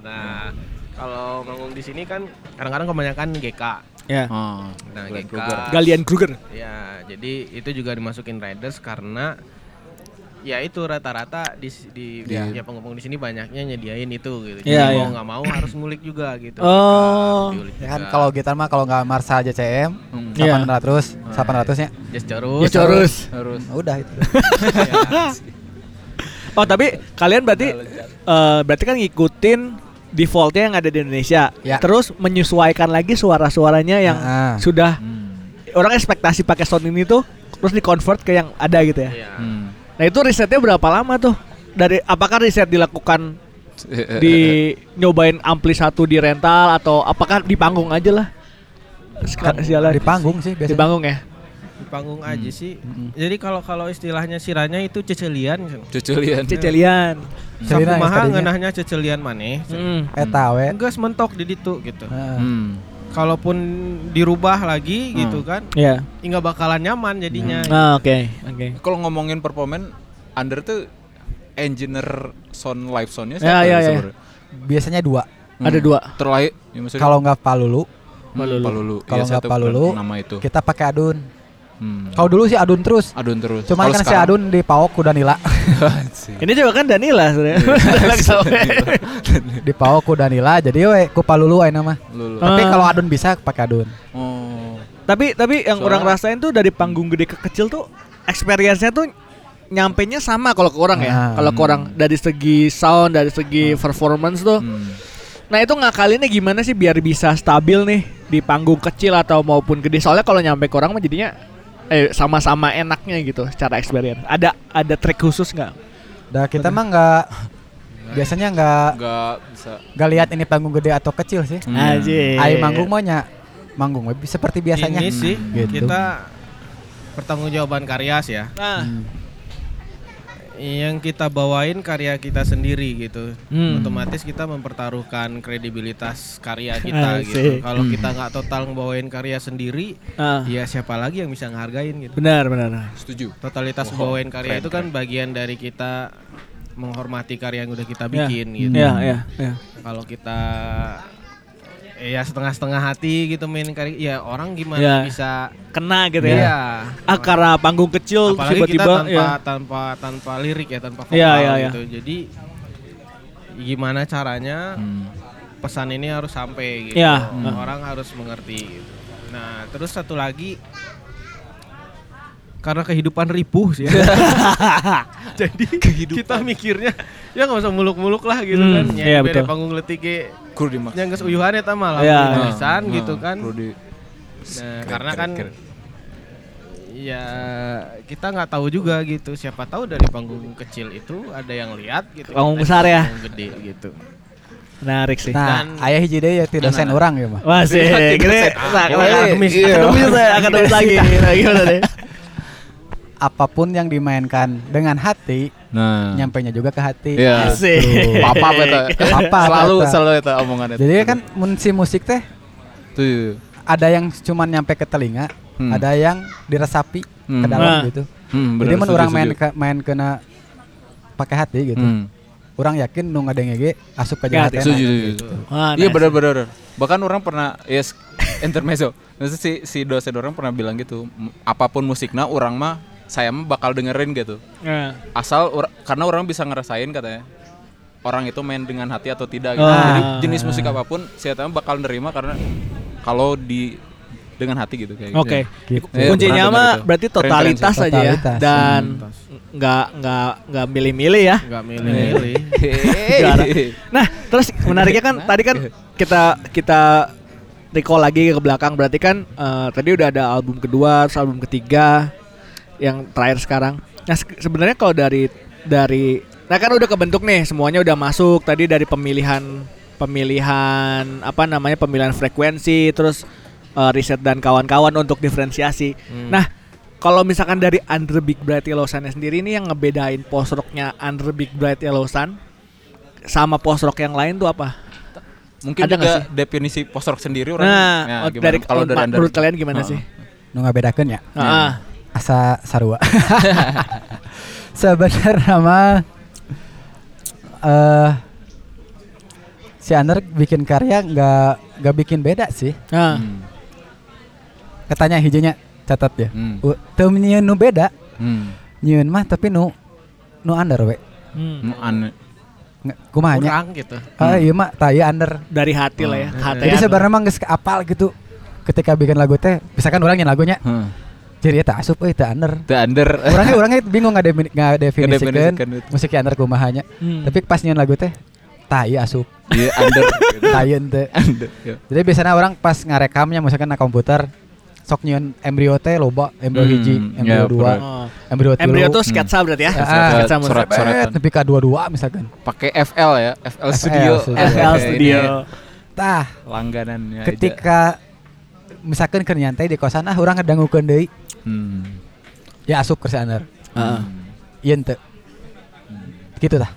nah kalau manggung di sini kan kadang-kadang kebanyakan GK Ya. Oh. Nah, Glenn GK. Kruger. Galian Kruger. Ya, jadi itu juga dimasukin riders karena ya itu rata-rata di di Iya. ya pengemudi di sini banyaknya nyediain itu gitu. Iya, Jadi iya. mau nggak mau harus ngulik juga gitu. Oh. Diulik Ya kan kalau gitar mah kalau nggak Marsa JCM Hmm. Iya. 800, 800 nya. Just Corus. Ya, Corus. Harus. Udah itu. *laughs* Oh, tapi kalian berarti eh, berarti kan ngikutin defaultnya yang ada di Indonesia. Ya. Terus menyesuaikan lagi suara-suaranya yang Ah. sudah Hmm. orang ekspektasi pakai sound ini tuh terus di convert ke yang ada gitu ya. Iya. Hmm. Nah, itu risetnya berapa lama tuh? Dari apakah riset dilakukan *laughs* di nyobain ampli satu di rental atau apakah di panggung aja lah? Sekarang sialan. Di panggung sih Di biasanya. panggung ya. Panggung Hmm. aja sih. Jadi kalau kalau istilahnya siranya itu cecelian. Cuculian. Cecelian. Celina yang Sakumaha tadinya. ngeunahnya cecelian maneh. Hmm. Eta we. Enggak mentok di ditu gitu. Heeh. Hmm. Kalaupun dirubah lagi Hmm. gitu kan, Ya. nggak bakalan nyaman jadinya. Ah, oke. Oke. Kalau ngomongin performan, Under tuh engineer sound live soundnya Ya, siapa ya, ya. sebenarnya? Biasanya dua. Ada dua. Terlahir, ya maksudnya Kalau nggak Palulu, Hmm, Palulu. Palulu. kalau Iya, nggak Palulu, nama itu. kita pakai adun. Hmm. Kalau dulu sih adun terus. Adun terus. Kalau kan si adun di Paok ku Danila. *laughs* Ini juga kan Danila sebenarnya. *laughs* *laughs* di Paok ku Danila jadi we ku Palulu ayeuna mah. Lulu. Ah. Tapi kalau adun bisa pakai adun. Oh. tapi tapi yang Soalnya- orang rasain tuh dari panggung gede ke kecil tuh experience-nya tuh nyampenya sama kalau ke orang ya. Ah. Kalau ke orang dari segi sound, dari segi performance tuh. Hmm. Nah, itu ngakalinnya gimana sih biar bisa stabil nih di panggung kecil atau maupun gede? Soalnya kalau nyampe ke orang mah jadinya eh sama-sama enaknya gitu secara experience. Ada ada trik khusus nggak? Dah kita mah nggak biasanya nggak Enggak bisa. nggak lihat ini panggung gede atau kecil sih. Hmm. Ayo manggung mah nya manggung seperti biasanya. Ini sih Gitu. kita pertanggungjawaban karya sih ya. Nah, Hmm. Yang kita bawain karya kita sendiri gitu. Hmm. Otomatis kita mempertaruhkan kredibilitas karya *laughs* kita gitu. Kalau kita nggak total ngebawain karya sendiri, ah, ya siapa lagi yang bisa ngehargain gitu. benar benar. Setuju. Totalitas bawain karya itu kan bagian dari kita menghormati karya yang udah kita Ya. bikin gitu. Ya, ya, ya. Kalau kita ya setengah-setengah hati gitu main karya, ya orang gimana Ya. bisa Kena gitu Iya. ya. Ah karena panggung kecil apalagi kita tiba-tiba tanpa ya. tanpa tanpa lirik ya tanpa vokal Iya, iya, iya. gitu jadi gimana caranya Hmm. pesan ini harus sampai gitu Iya. orang harus mengerti gitu. nah terus satu lagi karena kehidupan ripuh sih jadi kita mikirnya ya nggak usah muluk-muluk lah gitu Hmm, kan iya, beda betul. panggung letik ge dimaksud. yang uyuhan eta mah Iya. lamun pisan gitu kan di Nah, karena kan ya kita nggak tahu juga gitu. Siapa tahu dari panggung kecil itu ada yang lihat gitu. Panggung besar ya? Panggung gede gitu. Menarik sih. Nah, Dan- ayah hiji deui ya ti dosen Nah, nah. orang ya mah. Masih, kita nah, Oh, akademis. iya. akademis saya, akademis lagi. Nah, gimana deh? Apa pun yang dimainkan dengan hati, Nah. nyampainya juga ke hati. Iya. Asik. Papa eta. *laughs* Papa, Selalu eta. selalu eta omongan eta. Jadi kan mun si musik teh Tuh. ada yang cuman nyampe ke telinga, Hmm. ada yang diresapi ke Hmm. dalam Nah. gitu. Hmm, Jadi bener, mun setuju, orang main ke, main kena pakai hati gitu. Hmm. Orang yakin nu ngadenge ge asup ke Ya, hati. Setuju, setuju. Wah, Iya nice. benar benar. Bahkan orang pernah yes *laughs* intermezzo. Maksudnya si si dosen orang pernah bilang gitu, "M- apa pun musiknya orang mah saya mah bakal dengerin gitu. Nah, Asal ora- karena orang bisa ngerasain katanya. Orang itu main dengan hati atau tidak gitu. Ah. Jadi jenis musik apa pun saya tahu bakal nerima karena kalau di dengan hati gitu kayak Oke. gitu. Gitu. Iya, Kuncinya mah berarti Keren, keren totalitas sih. aja ya Totalitas. dan Totalitas. nggak nggak nggak milih-milih ya. Nggak milih-milih. *laughs* Nah, terus menariknya kan tadi kan kita kita recall lagi ke belakang berarti kan eh, tadi udah ada album kedua, terus album ketiga yang terakhir sekarang. Nah, se- sebenarnya kalau dari dari nah kan udah kebentuk nih, semuanya udah masuk tadi dari pemilihan pemilihan apa namanya pemilihan frekuensi terus eh, riset dan kawan-kawan untuk diferensiasi. Nah, kalau misalkan dari Under Big Bright Yellow Sun sendiri ini yang ngebedain post rocknya Under Big Bright Yellow Sun sama post rock yang lain tuh apa? Mungkin Ada nggak juga sih? definisi post rock sendiri orang. Nah, ya, dari kalau dari Anda menurut kalian gimana Heeh. sih? Nu ngabedakeun ya. Ah, Asa sarua. *laughs* Sebenarnya mah eh si Aner bikin karya nggak nggak bikin beda sih. ah, Hmm. Katanya hijinya catat ya. Hmm. Uh, nu beda, Hmm. nyieun mah tapi nu nu under we. hmm. Nu Kumaha nya? Kurang gitu. Ah iya mah tah ieu under. Dari hati lah ya, hati. Jadi sebenarnya mah geus apal gitu. Ketika bikin lagu teh, misalkan orang nyanyi lagunya, Heeh. Jadi eta asup euy teh under. The under. Orangnya orangnya *laughs* bingung nggak definisikan Ngedefinisikan itu. musik under kumahanya. Hmm. Tapi pas nyanyi lagu teh, tah ieu asup. Iya under. *laughs* Tayeun teh. *laughs* Under. ya. Jadi biasanya orang pas ngarekamnya misalkan na komputer sok nyieun embrio teh loba, embrio Hmm, hiji, ya, embrio dua, bener. Oh. embrio tilu. Embrio tuh sketsa berarti ya? Ah, sketsa musik. surat- surat. Tapi ka dua-dua misalkan. Pakai FL ya, FL FL Studio. Studio. FL Studio. Tah, Langganannya. aja. Misalkan keur nyantai di kosan ah urang ngedangukeun deui, Hmm. ya asup ke under. Ah. Ieun teu. Gitu tah.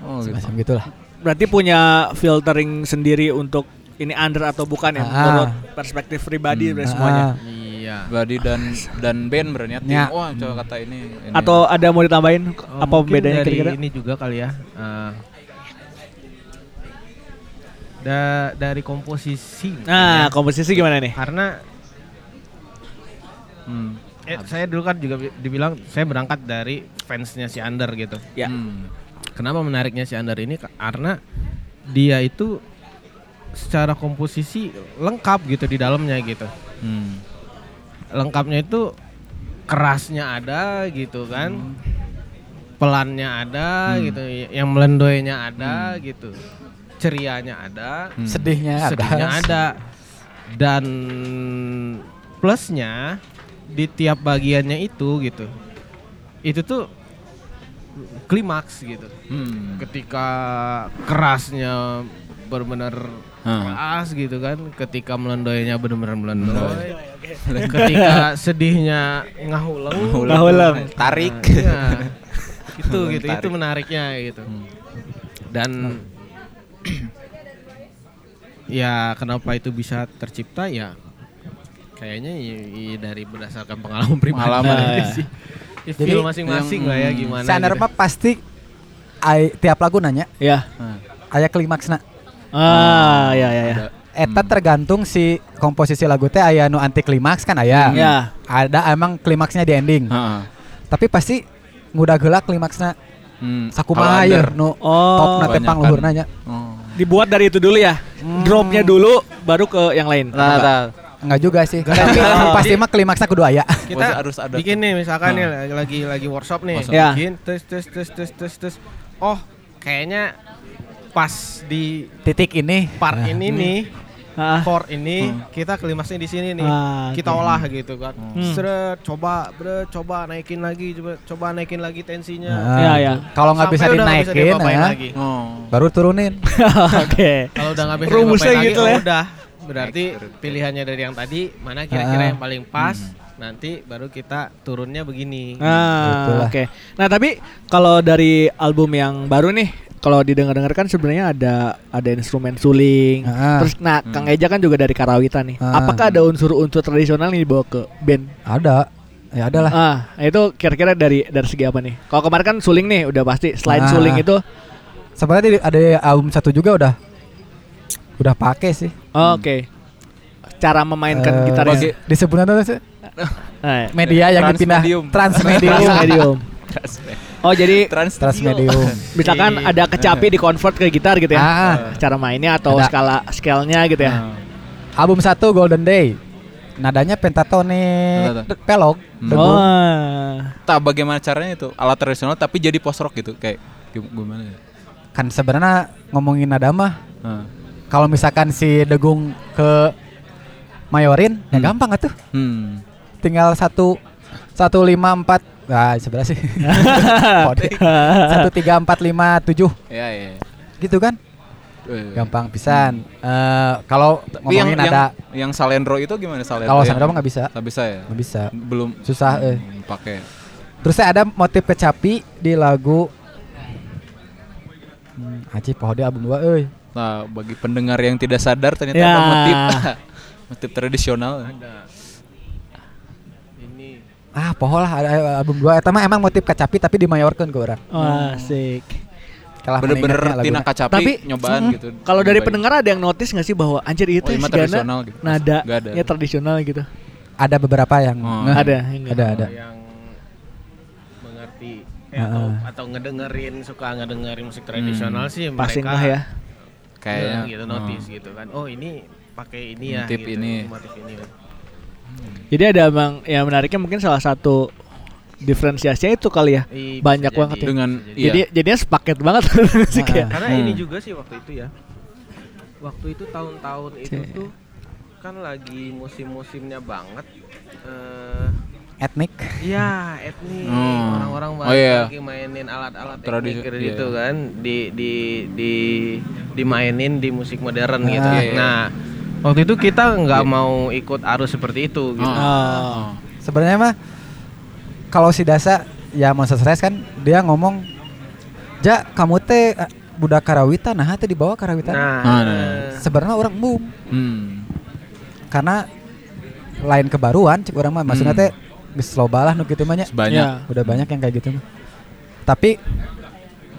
Oh, gitu. Semacam gitulah. Berarti punya filtering sendiri untuk ini under atau bukan ya Ah. menurut perspektif pribadi dari semuanya. Ah, Iya. Body dan dan band berarti tim. Ya. Wah, coba kata ini. ini. Atau ada mau ditambahin Oh, apa bedanya dari kira-kira? ini juga kali ya. eh, da dari komposisi. Nah, ya. komposisi gimana nih? karena Hmm. eh, saya dulu kan juga bi- dibilang saya berangkat dari fansnya si Under gitu. Ya. Hmm. Kenapa menariknya si Under ini? Ka- Karena dia itu secara komposisi lengkap gitu di dalamnya gitu. Hmm. Lengkapnya itu kerasnya ada gitu kan. Pelannya ada Hmm. gitu, yang melendoynya ada gitu. Cerianya ada, Hmm. Sedihnya ada. sedihnya ada. Dan plusnya di tiap bagiannya itu gitu. Itu tuh klimaks gitu Hmm. ketika kerasnya benar-benar Hmm. keras gitu kan. Ketika melendoynya benar-benar melendoy. Ketika sedihnya ngahuleng. Ngahuleng. Tarik. Iya. gitu Ngahuleng gitu tarik. itu menariknya gitu. Dan *clears throat* ya kenapa itu bisa tercipta ya kayaknya i- i- dari berdasarkan pengalaman pribadi Pengalaman, ya. sih. Ya, Jadi, masing-masing lah ya gimana. Saner gitu. pasti ai, tiap lagu nanya Ya. aya klimaksna. Ah, ya ya ya. Eta tergantung si komposisi lagu teh aya nu anti klimaks kan aya. Ya. Ada emang klimaksnya di ending. Heeh. Tapi pasti ngudag heula klimaksna Hmm. sakumaha ya nu Oh. top na teh Kebanyakan. pangluhurna nya. Oh. Dibuat dari itu dulu ya. Dropnya dulu baru ke yang lain. Nah, nah. Enggak juga sih. Tapi pasti mah klimaksnya kudu aya. kita harus ada. bikin nih misalkan Hmm. nih lagi lagi workshop nih Workshop. Ya. bikin tes tes tes tes tes tes oh kayaknya pas di Titik ini. part Nah. ini nih Ah. chord ini kita klimaksnya di sini nih Ah, kita oke. olah gitu kan Hmm. Seret, coba bre coba naikin lagi coba coba naikin lagi tensinya Nah, Iya, iya. Kalau nggak bisa dinaikin, diapa-apain nah, lagi. Oh. baru turunin. *laughs* Oke. kalau udah nggak bisa Rumusnya lagi gitu oh lah ya. udah berarti pilihannya dari yang tadi mana kira-kira Ah. yang paling pas nanti baru kita turunnya begini Ah, oke. Nah, tapi kalau dari album yang baru nih, kalau didengar-dengar kan sebenarnya ada ada instrumen suling. Ah. Terus nah, Kang Eja kan juga dari Karawitan nih. Ah. Apakah ada unsur-unsur tradisional nih dibawa ke band? Ada. Ya ada lah. Ah, itu kira-kira dari dari segi apa nih? Kalau kemarin kan suling nih udah pasti. Selain Ah. suling itu, Sebenarnya ada album satu juga udah udah pakai sih. oh, oke. Cara memainkan Eh, gitarnya. disebutnya tuh sih, Nah, media yang dipindah Transmedium. transmedium. Transmedium. Oh, jadi Trans transmedium. *laughs* misalkan ada kecapi di convert ke gitar gitu ya. Ah. Cara mainnya atau Ada. skala scale-nya gitu ya. Album satu Golden Day. Nadanya pentatonik Pentatonik. pelog. Hmm. debu. Oh. tak bagaimana caranya itu alat tradisional tapi jadi post rock gitu kayak gim- gimana ya? Kan sebenarnya ngomongin nada mah Heeh. kalau misalkan si Degung ke Mayorin ya Hmm. gampang atuh. Hmm. Tinggal satu satu lima empat Nah, sebelah sih. *laughs* Kode. Satu tiga empat lima tujuh Ya ya. gitu kan? Eh, Gampang pisan. Eh, kalau Tapi yang, ngomongin yang, ada yang salendro itu gimana salendro? kalau yang- mah nggak bisa, nggak bisa ya? nggak bisa. Belum Susah eh. hmm, pakai. Terus saya ada motif kecapi di lagu hmm, Aci poho di album 2 euy. Nah, bagi pendengar yang tidak sadar ternyata Ya. ada motif *laughs* motif tradisional. ini Ah, poho lah ada ada album 2 eta mah emang motif kecapi tapi dimayorkeun ke orang. Oh, asik. Kalah Bener-bener tina kacapi Tapi nyobaan mm, gitu. Kalau dari pendengar ada yang notice nggak sih bahwa anjir itu Oh, tradisional gitu. nada Nggak ada. ya tradisional gitu. ada beberapa yang Oh. Ada, enggak? ada ada. yang mengerti eh, Heeh. atau, atau ngedengerin suka ngedengerin musik tradisional sih Pasti mereka enggak ya. kayaknya gitu oh. notice gitu kan oh ini pakai ini ya Motif gitu, ini. motif ini Jadi ada bang yang menariknya mungkin salah satu diferensiasinya itu kali ya. Bisa Banyak jadi. banget ya. dengan Jadi iya. jadinya sepaket banget *laughs* sih Ah, kayak. karena Hmm. ini juga sih waktu itu ya waktu itu tahun-tahun itu tuh kan lagi musim-musimnya banget eh Etnik. Iya, etnik. Hmm. Orang-orang Oh, banyak iya. lagi mainin alat-alat Tradisi- etnik iya. gitu kan, di di di dimainin di musik modern Ah. gitu. Iya, iya. Nah, waktu itu kita nggak Iya. mau ikut arus seperti itu gitu. Oh. Sebenarnya mah kalau si Dasa ya Monster Stress kan dia ngomong Ja, kamu teh eh, budak karawitan, nah teh dibawa karawitan. Nah, Ah, nah. Sebenarnya orang boom Hmm. karena lain kebaruan cik orang mah maksudnya Hmm. teh geus loba lah nu kitu mah nya. Banyak. Ya. Udah banyak yang kayak gitu mah. Tapi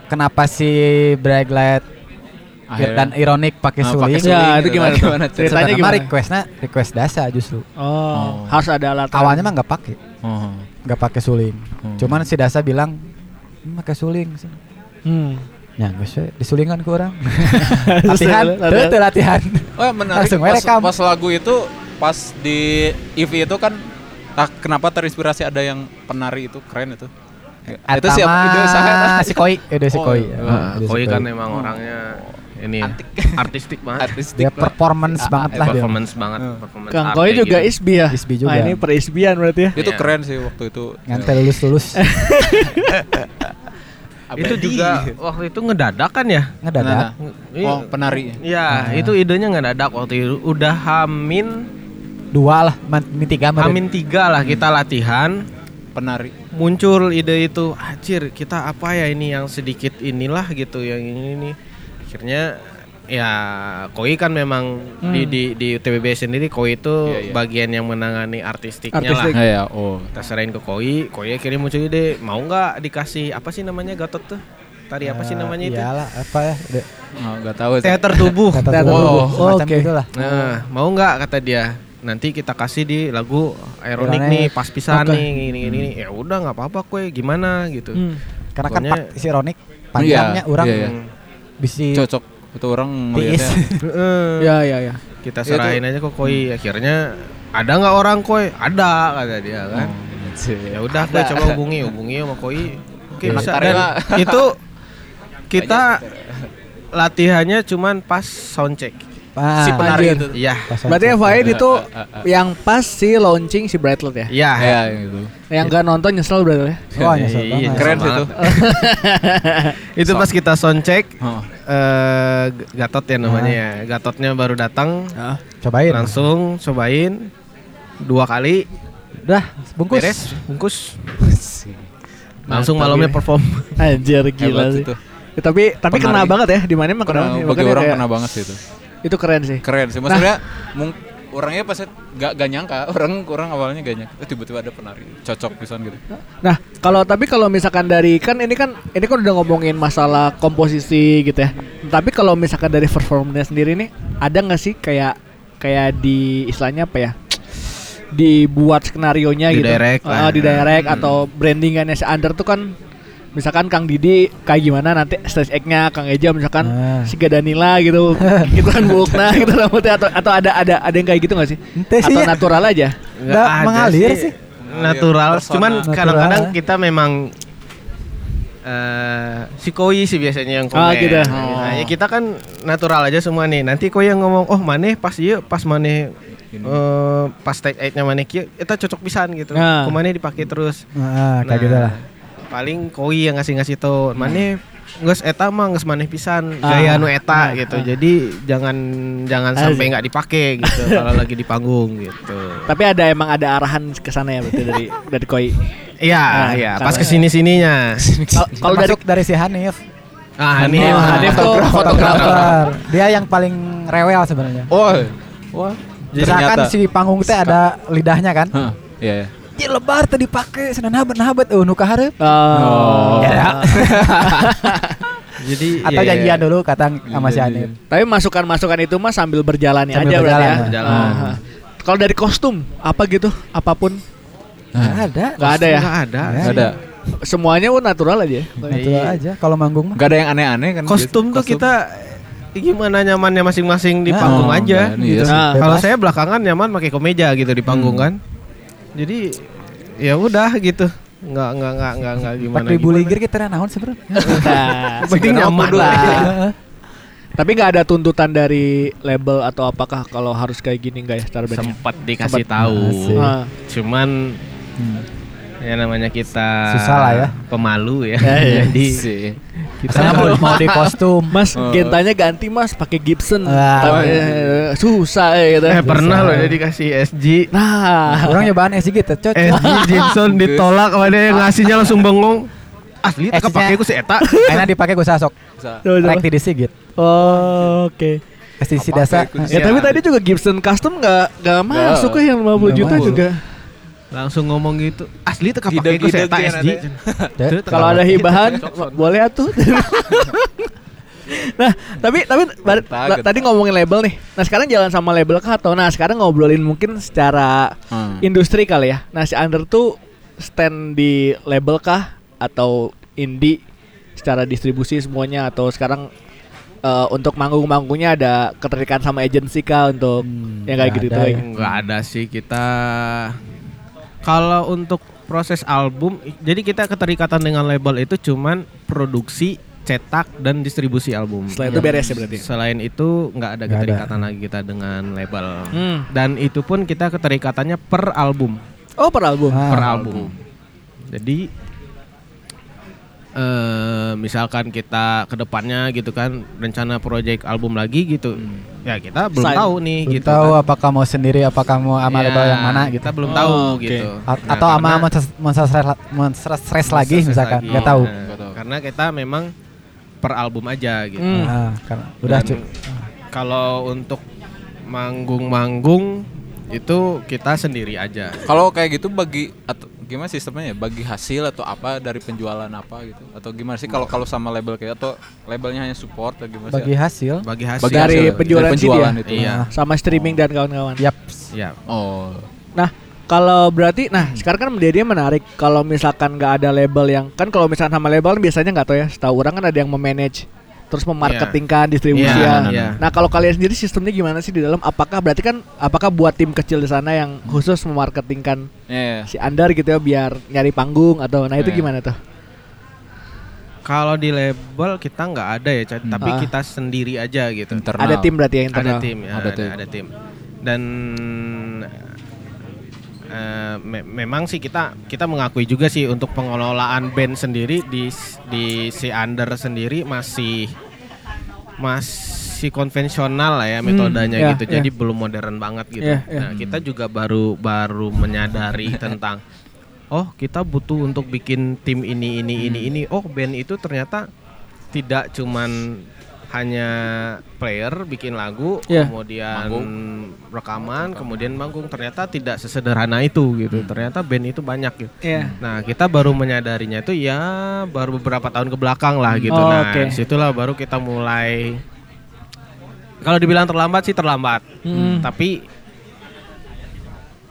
kenapa si Braglet Akhirnya- dan ironik pakai Ah, suling? Ya, itu gitu. gimana tuh? Gimana? Ceritanya gimana? requestnya request Dasa justru. Oh, Oh. harus ada alat. Awalnya mah nggak pakai, Oh. nggak pakai suling. Hmm. Cuman si Dasa bilang "Hmm, pakai suling. Hmm. Ya, geus we disulingan ke orang. *laughs* latihan, Latihan. tuh tuh latihan. Oh ya menarik Langsung pas, rekam. pas lagu itu pas di EV itu kan ah, kenapa terinspirasi ada yang penari itu keren itu. Ya, itu siapa? Mah saha? si Koi, ide si Oh, Koi. iya. Ya, Koi kan emang orangnya ini ya, Antik. artistik banget. Artistik Dia banget. performance Ah, banget ah, lah dia. performance banget, Hmm. performance Kang Koi juga gitu. isbi ya. Isbi juga. Nah, ini per isbian berarti ya. Itu Iya. keren sih waktu itu. Ngantel lulus lulus. *laughs* itu juga waktu itu ngedadak kan ya Ngedadak. Iya. Oh, penari. Ya, itu idenya ngedadak waktu itu. Udah hamin Dua lah, man- min tiga hamin tiga lah kita latihan. Penari. Muncul ide itu, anjir kita apa ya ini yang sedikit inilah gitu yang ini nih. Akhirnya ya Koi kan memang di di di UTBB sendiri Koi itu Iya, iya. bagian yang menangani artistiknya Artistik. lah. Ah, ya, oh. Kita serahin ke Koi, Koi akhirnya muncul ide, mau nggak dikasih apa sih namanya Gatot tuh? Tari apa sih Ya, namanya itu? Iyalah, apa ya? De- Oh, enggak tahu sih. Teater tubuh. Teater tubuh. tubuh. Semacam Oke. itulah. Nah, mau nggak kata dia? Nanti kita kasih di lagu Ironic. nih, pas pisan Oke. nih, gini gini. Ya udah nggak apa-apa kue, gimana gitu. Hmm. Karena kan Pokoknya- pak si ironik panjangnya Iya, orang iya, iya. Bisa Cocok. Itu orang. *laughs* Heeh. Ya ya ya. Kita Iya serahin aja ke Koi. Akhirnya ada nggak orang Koi? Ada kata dia kan. Ya udah Koi coba hubungi, hubungi sama Koi. Oke Anak bisa. tari Dan itu *laughs* kita latihannya cuman pas soundcheck. Ah, si penari anjir. itu. Iya. Berarti. FYI itu Ah, ah, ah. yang pas si launching si Brightlet ya. Iya. Ya, gitu. Yang gak nonton nyesel berarti ya. Wah, *laughs* nyesel Iya, banget. Keren sih itu. *laughs* itu pas kita soundcheck Oh. eh Gatot ya namanya ya. Gatotnya baru datang Cobain. langsung cobain dua kali Udah, bungkus. beres bungkus *laughs* langsung malamnya perform Anjir gila sih. itu. Ya, tapi tapi Penari. kena banget ya di mana emang Kena, kena. bagi orang kayak- kena banget sih itu. Itu keren sih. Keren sih. Maksudnya mung- orangnya pas gak, gak nyangka. *laughs* Orang orang awalnya gak nyangka. Eh, Tiba-tiba ada penari. Cocok pisan gitu. Nah, kalau tapi kalau misalkan dari kan ini kan ini kan udah ngomongin masalah komposisi gitu ya. Tapi kalau misalkan dari performanya sendiri nih ada nggak sih kayak kayak di istilahnya apa ya? dibuat skenario nya Di gitu. direct lah. di direct Hmm. atau brandingannya si Under tuh kan misalkan Kang Didi kayak gimana nanti stage act-nya Kang Eja misalkan Ah. si Gadanila gitu *laughs* gitu kan Bukna gitu rambutnya atau atau ada ada ada yang kayak gitu nggak sih? Sih Atau natural aja? Nggak ada mengalir sih. natural Persona. cuman Natural. kadang-kadang kita memang eh si Koi sih biasanya yang komen. Ah, gitu. Nah, ya kita kan natural aja semua nih. Nanti Koi yang ngomong, "Oh, maneh pas ieu pas maneh eh pas take eight-nya maneh kieu eta cocok pisan gitu. Nah. Ku maneh dipakai terus." Nah, kayak Nah, gitu lah. Paling Koi yang ngasih-ngasih tau, maneh geus eta mah geus maneh pisan Ah. gaya nu eta Ah, gitu. ah. Jadi jangan jangan Ah, sampai nggak dipakai gitu *laughs* kalau lagi di panggung gitu. Tapi ada emang ada arahan ke sana ya berarti dari dari Koi. Iya, Nah, iya, pas ke sini sininya. Kal- Kalau dari dari si Hanif. Ah, Hanif, nih, Hanif tuh fotografer. Fotografer. Dia yang paling rewel sebenarnya. Oh. Wah. Misalkan ternyata. si panggung teh ada lidahnya kan. Hah, Iya, iya. Dia lebar tadi dipake senan habat habat eueuh nu ka hareup. Oh. Ya. *laughs* Jadi Atau iya, janjian iya. dulu kata sama si Hanif. Tapi masukan-masukan itu mah sambil Sambil aja berarti berjalan, ya. berjalan. Ah. Kalau dari kostum apa gitu, apa pun Nggak ada. nggak ada ya. Nggak ada. Nggak ada. Semuanya pun natural aja. Natural aja kalau manggung mah. Gak ada yang aneh-aneh kan. Kostum tuh kita eh, gimana nyamannya masing-masing di Nah. panggung Oh, aja. iya gitu. Nah. Kalau saya belakangan nyaman pakai kemeja gitu di panggung Hmm. kan. Jadi ya udah gitu. Nggak nggak nggak nggak nggak gimana. 4000 gimana. ligir kita naon sebenarnya. *laughs* Nah, Penting nyaman lah. Tapi nggak ada tuntutan dari label atau apakah kalau harus kayak gini nggak ya secara bandnya? Sempat dikasih Sempet. tahu. Asik. Ah. Cuman Hmm. Ya namanya kita Susah lah ya. Pemalu ya. iya. *laughs* Jadi sih. Misalnya mau, mau di kostum. Mas, Oh. gentanya ganti Mas pakai Gibson. Ah. Tapi, eh, susah ya gitu. eh, pernah Susah. loh jadi kasih SG Nah, Orang nyobaan SG gitu, cocok. SG Gibson ditolak sama dia ngasihnya langsung bengong. Asli tak kepake ku si eta. Enak dipakai gue sasok. Rek di sigit. Oh, oke. Pasti si Apa dasa. kayak kudu Ya Iya. tapi tadi juga Gibson custom nggak nggak masuk ya yang 50 Nggak juta juga. Langsung ngomong gitu. Asli tak kepake ku si Ide-ide eta dia SG. Deh, Kalau ada hibahan *laughs* boleh atuh. *laughs* nah, tapi tapi tadi ngomongin label nih. Nah, sekarang jalan sama label kah atau nah sekarang ngobrolin mungkin secara Hmm. industri kali ya. Nah, si Under tuh stand di label kah atau indie secara distribusi semuanya atau sekarang eh, untuk manggung-manggungnya ada keterikatan sama agensi kah untuk Hmm, yang kayak nggak gitu kayak ya. gitu? Enggak ada sih kita kalau untuk proses album jadi kita keterikatan dengan label itu cuman produksi, cetak dan distribusi album. Setelah itu beres ya berarti. Selain itu nggak ada Nggak ada. keterikatan lagi kita dengan label. Hmm. Dan itu pun kita keterikatannya per album, Oh, per album. Ah. per album. Jadi eh misalkan kita ke depannya gitu kan rencana project album lagi gitu ya kita belum Sign. tahu nih Belum gitu tahu kan. apakah mau sendiri apakah mau sama Ya, label yang mana gitu. kita belum Oh, tahu oke. gitu A- Nah, atau sama monster monster stress, lagi Stress misalkan lagi. nggak tahu. Nah, Nggak tahu. karena kita memang per album aja gitu Hmm. Nah, karena udah kalau untuk manggung-manggung itu kita sendiri aja Kalau kayak gitu bagi atau gimana sistemnya ya? Bagi hasil atau apa dari penjualan apa gitu? Atau gimana sih kalau kalau sama label kayak atau labelnya hanya support atau gimana bagi sih? hasil. bagi hasil Bagi Dari hasil, penjualan dari penjualan ya? itu. Iya. sama streaming dan kawan-kawan. Yap. ya Oh. Nah, kalau berarti, nah sekarang kan menjadi menarik kalau misalkan nggak ada label yang kan kalau misalkan sama label kan biasanya nggak tahu ya, setahu orang kan ada yang memanage terus memarketingkan distribusian. Iya, iya. Nah kalau kalian sendiri sistemnya gimana sih di dalam? Apakah berarti kan apakah buat tim kecil di sana yang khusus memarketingkan Iya. si Andar gitu ya biar nyari panggung atau nah itu Iya. gimana tuh? kalau di label kita nggak ada ya Cak. tapi Ah. kita sendiri aja gitu Internal. Ada tim berarti ya ada internal. tim ya, Ada ada, tim. ada tim dan eh, me- memang sih kita kita mengakui juga sih untuk pengelolaan band sendiri di di si Under sendiri masih masih konvensional lah ya Hmm, metodenya ya, gitu. Jadi belum modern banget gitu. Ya, ya. nah kita juga baru baru menyadari *laughs* tentang oh kita butuh untuk bikin tim ini ini ini ini. Oh band itu ternyata tidak cuman hanya player bikin lagu Iya. kemudian Manggung. rekaman kemudian manggung ternyata tidak sesederhana itu gitu ternyata band itu banyak gitu Iya. nah kita baru menyadarinya itu ya baru beberapa tahun ke belakang lah gitu Oh, nah oke. di situlah baru kita mulai kalau dibilang terlambat sih terlambat Hmm. tapi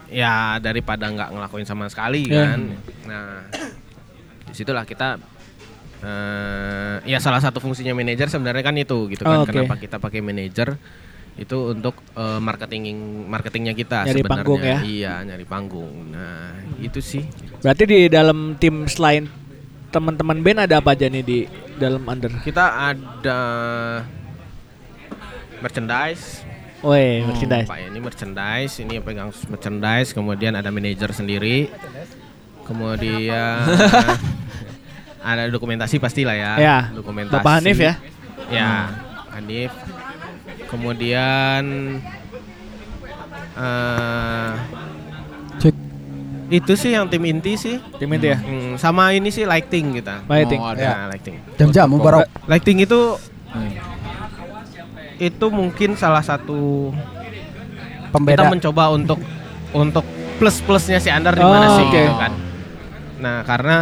ya daripada nggak ngelakuin sama sekali Iya. kan nah di situlah kita eh ya salah satu fungsinya manajer sebenarnya kan itu gitu Oh, kan oke. kenapa kita pakai manajer itu untuk eh, marketing marketingnya kita Nyari sebenarnya panggung ya? iya nyari panggung nah itu sih Berarti di dalam tim selain teman-teman band ada apa aja nih di dalam Under? kita ada merchandise Woi, merchandise. Pak ini merchandise, ini yang pegang merchandise, kemudian ada manajer sendiri, kemudian *laughs* ada dokumentasi pastilah ya, Ya, dokumentasi. Bapak Hanif ya? Ya, Hanif. Kemudian eh Cek. itu sih yang tim inti sih, Tim itu ya. Hmm, sama ini sih lighting kita. Lighting. Oh, ada. Ya, lighting. Jam-jam mubarok. Lighting itu Hmm. itu mungkin salah satu Pembeda. kita mencoba untuk untuk plus plusnya si Andar di Oh, mana sih oke. gitu kan. Nah karena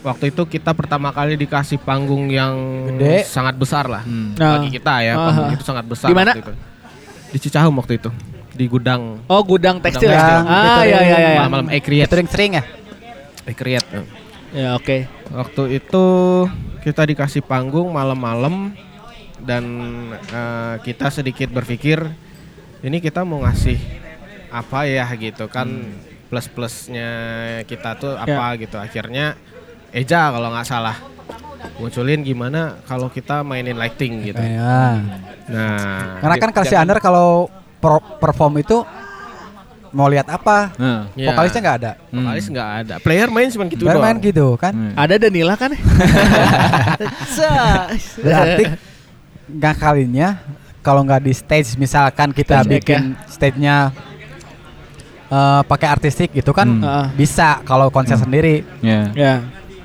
waktu itu kita pertama kali dikasih panggung yang Gede. sangat besar lah Hmm. Nah. bagi kita ya Ah. panggung itu sangat besar Di mana? waktu itu. Di Cicahem waktu itu di gudang Oh, gudang tekstil Gudang ya. tekstil. Ah, iya iya iya. malam-malam Ekriet Sering-sering ya? Ekriet Ya, oke. waktu itu kita dikasih panggung malam-malam dan eh, kita sedikit berpikir ini kita mau ngasih apa ya gitu kan Hmm. plus plusnya kita tuh Ya. apa gitu akhirnya Eja kalau nggak salah munculin gimana kalau kita mainin lighting gitu Ya. nah Karena kan si Under kalau pro- perform itu mau lihat apa? Nah. ya, Vokalisnya nggak ada. vokalis nggak ada player main cuma gitu Baru doang main gitu kan? Hmm. Ada Danila kan? *laughs* Berarti nggak kalinya kalau nggak di stage misalkan kita Stage bikin stage-nya eh, pakai artistik gitu kan Hmm. Bisa kalau konser sendiri Ya. ya.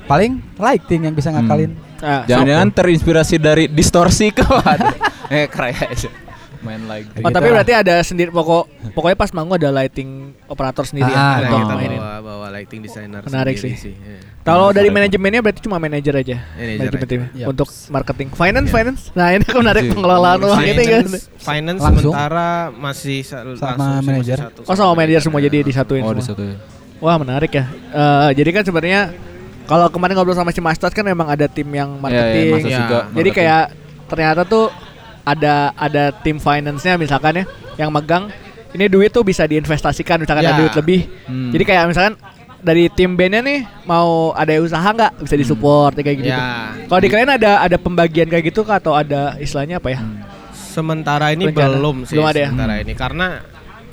Paling lighting yang bisa ngakalin. Ah, Jangan-jangan terinspirasi dari distorsi *laughs* kawan. eh keraya aja. Main lagi. Oh, tapi Gitu lah. berarti ada sendiri pokok pokoknya pas manggung ada lighting operator sendiri Ah, ya Nah, untuk kita mainin. bawa, bawa lighting designer Menarik sendiri sih. ya. Kalau dari manajemennya berarti cuma manajer aja. Manajer Manajemen aja. timnya. Yap. Untuk marketing. Finance, Iya. finance. Nah, ini kan menarik Iya. pengelolaan uang ini kan. finance, finance Langsung? sementara masih sa- Sama sih, manajer. Oh, sama manajer semua jadi disatuin Oh, di semua. satu. ya. Wah, menarik ya. Eh, jadi kan sebenarnya kalau kemarin ngobrol sama si Mastas kan memang ada tim yang Iya, iya, marketing. Tas Ya. juga Jadi marketing. kayak ternyata tuh ada ada tim finance-nya misalkan ya yang megang ini duit tuh bisa diinvestasikan misalkan Ya. ada duit lebih. Hmm. Jadi kayak misalkan dari tim bandnya nih mau ada usaha nggak bisa disupport kayak gitu. Ya, Kalau di kalian ada ada pembagian kayak gitu kah atau ada istilahnya apa ya? sementara ini Rencana. belum sih Belum ada ya? sementara ini karena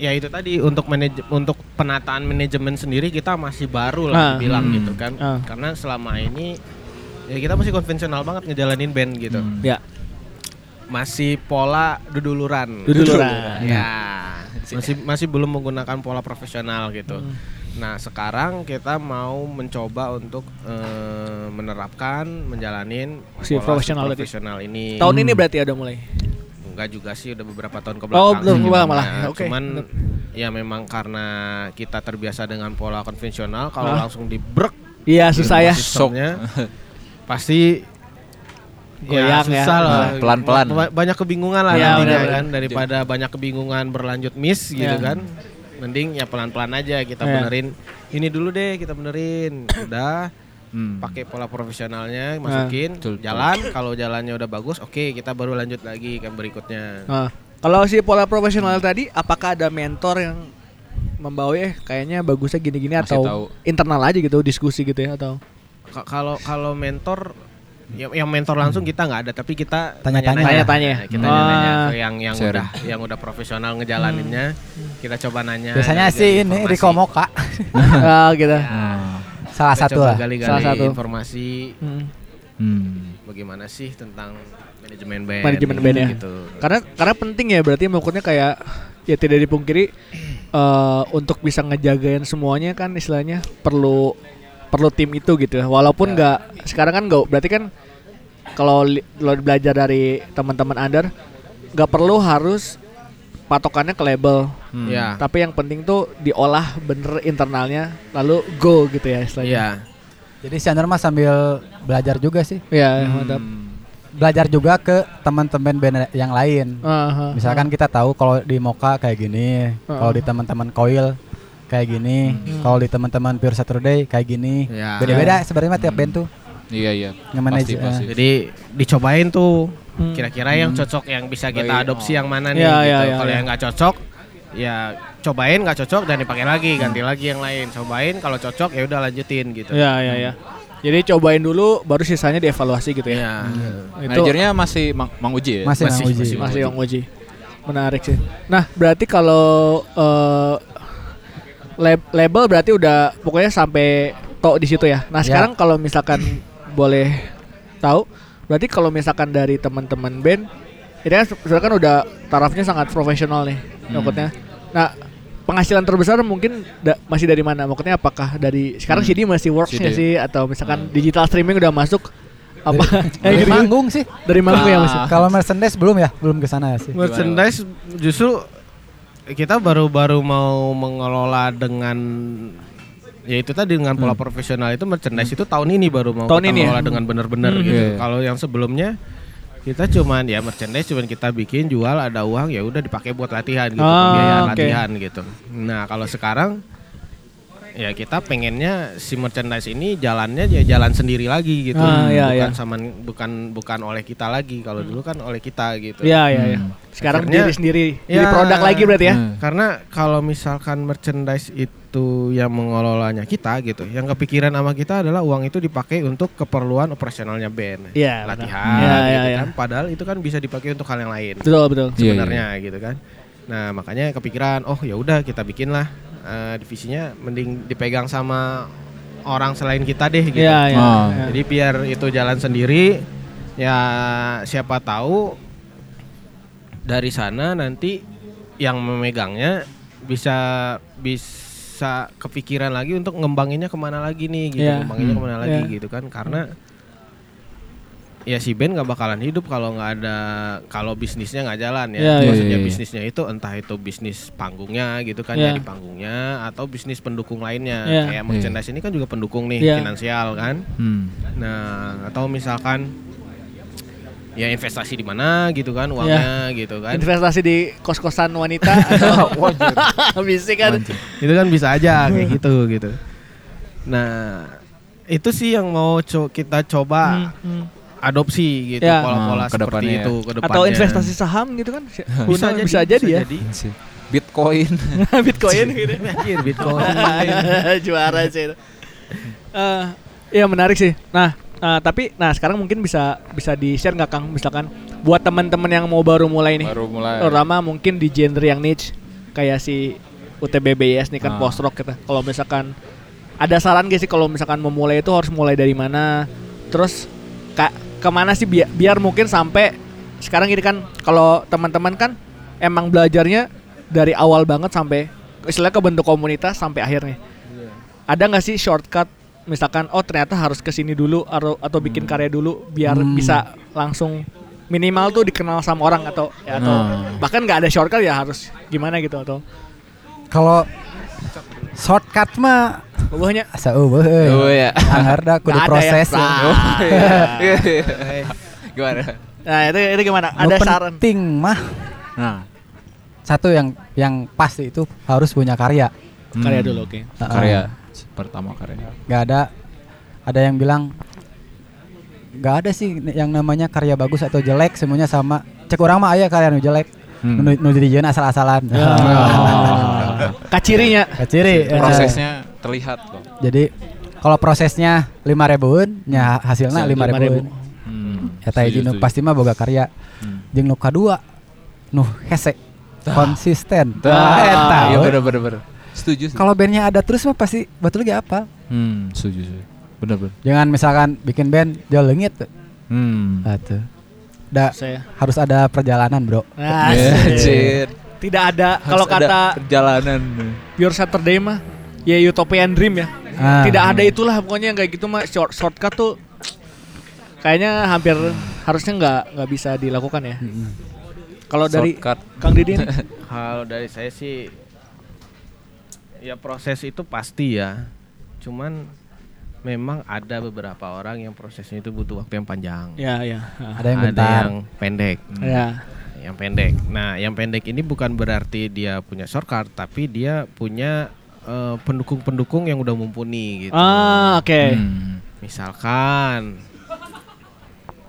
ya itu tadi untuk manaj untuk penataan manajemen sendiri kita masih baru Ah. lah bilang Hmm. gitu kan Ah. karena selama ini ya kita masih konvensional banget ngejalanin band gitu. Hmm. Ya. Masih pola duduluran. Duduluran. Ya. Masih masih belum menggunakan pola profesional gitu. Hmm. Nah, sekarang kita mau mencoba untuk eh, menerapkan menjalanin Si pola profesional profesional ini. Tahun ini berarti ada mulai. Enggak juga sih udah beberapa tahun ke Oh, belakang. belum sih. belum malah. Nah, Oke. Cuman ya memang karena kita terbiasa dengan pola konvensional kalau Hah? langsung dibrek Iya, susah ya. sistemnya *laughs* pasti Goyang ya. susah lah. Nah, pelan-pelan. Ba- Banyak kebingungan lah Iya, nantinya kan daripada banyak kebingungan berlanjut miss gitu Iya. kan. Mending ya pelan-pelan aja kita Iya. benerin. Ini dulu deh kita benerin. *coughs* Udah Hmm. pakai pola profesionalnya masukin Betul, betul. jalan kalau jalannya udah bagus oke kita baru lanjut lagi ke berikutnya Nah, kalau si pola profesional tadi, apakah ada mentor yang membawa eh kayaknya bagusnya gini-gini Masih atau tahu. internal aja gitu diskusi gitu ya atau Ka- kalau kalau mentor ya, yang mentor langsung kita nggak ada tapi kita Tanya-tanya. Tanya-tanya. Nah, kita Ah. nanya ke yang yang Sharing. udah yang udah profesional ngejalaninnya kita coba nanya Biasanya sih ini. Riko Moka *laughs* Ah, gitu. Hmm. Salah Kita satu coba lah. gali-gali Salah satu. informasi Hmm. Hmm. bagaimana sih tentang manajemen band Manajemen band ya. gitu Karena karena penting ya berarti maksudnya kayak ya tidak dipungkiri *clears throat* eh, untuk bisa ngejagain semuanya kan istilahnya perlu perlu tim itu gitu ya. Walaupun nggak sekarang kan nggak berarti kan kalau lo belajar dari teman-teman under nggak perlu harus patokannya ke label. Hmm. ya Tapi yang penting tuh diolah bener internalnya lalu go gitu ya istilahnya. iya Jadi si Andar mah sambil belajar juga sih. Iya, Hmm. mantap. Belajar juga ke teman-teman band yang lain. Aha. Misalkan kita tahu kalau di Moka kayak gini, kalau di teman-teman Coil kayak gini, kalau di teman-teman Pure Saturday kayak gini. Ya. Beda-beda sebenarnya mah tiap band tuh Iya iya. nge-manage. Pasti, pasti. jadi dicobain tuh Hmm. kira-kira yang cocok yang bisa kita Baik. adopsi yang mana nih Ya, gitu ya, ya, kalau ya. yang nggak cocok ya cobain nggak cocok dan dipakai lagi ganti lagi yang lain cobain kalau cocok ya udah lanjutin gitu Ya, ya, ya. Jadi cobain dulu baru sisanya dievaluasi gitu ya. ya Itu Manajernya masih Mang, Mang Uji ya? Masih, Masih, Mang Uji. masih. masih yang uji. Menarik sih. Nah, berarti kalau eh, lab- label berarti udah pokoknya sampai tok di situ ya. Nah, Ya. sekarang kalau misalkan boleh tahu, berarti kalau misalkan dari teman-teman band ini kan sebenarnya kan udah tarafnya sangat profesional nih Hmm. maksudnya. Nah, penghasilan terbesar mungkin da- masih dari mana? Maksudnya apakah dari sekarang Hmm. CD masih works CD. sih atau misalkan digital streaming udah masuk apa? Dari *laughs* Gitu-gitu. manggung sih. dari manggung ya Ah. masih. Kalau merchandise belum ya, belum ke sana sih. merchandise justru kita baru-baru mau mengelola dengan ya itu tadi dengan pola profesional itu merchandise itu tahun ini baru mau Tahun kita ini ya? dengan benar-benar Hmm. gitu. Iya. Kalau yang sebelumnya kita cuman ya merchandise cuman kita bikin jual ada uang ya udah dipakai buat latihan gitu Ah, pembiayaan oke. latihan gitu. Nah kalau sekarang ya kita pengennya si merchandise ini jalannya ya jalan sendiri lagi gitu Ah, iya, bukan iya. sama bukan bukan oleh kita lagi kalau dulu kan oleh kita gitu. Iya iya iya. Hmm. Sekarang Akhirnya- diri sendiri, jadi Ya. produk lagi berarti ya. Hmm. Karena kalau misalkan merchandise itu yang mengelolanya kita gitu, yang kepikiran sama kita adalah uang itu dipakai untuk keperluan operasionalnya band, Iya, benar. latihan, Iya, gitu iya, iya. kan. Padahal itu kan bisa dipakai untuk hal yang lain Betul betul. Iya, sebenarnya gitu kan. Nah makanya kepikiran, oh ya udah kita bikin lah eh, divisinya, mending dipegang sama orang selain kita deh gitu. Iya iya. Ah. iya. Jadi biar itu jalan sendiri, ya siapa tahu dari sana nanti yang memegangnya bisa bisa kepikiran lagi untuk ngembanginnya ke mana lagi nih gitu, Iya. ngembanginnya Hmm. ke mana lagi Iya. gitu kan karena ya si band nggak bakalan hidup kalau nggak ada kalau bisnisnya nggak jalan ya Iya, iya. maksudnya Iya, iya. bisnisnya itu entah itu bisnis panggungnya gitu kan Iya. ya di panggungnya atau bisnis pendukung lainnya Iya. kayak merchandise ini kan juga pendukung nih Iya. finansial kan Hmm. Nah, atau misalkan ya investasi di mana gitu kan uangnya gitu kan. Investasi di kos-kosan wanita *laughs* atau *laughs* bisa kan? Itu kan bisa aja kayak gitu gitu. Nah, itu sih yang mau co- kita coba Hmm, hmm. Adopsi gitu Ya. pola-pola ke seperti depannya ya. itu ke depannya. Atau investasi saham gitu kan? bisa Bisa, jadi, bisa jadi ya. Bitcoin. *laughs* Bitcoin gitu. Anjir, Bitcoin. *laughs* Juara sih. itu. Eh, Iya menarik sih. Nah, eh, tapi nah sekarang mungkin bisa bisa di share nggak Kang misalkan buat teman-teman yang mau baru mulai nih. Baru mulai. Terutama mungkin di genre yang niche kayak si UTBBS nih kan Ah. post rock kita. Kalau misalkan ada saran gak sih kalau misalkan memulai itu harus mulai dari mana? terus ka- ke mana sih biar biar mungkin sampai sekarang ini kan kalau teman-teman kan emang belajarnya dari awal banget sampai istilahnya ke bentuk komunitas sampai akhirnya. Ada nggak sih shortcut? Misalkan oh ternyata harus ke sini dulu atau atau bikin karya dulu biar Hmm. bisa langsung minimal tuh dikenal sama orang atau ya, atau Hmm. bahkan nggak ada shortcut ya harus gimana gitu atau? Kalau shortcut mah bawahnya asa eueuh euy. Oh ya. Anggar dah kudu proses ya. Iya, *laughs* iya. Gimana? nah itu itu gimana ada saran penting mah Nah, satu yang yang pasti itu harus punya karya. karya hmm. dulu oke Heeh. Karya pertama karya. nggak ada ada yang bilang nggak ada sih yang namanya karya bagus atau jelek semuanya sama cek orang mah aya karya nu jelek Hmm. nu nu asal-asalan Oh. *laughs* kacirinya ciri eh, Prosesnya terlihat kok. jadi kalau prosesnya lima ribuan ya hasilnya Hasil lima ribuan Hmm. eta hiji nu pasti mah boga karya Hmm. jeung nu kadua nu hese konsisten Ah, eta iya we. bener bener bener. Setuju. sih. kalau bandnya ada terus mah pasti betul lagi apa Hmm, setuju setuju. Bener bener. jangan misalkan bikin band jual leungit Hmm. Atuh. Da, saya harus ada perjalanan, Bro. nah, Ya, asik. Anjir. tidak ada kalau kata perjalanan. Pure Saturday mah ya utopian dream ya Ah. tidak ada itulah pokoknya yang kayak gitu mah short shortcut tuh kayaknya hampir harusnya nggak nggak bisa dilakukan ya kalau dari Shortcut. Kang Didi nih *laughs* Kalau dari saya sih ya proses itu pasti ya. Cuman memang ada beberapa orang yang prosesnya itu butuh waktu yang panjang. ya ya. Ada yang bentar. yang pendek. ya Yang pendek. Nah, yang pendek ini bukan berarti dia punya shortcut, tapi dia punya eh, pendukung-pendukung yang udah mumpuni gitu. ah oke Hmm. Misalkan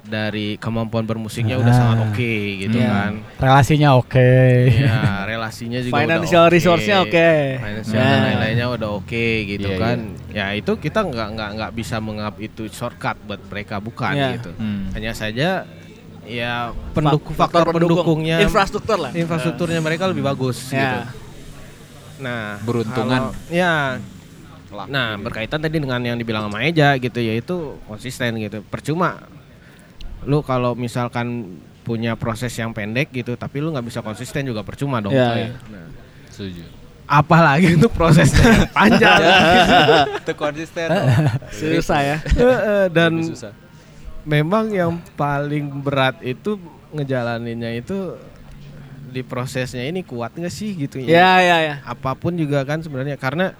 dari kemampuan bermusiknya udah Ah. sangat oke gitu Iya. kan. Relasinya oke. Ya, relasinya juga Financial udah oke. resource-nya oke. Financial Nah. dan lain-lainnya udah oke gitu Iya, kan. Ya itu kita nggak nggak nggak bisa menganggap itu shortcut buat mereka bukan Iya. gitu. Hmm. Hanya saja ya pendukung Fak- faktor pendukungnya infrastruktur lah infrastrukturnya mereka lebih bagus ya gitu. Nah, Beruntungan. kalau- ya. Nah, berkaitan tadi dengan yang dibilang sama Eja gitu yaitu konsisten gitu. Percuma lu kalau misalkan punya proses yang pendek gitu tapi lu nggak bisa konsisten juga percuma dong. Iya, iya. Nah, Setuju. apalagi untuk prosesnya *laughs* panjang *laughs* Itu konsisten. susah ya Heeh, dan susah. memang yang paling berat itu ngejalaninnya itu di prosesnya ini kuat nggak sih gitu ya ya ya apa pun juga kan sebenarnya karena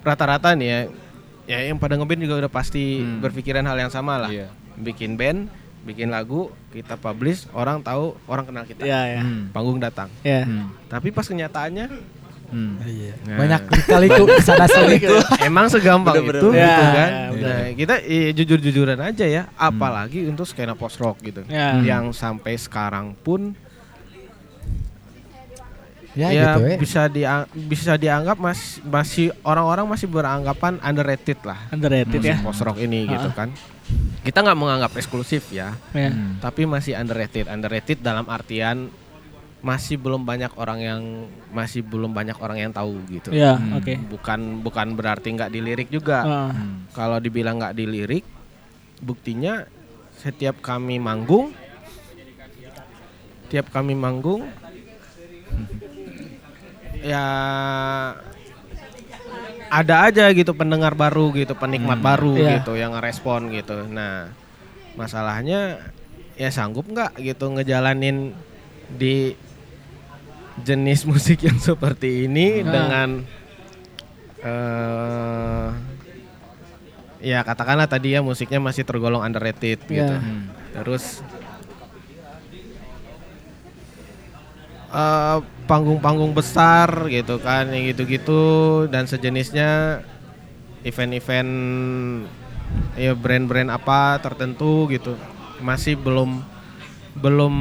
rata-rata nih ya ya yang pada ngeband juga udah pasti Hmm. berpikiran hal yang sama lah Iya. bikin band bikin lagu kita publish orang tahu orang kenal kita ya ya Hmm. panggung datang ya Hmm. tapi pas kenyataannya Hmm. Nah. Banyak kali ku sana sini. emang segampang Bener-bener. itu Ya, gitu kan ya, bener. nah, kita iya, jujur-jujuran aja ya apalagi untuk skena post rock gitu Ya. yang sampai sekarang pun Ya, ya gitu ya. bisa dia bisa dianggap mas, masih orang-orang masih beranggapan underrated lah underrated ya post rock ini gitu Ah. kan kita nggak menganggap eksklusif ya ya Hmm. tapi masih underrated underrated dalam artian masih belum banyak orang yang masih belum banyak orang yang tahu gitu ya Hmm. oke bukan bukan berarti nggak dilirik juga. Hmm. kalau dibilang nggak dilirik buktinya setiap kami manggung tiap kami manggung ya ada aja gitu pendengar baru gitu penikmat Hmm. baru Iya. gitu yang ngerespon gitu nah masalahnya ya sanggup nggak gitu ngejalanin di jenis *laughs* musik yang seperti ini Nah. dengan eh ya katakanlah tadi ya musiknya masih tergolong underrated Iya. gitu. Hmm. Terus eh, panggung-panggung besar gitu kan, yang gitu-gitu dan sejenisnya event-event ya brand-brand apa tertentu gitu masih belum belum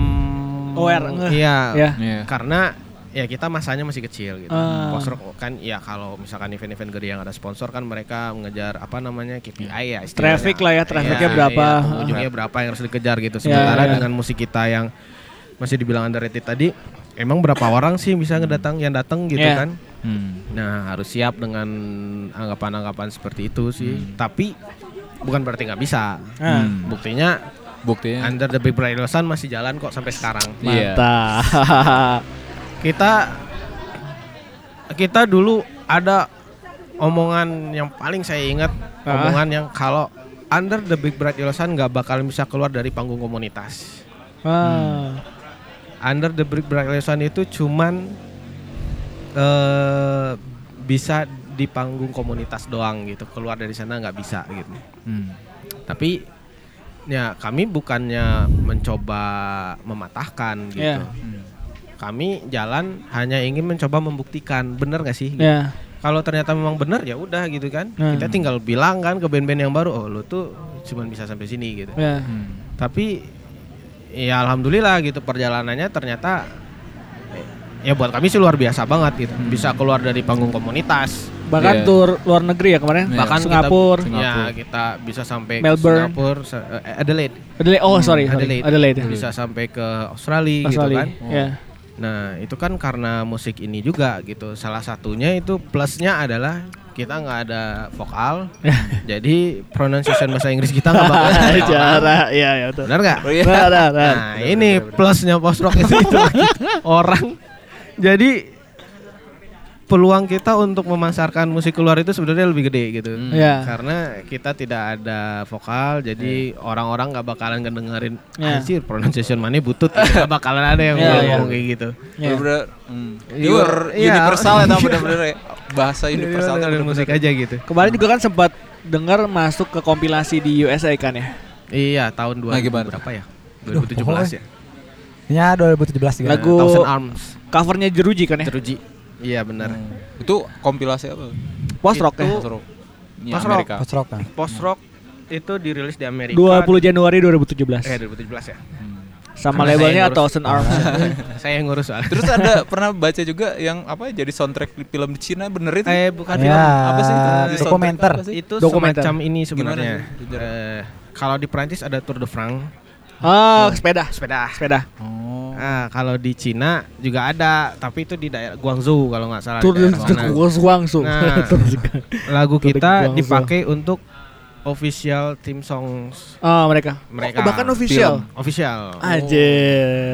Aware. Iya. Ya. Iya. Karena ya kita masanya masih kecil gitu. Ah. Post rock kan ya kalau misalkan event-event gede yang ada sponsor kan mereka mengejar apa namanya KPI ya istilahnya. Traffic lah ya, trafficnya Iya, berapa. iya, pengunjungnya berapa yang harus dikejar gitu. Iya, Sementara iya. dengan musik kita yang masih dibilang underrated tadi, emang berapa orang sih bisa ngedatang yang datang gitu Iya. kan? Hmm. Nah, harus siap dengan anggapan-anggapan seperti itu sih. Tapi bukan berarti nggak bisa. Ah, Hmm. Buktinya Buktinya. Under the Big Bright masih jalan kok sampai sekarang. Iya. Mantap. *laughs* Kita kita dulu ada omongan yang paling saya ingat, Ah. omongan yang kalau Under the Big Bright nggak bakal bisa keluar dari panggung komunitas. Ah. Under the Yellow Sun itu cuman eh bisa di panggung komunitas doang gitu. Keluar dari sana nggak bisa gitu. Hmm. Tapi ya kami bukannya mencoba mematahkan gitu. Iya. Hmm. Kami jalan hanya ingin mencoba membuktikan bener gak sih? Ya. Kalau ternyata memang bener ya udah gitu kan. Hmm. Kita tinggal bilang kan ke band-band yang baru, oh lu tuh cuman bisa sampai sini gitu. Ya. Hmm. Tapi ya alhamdulillah gitu perjalanannya ternyata eh, ya buat kami sih luar biasa banget gitu. Hmm. Bisa keluar dari panggung komunitas. Bahkan Iya. tur luar negeri ya kemarin. Iya. Bahkan Singapura. kita, ya Singapura. kita bisa sampai Melbourne. ke Singapura, eh, Adelaide, Adelaide. Oh, sorry, sorry. Adelaide. Adelaide. bisa sampai ke Australia, gitu Australia. kan. Ya. Nah itu kan karena musik ini juga gitu. Salah satunya itu plusnya adalah kita nggak ada vokal, *laughs* jadi pronunciation bahasa Inggris kita nggak bakal. *laughs* Cara, iya ya betul. Benar nggak? Oh iya. Benar, benar, benar. Nah ini plusnya post rock itu, *laughs* orang. Jadi peluang kita untuk memasarkan musik keluar itu sebenarnya lebih gede gitu. Hmm. Iya. Karena kita tidak ada vokal, jadi orang-orang nggak bakalan ngedengerin Iya. anjir pronunciation mana butut, gitu. nggak bakalan ada yang Iya, ngomong iya. kayak gitu. Ya. Bener-bener hmm, Iya. pure Iya. universal ya bener-bener ya. Bahasa universal tuh musik aja gitu. Kemarin juga kan sempat dengar masuk ke kompilasi di USA kan ya. Iya, tahun 2000 Nah, berapa ya? 2017 ya. Ya 2017 juga. Lagu- Thousand Arms, Covernya Jeruji kan ya. Teruji. Iya benar. Hmm. Itu kompilasi apa? Post rock ya. Itu- Post rock. Ini Post rock. Amerika. Post rock kan. Post rock itu dirilis di Amerika. 20 Januari 2017. Eh 2017 ya. Hmm. Sama Karena labelnya ngurus. Thousand Arms. *laughs* Saya yang ngurus soalnya. Terus ada pernah baca juga yang apa jadi soundtrack di film di Cina bener itu? eh bukan Ya, film. apa sih itu? Dokumenter. apa sih? Itu Dokumenter. semacam ini sebenarnya. Eh, kalau di Prancis ada Tour de France, Oh, sepeda. sepeda. Sepeda. Oh. Ah, kalau di Cina juga ada, tapi itu di daerah Guangzhou kalau nggak salah. di daerah sana. Guangzhou. Nah. *laughs* Lagu kita dipakai untuk official team songs Oh, mereka. mereka. Oh, bahkan official. Official. Aja.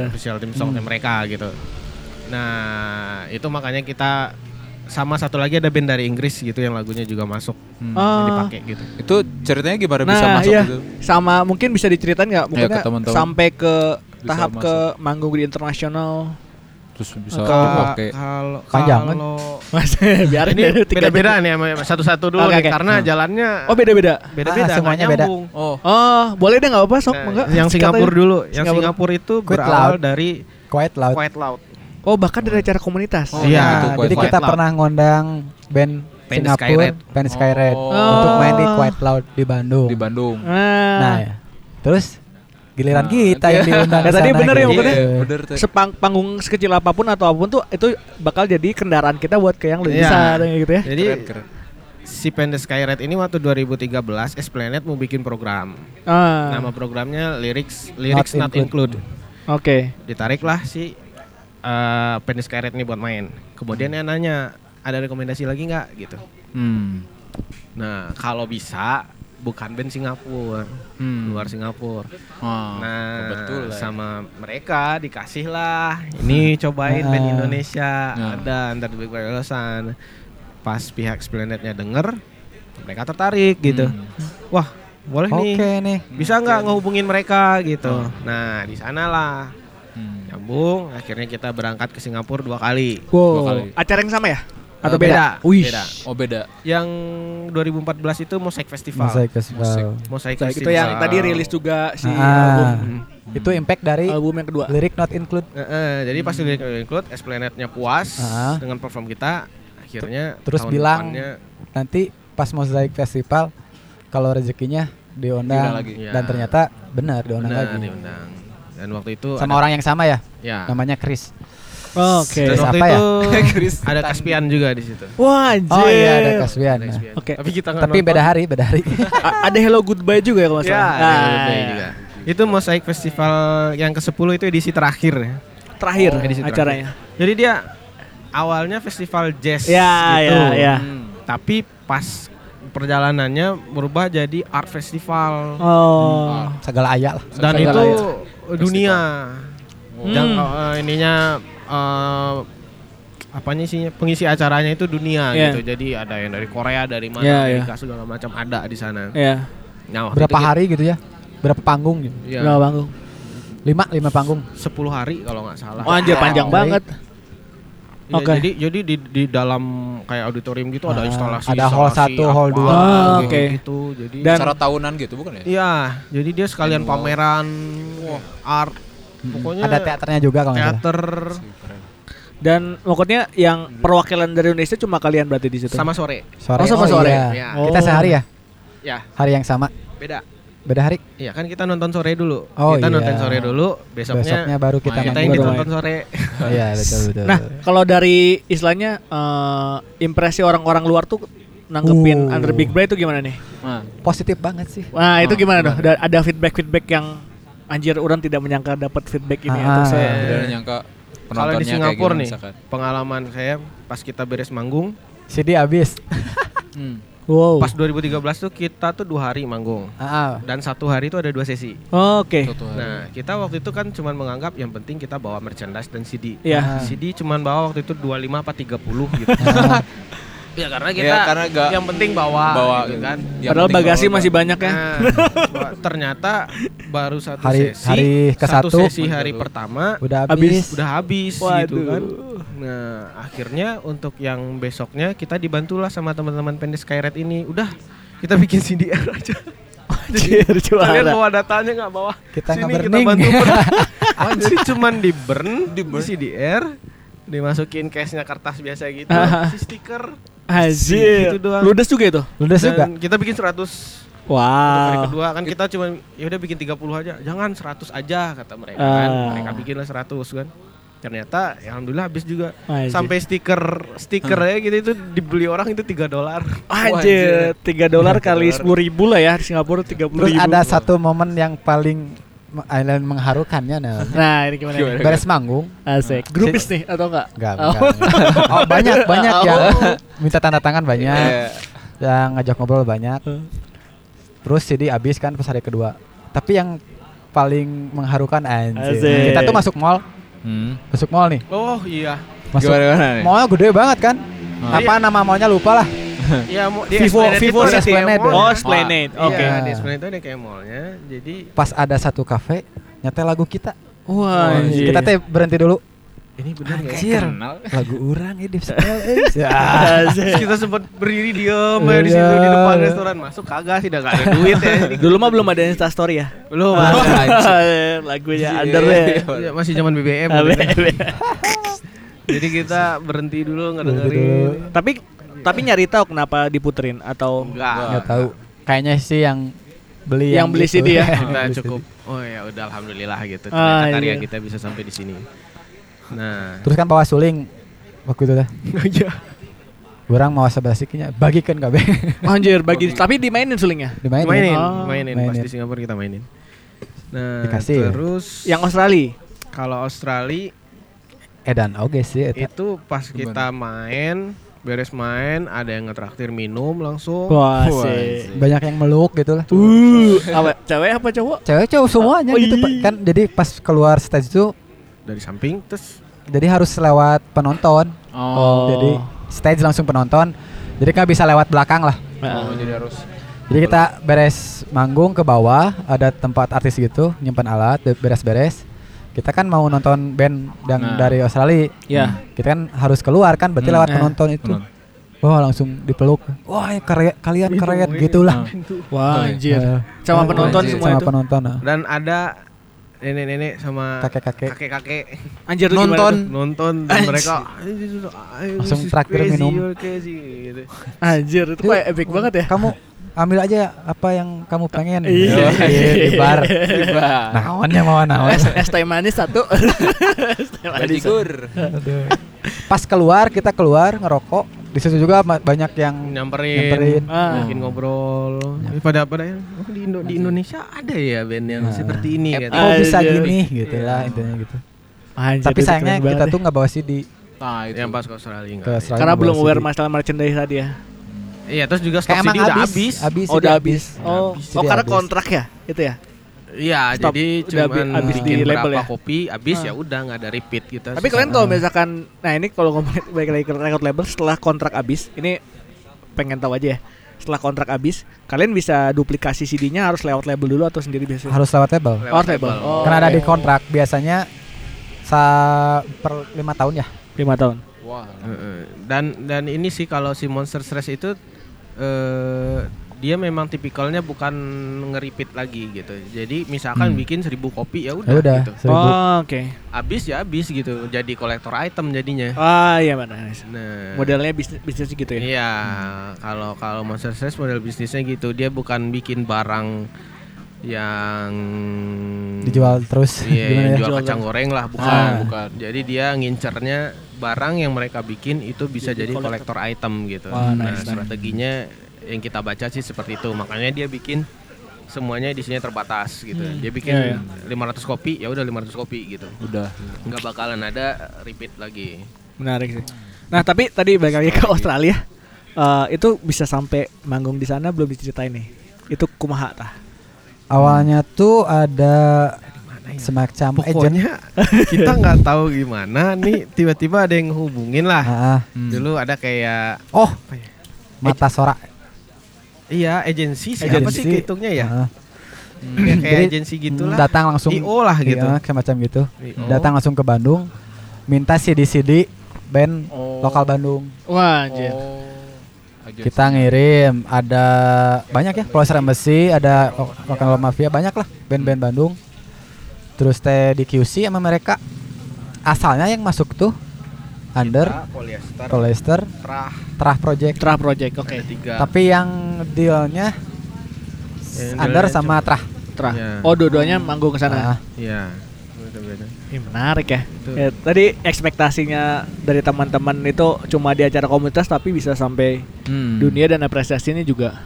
Official team songnya mereka gitu. Nah, itu makanya kita sama satu lagi ada band dari Inggris gitu yang lagunya juga masuk Hmm. Yang dipakai gitu. Itu ceritanya gimana bisa Nah, masuk iya. gitu? Sama mungkin bisa diceritain nggak? Ya, Mungkin ke teman-teman. sampai ke Bisa tahap masuk. ke manggung di internasional. Terus bisa Ka- dipakai. Kalau Panjang kan? kalau *laughs* Mas, biarin ini beda-beda nih satu-satu dulu Oke, nih, oke. karena Hmm. jalannya Oh, beda-beda. beda-beda, Ah, semuanya beda. Oh, Oh, boleh deh nggak apa-apa, sok Nah, enggak? yang Singapura dulu, yang Singapura. Singapura itu berawal dari Quite loud. Quite Loud. Oh, bahkan dari acara komunitas. Oh, Iya, itu Nah, Quite jadi Loud. kita Quite pernah ngundang band Band Singapura, Skyred. band Skyred Oh. untuk main di. Quite Loud di Bandung. di Bandung. Nah, Nah, ya. terus giliran Nah, kita yang diundang Ya, ke tadi bener ya, gitu. maksudnya. Iya, bener tuh. sepang panggung sekecil apa pun atau apa pun tuh itu bakal jadi kendaraan kita buat ke yang lebih Iya. besar gitu ya. Jadi Keren, keren. si Band Skyred ini waktu 2013 Esplanade mau bikin program. Ah, Nama programnya Lyrics Lyrics Not Not, Include. Oke. Ditariklah si uh, Band Skyred ini buat main. Kemudian dia nanya, ada rekomendasi lagi nggak gitu. Hmm. Nah, kalau bisa bukan band Singapura, Hmm. luar Singapura. Wah, Nah, kebetulan. sama mereka dikasih lah. Ini *laughs* cobain band Ah. Indonesia. Nah. Ada Under the Big. Pas pihak Esplanade-nya denger, mereka tertarik gitu. Hmm. Wah, boleh nih. Oke nih. Bisa nggak ngehubungin mereka gitu. Nah, di sanalah Hmm. Nyambung. Akhirnya kita berangkat ke Singapura dua kali. Dua Wow. kali. Acara yang sama ya? Atau Eh, beda? beda, beda. Oh beda. Yang 2014 itu Mosaic Festival. Mosaik Festival. Mosaic Festival. itu yang tadi rilis juga si Ah. album Hmm. Itu impact dari album yang kedua. lirik not include. Eh, eh, jadi pas di include Esplanade-nya puas Ah. dengan perform kita, akhirnya Terus tahun bilang depannya, Nanti pas Mosaik Festival kalau rezekinya diundang Diundang lagi. Dan ternyata benar diundang benar lagi. diundang. Dan waktu itu Sama ada- orang yang sama ya, ya. namanya Chris. Oke. Dan Chris waktu apa ya? itu *laughs* Chris ada Kaspian juga di situ. Wah, anjir. Oh iya ada Kaswian. Ada Nah. Kaspian. Oke. Tapi kita Tapi nonton. beda hari, beda hari. *laughs* Ada Hello Goodbye juga ya kalau nggak Ya, salah. ada Ah, iya. juga. Itu Mosaic Festival yang ke-10 itu edisi terakhir ya. Terakhir Oh, edisi terakhir. acaranya. Jadi dia awalnya festival jazz Ya, gitu. ya, ya. Hmm. Tapi pas perjalanannya berubah jadi art festival Oh. Segala ayat lah. dan Segala itu ya. dunia. Hmm. Jang- eh, ininya eh, apanya sih pengisi acaranya itu dunia Iya. gitu. Jadi ada yang dari Korea, dari mana, Iya, Amerika segala macam ada di sana. Ya. Nah, Berapa itu hari gitu ya? Berapa panggung gitu? Iya. Berapa panggung? Lima, lima panggung. 10 hari kalau nggak salah. Oh, anjir panjang Wow. banget. Iya, Oke. Jadi jadi di di dalam kayak auditorium gitu ada Ah, instalasi. ada hall instalasi satu, hall dua. Ah, gitu, oke. gitu. Jadi Dan- Acara tahunan gitu bukan ya? Iya, jadi dia sekalian Annual. pameran art. Pokoknya Ada teaternya juga kalau teater Dan pokoknya yang perwakilan dari Indonesia cuma kalian berarti di situ. sama sore. Sore. Oh, sama sore. iya. Iya. Kita Oh. sehari ya? Ya, Hari yang sama. beda. Beda hari. Iya kan kita nonton sore dulu. Oh, kita iya. nonton sore dulu, besoknya, Besoknya baru kita kita main. ini nonton main. sore. *laughs* Oh, iya, betul betul. Nah, kalau dari istilahnya eh, impresi orang-orang luar tuh nanggepin Uh. Under Big Brother itu gimana nih? Nah, positif banget sih. Wah, itu Oh, gimana tuh? gimana? Ada- Ada feedback-feedback yang anjir orang tidak menyangka dapat feedback ini Ah. atau saya bener nyangka Kalau di penontonnya kayak Singapura nih, misalkan. pengalaman saya pas kita beres manggung, CD habis. Hmm. *laughs* Wow. pas 2013 tuh kita tuh dua hari manggung Ah, ah. dan satu hari itu ada dua sesi. Oke. Suatu hari. Nah, kita waktu itu kan cuman menganggap yang penting kita bawa merchandise dan CD. Iya. Ah. CD cuman bawa waktu itu 25 apa 30 gitu. *laughs* ya karena kita Ya, karena gak- yang penting bawa, bawa gitu kan. Yang Padahal bagasi bawa- masih banyak ya. Nah, *laughs* ternyata baru satu Hari- sesi. hari ke satu satu. sesi hari pertama Udah Habis. habis. udah habis gitu Waduh. kan. Nah, akhirnya untuk yang besoknya kita dibantulah sama teman-teman pendes Skyred ini. Udah, kita bikin CDR aja. Anjir, Kalian bawa datanya nggak bawa? Kita Sini kita bantu *laughs* burn. Jadi cuman di burn, di CDR, dimasukin case-nya kertas biasa gitu, *laughs* si stiker. Anjir. Gitu doang. Ludes juga itu. Ludes juga. Dan kita bikin 100 Untuk hari Wow. kedua kan kita cuma ya udah bikin 30 aja. Jangan 100 aja kata mereka Ah. kan. Mereka bikinlah 100 kan. Ternyata ya alhamdulillah habis juga. Anjir. Sampai stiker stikernya gitu itu dibeli orang itu 3 dolar. Anjir, 3 dolar kali 10 ribu lah ya di Singapura 30 Terus ribu. ada satu momen yang paling Island mengharukannya nah. Nah, ini gimana? nih? Beres manggung, Asik. Grupis nih atau enggak? enggak, Oh. enggak, enggak. Oh, banyak banyak Oh. yang minta tanda tangan banyak, Iya. yang ngajak ngobrol banyak. Hmm. Terus jadi habis kan pas hari kedua. Tapi yang paling mengharukan anjir. Asik. Kita tuh masuk mall, Hmm. masuk mall nih. Oh iya. Masuk Gimana gimana nih? mallnya gede banget kan? Oh. Apa nama mallnya lupa lah. Iya, *laughs* mau di Vivo- Esplanade Vivo itu Esplanade. Oh, Esplanade. Iya, Oke. di Esplanade itu ada kayak mallnya. Jadi Pas ada satu kafe nyetel lagu kita. Wah, anjir. Kita teh berhenti dulu. ini benar nggak? Anjir. Kenal. Lagu orang *laughs* ini di setel, eh. Ya. Asik. Kita sempat berdiri diem ya di situ di depan restoran masuk kagak sih udah gak ada duit ya. *laughs* Dulu mah belum ada Insta story ya. belum Oh, Lagunya Iya. under ya. Iya, masih zaman BBM. Gitu. Jadi kita berhenti dulu ngedengerin. Tapi tapi nyari tahu kenapa diputerin atau Enggak. Nggak tahu. Kayaknya sih yang beli Yang beli itu. CD ya? *laughs* Kita Beli cukup. Oh ya udah alhamdulillah gitu. Ah, Ternyata karya iya. kita bisa sampai di sini. Nah. Terus kan bawa suling waktu itu teh. *laughs* iya. Orang mau sebelah sikinya bagikan kabeh. *laughs* anjir bagi tapi dimainin sulingnya. Dimainin. mainin, Oh. mainin, pas Mainin. di Singapura kita mainin. Nah, Dikasih ya? terus Yang Australia. kalau Australia Edan oke sih eta. itu pas kita main beres main ada yang ngetraktir minum langsung Wah, Wah, sih. Banyak yang meluk gitu lah. Uh, apa cewek apa cowok? Cewek cowok semuanya Oh, gitu Pak. kan jadi pas keluar stage itu dari samping terus jadi harus lewat penonton. Oh. Jadi stage langsung penonton. Jadi nggak bisa lewat belakang lah. Oh, jadi harus Jadi kita beres manggung ke bawah, ada tempat artis gitu, nyimpan alat, be- beres-beres. Kita kan mau nonton band yang Nah. dari Australia. Ya. Kita kan harus keluar kan, berarti Hmm. lewat Nah. penonton itu. Penonton. Wah, langsung dipeluk. Wah, ya karya- kalian keren iya. gitulah. Wah, anjir. Eh, Sama eh, penonton anjir. semua sama itu. penonton. nah. dan ada nenek-nenek sama Kakek-kakek. kakek-kakek Anjir Nonton. nonton dan Anjir. mereka Langsung traktir minum. gitu. Anjir itu kayak epic banget ya. Kamu ambil aja apa yang kamu pengen. Iya. *laughs* Iya, di bar. Naonnya mau naon. Es, es teh manis satu. *laughs* Aduh. Pas keluar kita keluar ngerokok. Di situ juga banyak yang nyamperin, Nyamperin. Ah. bikin ngobrol. Tapi pada pada oh, di, Indo- di Indonesia ada ya band yang Nah. seperti ini Eh, gitu. oh bisa gini gitu Iya. lah intinya gitu. Anjir, Tapi sayangnya kita tuh ya. nggak bawa CD Nah, itu. Yang pas ke Australia ke enggak. Australia karena belum aware masalah merchandise tadi ya. Iya, terus juga stok CD udah habis. habis. Habis. Oh, udah habis. Oh, Habis, oh karena habis. kontrak ya? Itu ya? Iya, jadi cuman habis di bikin label berapa ya? kopi, habis Ah. ya udah nggak ada repeat gitu. Tapi kalian Ah. tahu misalkan nah ini kalau ngomongin *laughs* balik lagi ke record label setelah kontrak habis, ini pengen tahu aja ya. Setelah kontrak habis, kalian bisa duplikasi CD-nya harus lewat label dulu atau sendiri biasanya? Harus lewat label. Lewat label. Oh. Karena ada di kontrak biasanya sa per lima tahun ya. 5 tahun. Wah. Heeh. Dan dan ini sih kalau si Monster Stress itu eh dia memang tipikalnya bukan nge-repeat lagi gitu. Jadi misalkan Hmm. bikin seribu kopi ya Ya udah udah. gitu. seribu. Oh, oke. Habis ya habis gitu. Jadi kolektor item jadinya. Ah, iya mana. Nah, Modelnya bisnis bisnis gitu ya. Iya, kalau kalau Monster Stress model bisnisnya gitu, dia bukan bikin barang yang Dijual terus Iya, gimana yang ya? jual Jual kacang goreng lah, bukan, Ah. bukan. Jadi dia ngincernya barang yang mereka bikin itu bisa Jadi jadi, kolektor. item gitu. Wah, nah, nice, nice. strateginya yang kita baca sih seperti itu. Makanya dia bikin semuanya edisinya terbatas gitu. Hmm. Dia bikin Iya, 500 kopi, ya udah 500 kopi gitu. Udah. Nggak bakalan ada repeat lagi. Menarik sih. Nah, tapi tadi balik lagi ke Australia. Eh, itu bisa sampai manggung di sana belum diceritain nih. Itu kumaha tah? Awalnya tuh ada semacam agent. Pokoknya kita nggak tahu gimana nih tiba-tiba ada yang hubungin lah. Ah, ah. Hmm. Dulu ada kayak oh, apa ya? mata sora. Iya, agensi siapa Agensi. sih kehitungnya ya? Ah. Ya, kayak Jadi, agensi gitulah. Datang langsung IO lah gitu. Iya, semacam gitu. IO. Datang langsung ke Bandung, minta CD-CD band Oh. lokal Bandung. Wah, anjir. Oh. Kita ngirim ada banyak ya, Closer Embassy, ada Lo- Lokal Mafia, banyak lah band-band Bandung. Terus teh di QC sama mereka asalnya yang masuk tuh Under, Kita, polyester, Polyester, trah, Trah Project. Tra Project, oke. tiga. Tapi yang dealnya Yang Under dealnya sama Trah. Tra. Iya. Oh, dua-duanya manggung ke sana. Ah, Iya. Beda-beda. Ih, menarik ya. Itu. Ya, Tadi ekspektasinya dari teman-teman itu cuma di acara komunitas tapi bisa sampai Hmm. dunia dan apresiasinya juga.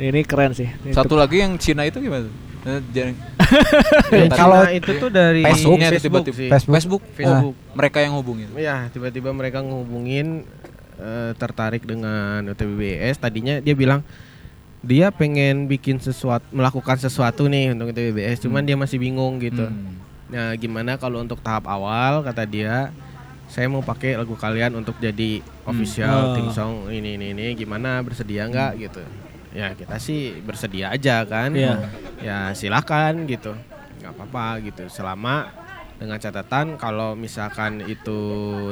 Ini keren sih. Ini Satu lagi yang Cina itu gimana? Eh, *laughs* Kalau itu tuh dari Facebook. Facebook tiba-tiba- sih. Facebook. Facebook, Facebook. mereka yang hubungin. Iya, tiba-tiba mereka ngehubungin eh, tertarik dengan UTBBS. Tadinya dia bilang dia pengen bikin sesuatu, melakukan sesuatu nih untuk UTBBS, cuman Hmm. dia masih bingung gitu. Hmm. Nah, gimana kalau untuk tahap awal kata dia saya mau pakai lagu kalian untuk jadi Oh. official theme song ini ini ini gimana bersedia nggak gitu. Ya, kita sih bersedia aja kan. Iya. Ya, silakan gitu. nggak apa-apa gitu. Selama dengan catatan kalau misalkan itu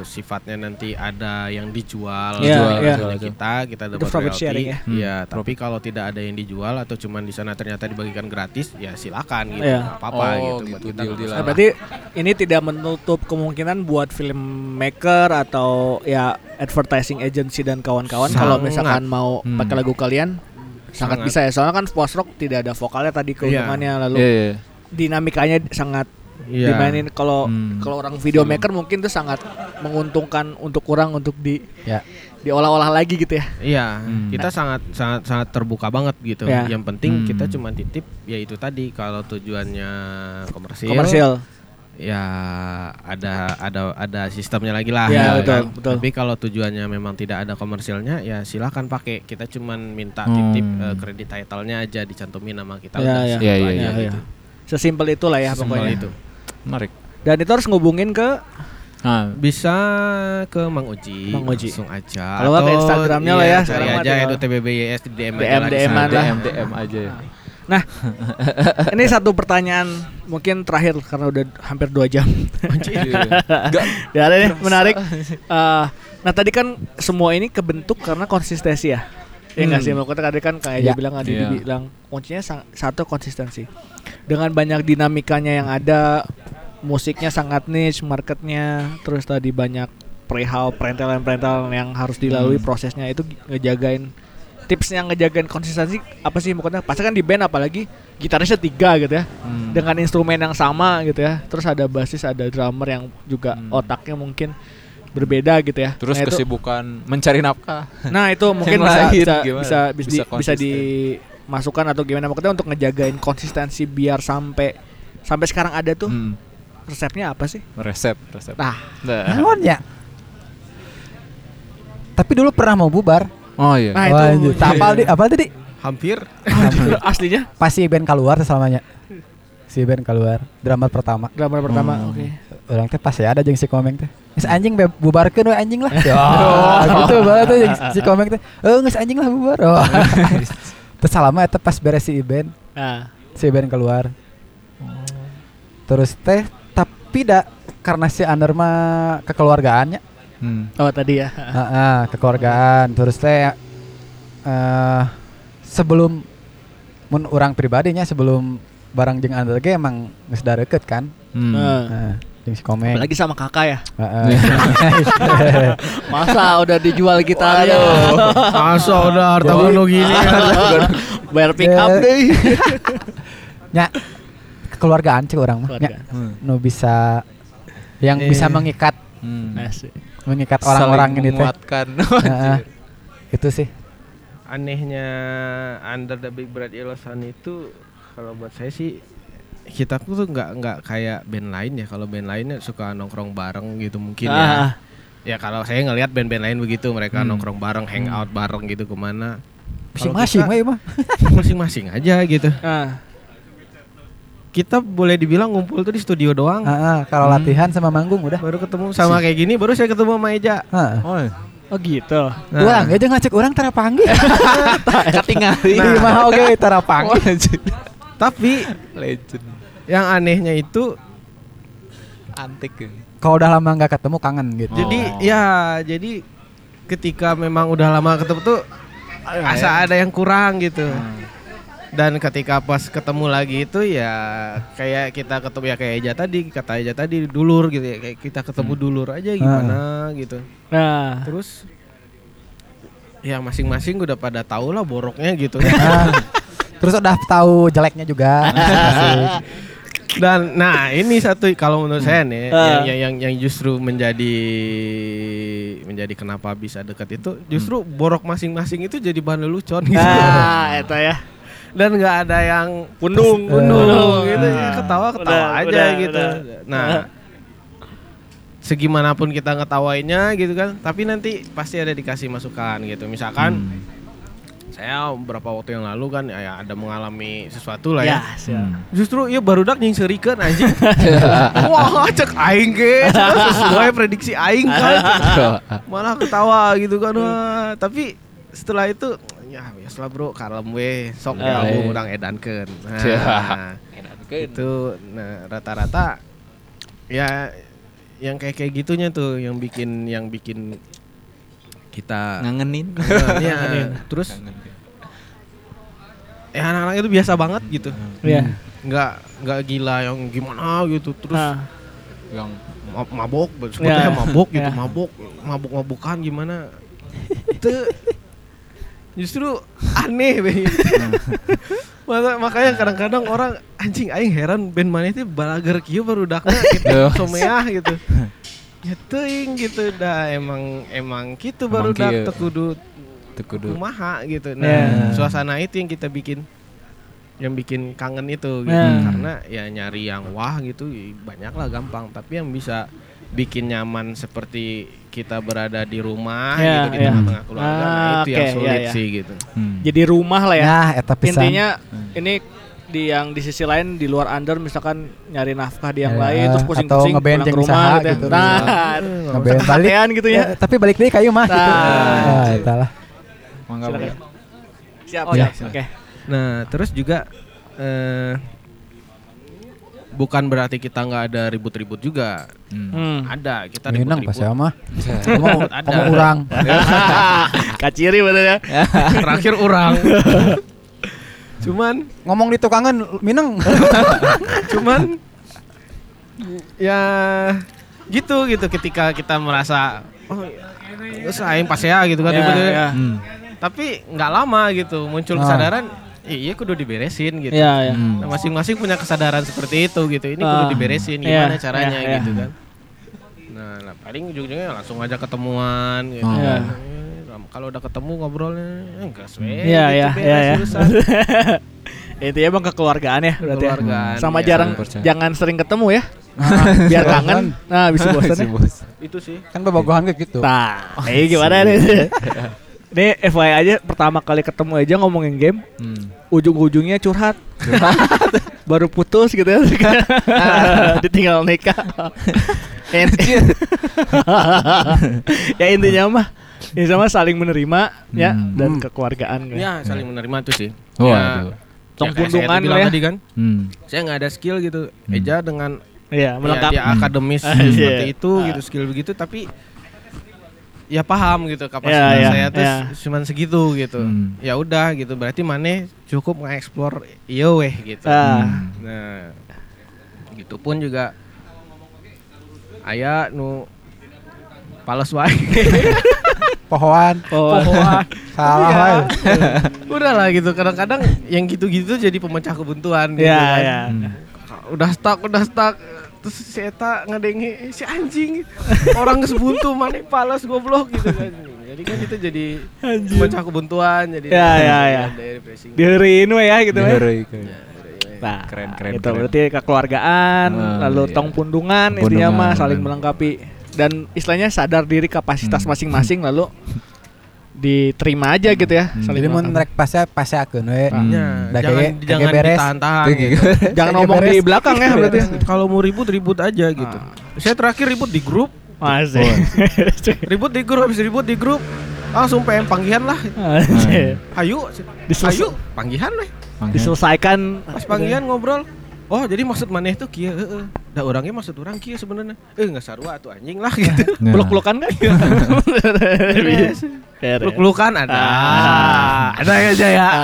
sifatnya nanti ada yang dijual dijual iya. oleh kita kita dapat profit royalti. sharing ya? Iya, tapi kalau tidak ada yang dijual atau cuman di sana ternyata dibagikan gratis, ya silakan gitu. Iya. nggak apa-apa Oh, gitu. gitu, Buat kita Nah, berarti ini tidak menutup kemungkinan buat filmmaker atau ya advertising agency dan kawan-kawan kalau misalkan mau Hmm. pakai lagu kalian sangat, Sangat. bisa ya soalnya kan post rock tidak ada vokalnya tadi keuntungannya lalu Iya, iya. dinamikanya sangat Iya. dimainin kalau Hmm. kalau orang videomaker mungkin tuh sangat menguntungkan untuk orang untuk di Ya. diolah-olah lagi gitu ya Iya, Hmm. kita sangat sangat sangat terbuka banget gitu. Ya. Yang penting Hmm. kita cuma titip ya itu tadi kalau tujuannya komersil. komersial Ya ada ada ada sistemnya lagi lah. Ya, gitu betul, kan. betul. Tapi kalau tujuannya memang tidak ada komersilnya ya silakan pakai. Kita cuman minta Hmm. titip eh, kredit title-nya aja dicantumin nama kita Ya, udah ya. Ya, ya, aja ya, gitu. ya. sesimpel itulah ya Sesimpel pokoknya itu. Menarik. dan itu harus ngubungin ke Nah, Bisa ke Mang Uji, Mang Uji. langsung aja. Kalau ke Atau, Instagramnya iya, lah ya, Cari aja itu TBBYS di DM, DM, aja sana. lah. DM DM aja ya. Nah, ini satu pertanyaan mungkin terakhir karena udah hampir dua jam. Enggak *laughs* ya ada nih menarik. Eh, nah tadi kan semua ini kebentuk karena konsistensi ya. Ya nggak sih, maksudnya tadi kan kayak dia Ya. bilang, Adi Iya. bilang kuncinya satu konsistensi. Dengan banyak dinamikanya yang ada, musiknya sangat niche, marketnya, terus tadi banyak perihal perentelan-perentelan yang harus dilalui Hmm. prosesnya itu ngejagain tipsnya ngejagain konsistensi apa sih maksudnya pasti kan di band apalagi gitarisnya tiga gitu ya Hmm. dengan instrumen yang sama gitu ya terus ada basis ada drummer yang juga Hmm. otaknya mungkin berbeda gitu ya Terus nah, itu, kesibukan mencari nafkah. nah itu *laughs* mungkin bisa lain bisa, gimana? bisa bisa Bisa di- bisa dimasukkan atau gimana maksudnya untuk ngejagain konsistensi biar sampai sampai sekarang ada tuh Hmm. resepnya apa sih Resep, resep. nah Nah. Ya? Tapi dulu pernah mau bubar. Oh iya. Nah, itu. Tak apal di apa tadi? Hampir. *laughs* Aslinya Pas si band keluar selamanya. Si band keluar drama pertama. drama pertama. Hmm. Oke. Orang teh pas ya ada jeung si komeng teh. Geus anjing be bubarkeun we anjing lah. Oh, *laughs* *laughs* gitu banget tuh si komeng teh. Eh geus anjing lah bubar. Oh. Terus salama eta pas beres si event, Nah, si event keluar. Terus teh tapi dak karena si Ander mah kekeluargaannya. Hmm. oh tadi ya. Heeh, kekeluargaan. Terus teh eh sebelum mun orang pribadinya sebelum barang jeung Ander ge emang geus da deket kan. Hmm. Heeh, jeung si komeng. apalagi sama kakak ya. Heeh. *laughs* Masa udah dijual kita ya. Masa udah harta gono gini. *laughs* Bayar pick up Ya. deh. *laughs* nya kekeluargaan cek orang mah nya Keluarga. nu bisa yang Eh. bisa mengikat Hmm. Asik. Mengikat orang-orang ini teh. *laughs* itu sih. Anehnya Under the Big Bright Yellow Sun itu kalau buat saya sih kita tuh nggak nggak kayak band lain ya. Kalau band lainnya suka nongkrong bareng gitu mungkin Ah, ya ya kalau saya ngelihat band-band lain begitu mereka Hmm. nongkrong bareng hangout bareng gitu ke mana. Masing-masing *laughs* masing-masing aja gitu. Ah. Kita boleh dibilang ngumpul tuh di studio doang Heeh, kalau latihan sama manggung udah baru ketemu sama kayak gini baru saya ketemu sama Eja Heeh. Oh. Oh gitu. Nah. Orang aja ngacek orang tara panggil. *laughs* Katingali. Di mah oge tara panggil. *laughs* tapi Legend. yang anehnya itu Antik. ya. Kalau udah lama nggak ketemu kangen gitu. Jadi Oh. ya jadi ketika memang udah lama ketemu tuh asa ada yang kurang gitu. Dan ketika pas ketemu lagi itu ya kayak kita ketemu ya kayak Eja tadi kata Eja tadi dulur gitu ya kayak kita ketemu dulur aja gimana gitu. Nah, Terus ya masing-masing udah pada tahu lah boroknya gitu. Nah, terus udah tahu jeleknya juga. *laughs* Dan nah ini satu kalau menurut saya nih Ah. yang, yang yang yang justru menjadi menjadi kenapa bisa dekat itu justru borok masing-masing itu jadi bahan lelucon gitu. nah, *laughs* itu ya. Dan nggak ada yang Pundung, pundung *laughs* gitu ya ketawa ketawa Udah, aja udah, gitu. udah. Nah segimanapun kita ngetawainnya gitu kan tapi nanti pasti ada dikasih masukan gitu misalkan Hmm. saya beberapa waktu yang lalu kan ya ada mengalami sesuatu lah ya Ya, siap. Justru ya barudak nyingserikeun anjing. *laughs* *laughs* Wah, cek aing ge sesuai prediksi aing kan. Malah ketawa gitu kan. Wah, tapi setelah itu ya biasalah bro, kalem we, sok Ah, gabung iya. urang edankeun. Cia. *laughs* Nah, itu nah rata-rata ya yang kayak kayak gitunya tuh yang bikin yang bikin kita Ngangenin. *laughs* ya, terus ya anak-anak itu biasa banget gitu Iya. nggak nggak gila yang gimana gitu terus Nah, Yang ma- mabok sebetulnya Ya. mabok gitu Ya. mabok mabok mabukan gimana itu justru aneh be. *laughs* Maka- makanya kadang-kadang orang anjing aing heran band mana itu balager kieu baru dakna *laughs* gitu someah gitu *laughs* ya teuing gitu dah emang emang gitu baru dak kieu. teu kudu teu kudu. kumaha gitu. Nah, suasana itu yang kita bikin yang bikin kangen itu gitu. Ya. Karena ya nyari yang wah gitu banyak lah gampang, tapi yang bisa bikin nyaman seperti kita berada di rumah Ya, gitu di ya. tengah-tengah keluarga. nah, Ah, itu yang oke, sulit ya, ya. sih gitu. Hmm. jadi rumah lah ya. Nah. Intinya ini di yang di sisi lain di luar under misalkan nyari nafkah di yang Ya, lain terus pusing-pusing pulang ke rumah gitu. ya. gitu. Nah, Ngeband balik. gitu ya. Ya, tapi balik deh kayu mah gitu. Nah. Nah, eta lah. Mangga. Siap, Oh, iya. Oke. Nah, terus juga eh bukan berarti kita nggak ada ribut-ribut juga. Hmm. Hmm. Ada, kita Minang pas ribut-ribut. ya mah. *laughs* Kamu Ada. kamu urang. *laughs* Kaciri bener ya. *laughs* Terakhir orang. Cuman Ngomong di tukangan Minang. cuman ya gitu gitu ketika kita merasa oh terus aing pas ya gitu kan Ya, ya. Hmm. tapi nggak lama gitu muncul Ah. kesadaran iya kudu diberesin gitu Iya, iya. Hmm. Nah, masing-masing punya kesadaran seperti itu gitu ini kudu Ah. diberesin Iya, gimana caranya iya, iya. gitu kan nah, nah, paling ujung-ujungnya langsung aja ketemuan gitu Oh. Iya. Eh, kalau udah ketemu ngobrolnya eh, enggak we Iya, gitu, iya, iya, iya. urusan. *laughs* Itu ya bang kekeluargaan ya berarti ya. Kekeluargaan, Sama iya. jarang percaya. jangan sering ketemu ya. Biar kangen. Nah, bisa *laughs* bosan. Ya. itu sih Kan kayak gitu. Nah, ini *laughs* gimana nih? Ini FYI aja pertama kali ketemu aja ngomongin game, Hmm. ujung-ujungnya curhat. *laughs* Baru putus gitu ya. Ditinggal nikah. En- *laughs* ya intinya mah ini sama saling menerima ya Hmm. dan kekeluargaan kan. Ya saling menerima tuh sih. Oh, Ya. Tong ya pundungan lah ya. tadi kan. Hmm. Saya nggak ada skill gitu. Eja dengan Iya, ya, melengkapi. dia akademis Ah, *laughs* seperti itu gitu skill begitu tapi ya paham gitu kapasitas Ya, ya, saya tuh ya. cuman segitu gitu. Hmm. Ya udah gitu berarti mana cukup nge-explore iya weh gitu. Ah. Nah, gitu pun juga aya nu pales wae. *laughs* Pohoan. Oh, Salah Iya. wae. *laughs* udah lah gitu kadang-kadang yang gitu-gitu jadi pemecah kebuntuan gitu ya, kan. ya. Hmm. udah stuck udah stuck terus si Eta ngedengi "Eh, si anjing orang sebuntu mana pales goblok gitu kan jadi kan itu jadi pemecah kebuntuan jadi Ya, ya, ya. depressing Diheriin we ya gitu ya. Heroik. Nah, Keren, keren, Itu keren. berarti kekeluargaan, Ah, lalu iya. tong pundungan, intinya mah saling melengkapi dan istilahnya sadar diri kapasitas Hmm. masing-masing lalu *laughs* diterima aja gitu ya. Hmm. Jadi mun melengkapi. rek pasnya pasnya akeun we. Ya, Da jangan jangan beres. ditahan-tahan gitu. *laughs* Jangan ngomong di belakang ya berarti. *laughs* kalau mau ribut ribut aja gitu saya terakhir ribut di grup Masih. *laughs* ribut di grup habis ribut di grup langsung pengen panggihan lah Masih. ayo ayo panggihan lah Diselesaikan pas panggilan ngobrol oh jadi maksud maneh tuh kia heeh da orangnya maksud orang kia sebenarnya eh nggak sarua tuh anjing lah *laughs* gitu Nah. peluk-pelukan kan? *laughs* Peluk-pelukan ada Ah. ada aja ya *laughs*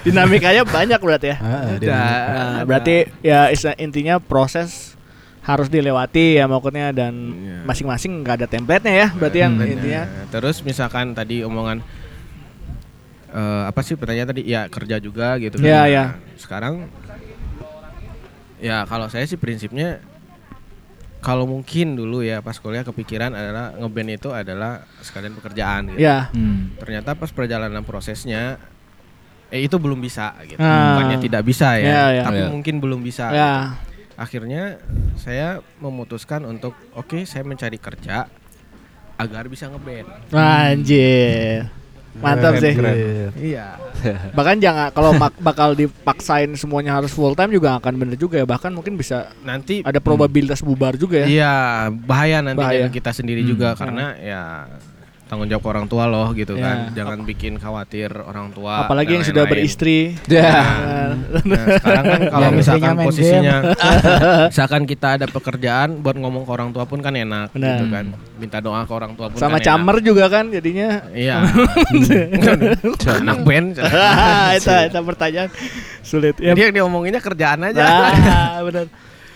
Dinamikanya banyak berarti ya. Ada. Nah, berarti ya intinya proses harus dilewati ya maksudnya dan Iya. masing-masing nggak ada template-nya ya berarti yang Hmm. intinya Nah, terus misalkan tadi omongan eh, apa sih pertanyaan tadi ya kerja juga gitu Iya, Nah, iya. sekarang ya kalau saya sih prinsipnya kalau mungkin dulu ya pas kuliah kepikiran adalah ngeband itu adalah sekalian pekerjaan gitu. ya Hmm. Ternyata pas perjalanan prosesnya eh itu belum bisa gitu. Ah. Bukannya tidak bisa ya, Iya, iya. tapi Iya. mungkin belum bisa. ya Akhirnya saya memutuskan untuk oke saya mencari kerja agar bisa ngeband. anjir mantap sih keren. Iya. bahkan jangan kalau bakal dipaksain semuanya harus full time juga akan bener juga ya bahkan mungkin bisa Nanti ada probabilitas bubar juga ya Iya, bahaya nanti Bahaya. kita sendiri Hmm. juga karena ya tanggung jawab orang tua loh gitu Ya. kan. Jangan bikin khawatir orang tua. apalagi yang sudah lain-lain. beristri Ya. Nah, sekarang kan kalau Yang misalkan posisinya *laughs* misalkan kita ada pekerjaan buat ngomong ke orang tua pun kan enak Benar. gitu kan. Minta doa ke orang tua pun sama kan enak. camer juga kan jadinya Iya. *laughs* *laughs* Anak band. itu itu pertanyaan sulit ya Dia diomonginnya kerjaan aja. Ah, benar.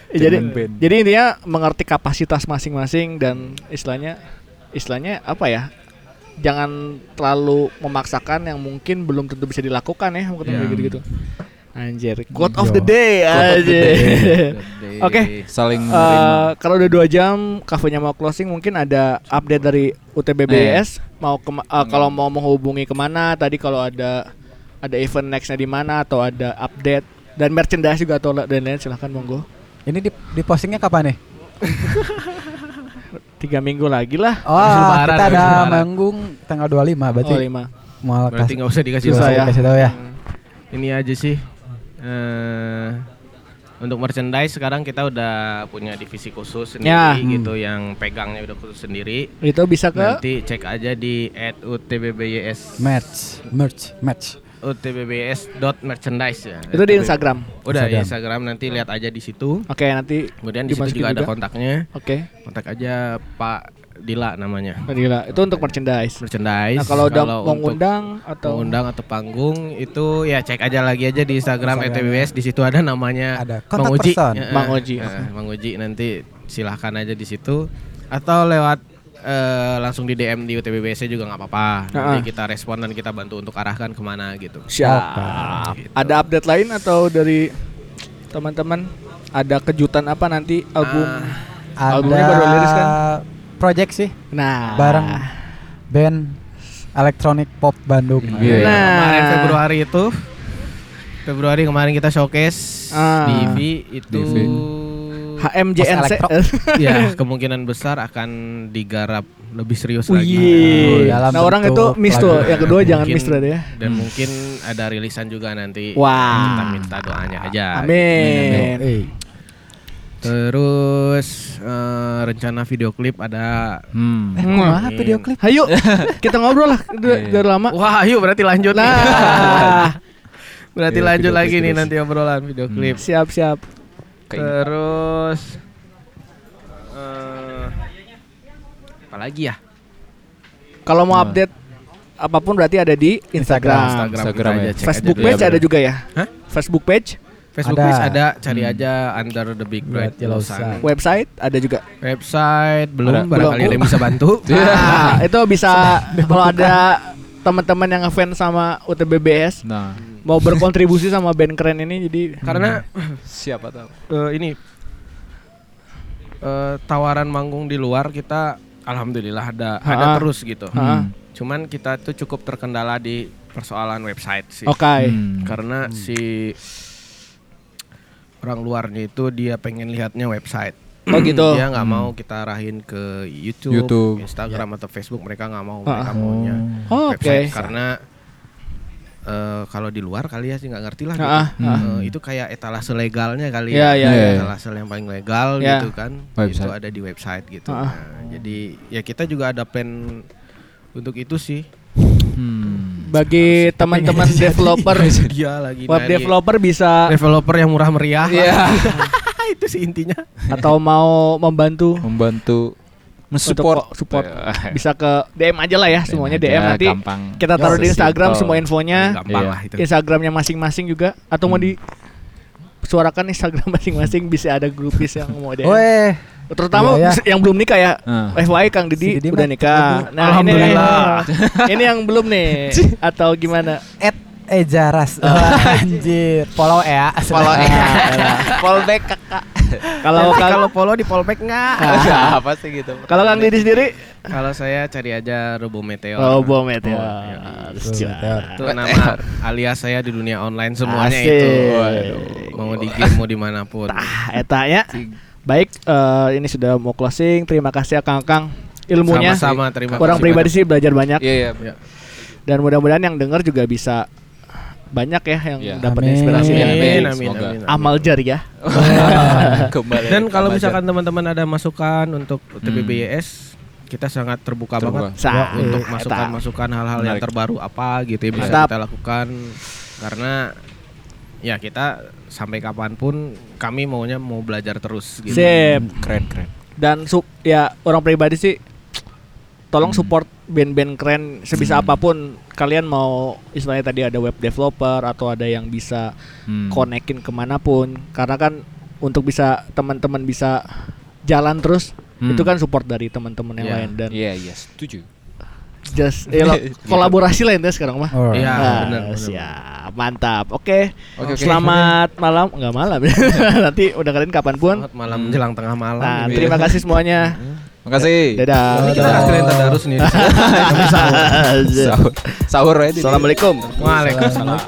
Jadi band. jadi intinya mengerti kapasitas masing-masing dan istilahnya istilahnya apa ya? Jangan terlalu memaksakan yang mungkin belum tentu bisa dilakukan ya, mungkin Iya. kayak gitu-gitu. Anjir, quote of the day *laughs* anjir. Jadi- Oke. Saling Eh, menerima. kalau udah dua jam kafenya mau closing mungkin ada update dari UTBBS mau kema- eh, kalau mau menghubungi ke mana tadi kalau ada ada event nextnya di mana atau ada update dan merchandise juga atau dan lain silahkan monggo Ini di, di postingnya kapan nih? *laughs* tiga minggu lagi lah Oh, Lebaran, kita ada manggung tanggal 25 berarti. oh lima Mau Berarti nggak usah dikasih tahu. ya. Kasih tahu ya. ini aja sih eh untuk merchandise sekarang kita udah punya divisi khusus sendiri Ya. gitu yang pegangnya udah khusus sendiri itu bisa ke nanti cek aja di @utbbys Merch, merch, match. utbbs.merchandise ya. Itu di Instagram. Udah di Instagram. Instagram. Nanti lihat aja di situ. Oke nanti kemudian di situ dimasukin juga ada juga. kontaknya. Oke. Kontak aja Pak Dila namanya. Gila itu untuk merchandise. Merchandise. Nah kalau udah mau ngundang atau mengundang atau panggung itu ya cek aja lagi aja di Instagram Instagram. ETBS di situ ada namanya Ada Mang kontak Uji. person. Ya, Mang eh, Uji. eh, Mang Uji nanti silahkan aja di situ. Atau lewat eh, langsung di DM di UTBBS juga nggak apa-apa. Nanti Ah. kita respon dan kita bantu untuk arahkan ke mana gitu. siap Gitu. ada update lain atau dari teman-teman ada kejutan apa nanti album Ah, Albumnya baru rilis kan? Project sih nah bareng band elektronik pop Bandung. Iya. Nah. Kemarin Februari itu Februari kemarin kita showcase Ah. di itu HMJNC *laughs* ya kemungkinan besar akan digarap lebih serius lagi. Wih. dalam Nah orang itu miss tuh. Yang kedua jangan Mungkin- miss berarti ya. Dan mungkin ada rilisan juga nanti. Wah. Kita minta doanya aja. Amin. Terus eh, rencana video klip ada Hmm. eh kumaha video klip? Ayo kita ngobrol lah. *laughs* Udah, lama. Wah, ayo berarti lanjut. Nah, *laughs* berarti Iya, lanjut video lagi nih terus. nanti obrolan video klip. siap siap. Keinget. Terus eh apa lagi ya? Kalau mau update apa pun berarti ada di Instagram. Instagram, Instagram ya. aja cek Facebook aja page Iya, ada juga ya? Hah? Facebook page, Facebook Ada. page ada, cari Hmm. aja Under the Big Bright Yellow Sun. Website ada juga. Website belum, Ada. barangkali Belum. ada yang bisa bantu. *laughs* Nah, itu bisa kalau ada teman-teman yang ngefans sama UTBBS Nah, mau berkontribusi sama band keren ini jadi Karena siapa tahu. eh, ini eh, tawaran manggung di luar kita alhamdulillah ada ada Ha. terus gitu. Ha. Cuman kita tuh cukup terkendala di persoalan website sih. oke. Hmm. Karena si orang luarnya itu dia pengen lihatnya website. Oh gitu. Dia nggak Hmm. mau kita arahin ke YouTube, YouTube. Instagram atau Facebook. Mereka nggak mau. Ah. Mereka maunya Oh, Oke. website karena eh, kalau di luar kali ya sih nggak ngerti lah. Gitu. Ah, ah. Eh, itu kayak etalase legalnya kali Ya, ya, ya. ya. Etalase yang paling legal Ya. gitu kan. Website. Itu ada di website gitu. Ah, ah. Nah, jadi ya kita juga ada plan untuk itu sih. Hmm. Bagi teman-teman *laughs* developer Dia lagi web developer bisa developer yang murah meriah. Iya. *laughs* itu sih intinya. atau mau membantu Membantu mensupport support *laughs* bisa ke DM aja lah ya semuanya aja, DM nanti gampang. kita taruh di. Instagram semua infonya Gampang Iya. lah itu. Instagramnya masing-masing juga atau mau Hmm. di suarakan Instagram *laughs* masing-masing bisa ada grupis yang mau DM Weh, terutama Iya, ya. *laughs* yang belum nikah ya Ah. FYI Kang Didi, Si Didi udah nikah nah Alhamdulillah. ini, ini yang belum nih atau gimana at Ejaras. *laughs* Anjir, follow ya. Follow ya. *laughs* Fallback kakak. kalau kalau follow di polback nggak? apa sih gitu? kalau Kang Didi sendiri kalau saya cari aja Robo Meteor. oh bom meteor Oh. Itu nama alias saya di dunia online semuanya Asik. itu. Mau di game mau di mana pun. Ah, eta ya. Baik, eh, ini sudah mau closing. Terima kasih ya Kang Kang. Ilmunya Sama-sama terima orang kasih pribadi sih belajar banyak Iya, iya. dan mudah-mudahan yang dengar juga bisa banyak ya yang Iya. dapat Amin. inspirasi Amin, amin, Semoga. amin, amin. amal jariah. *laughs* Kembali Dan kalau misalkan teman-teman ada masukan untuk TPBYS, kita sangat terbuka Terbuka. banget Sa- untuk masukan-masukan hal-hal yang terbaru apa gitu ya bisa Mantap. kita lakukan karena ya kita sampai kapan pun kami maunya mau belajar terus gitu. Sip. keren keren. Dan sup ya orang pribadi sih tolong Hmm. support band-band keren sebisa Hmm. apa pun kalian mau istilahnya tadi ada web developer atau ada yang bisa Hmm. konekin ke mana pun karena kan untuk bisa teman-teman bisa jalan terus Hmm. itu kan support dari teman-teman yang Iya. lain dan Iya iya setuju. just ya lo- *laughs* kolaborasi lah intinya sekarang mah. Iya, Ah, benar, benar. siap mantap oke Oke, oke. selamat malam nggak malam *laughs* nanti udah kalian kapan pun Selamat malam Hmm. menjelang tengah malam. nah terima kasih semuanya *laughs* Makasih. dadah Ini kita kasih kalian tadarus nih. *laughs* *laughs* Sahur. Sahur aja. di- assalamualaikum Waalaikumsalam.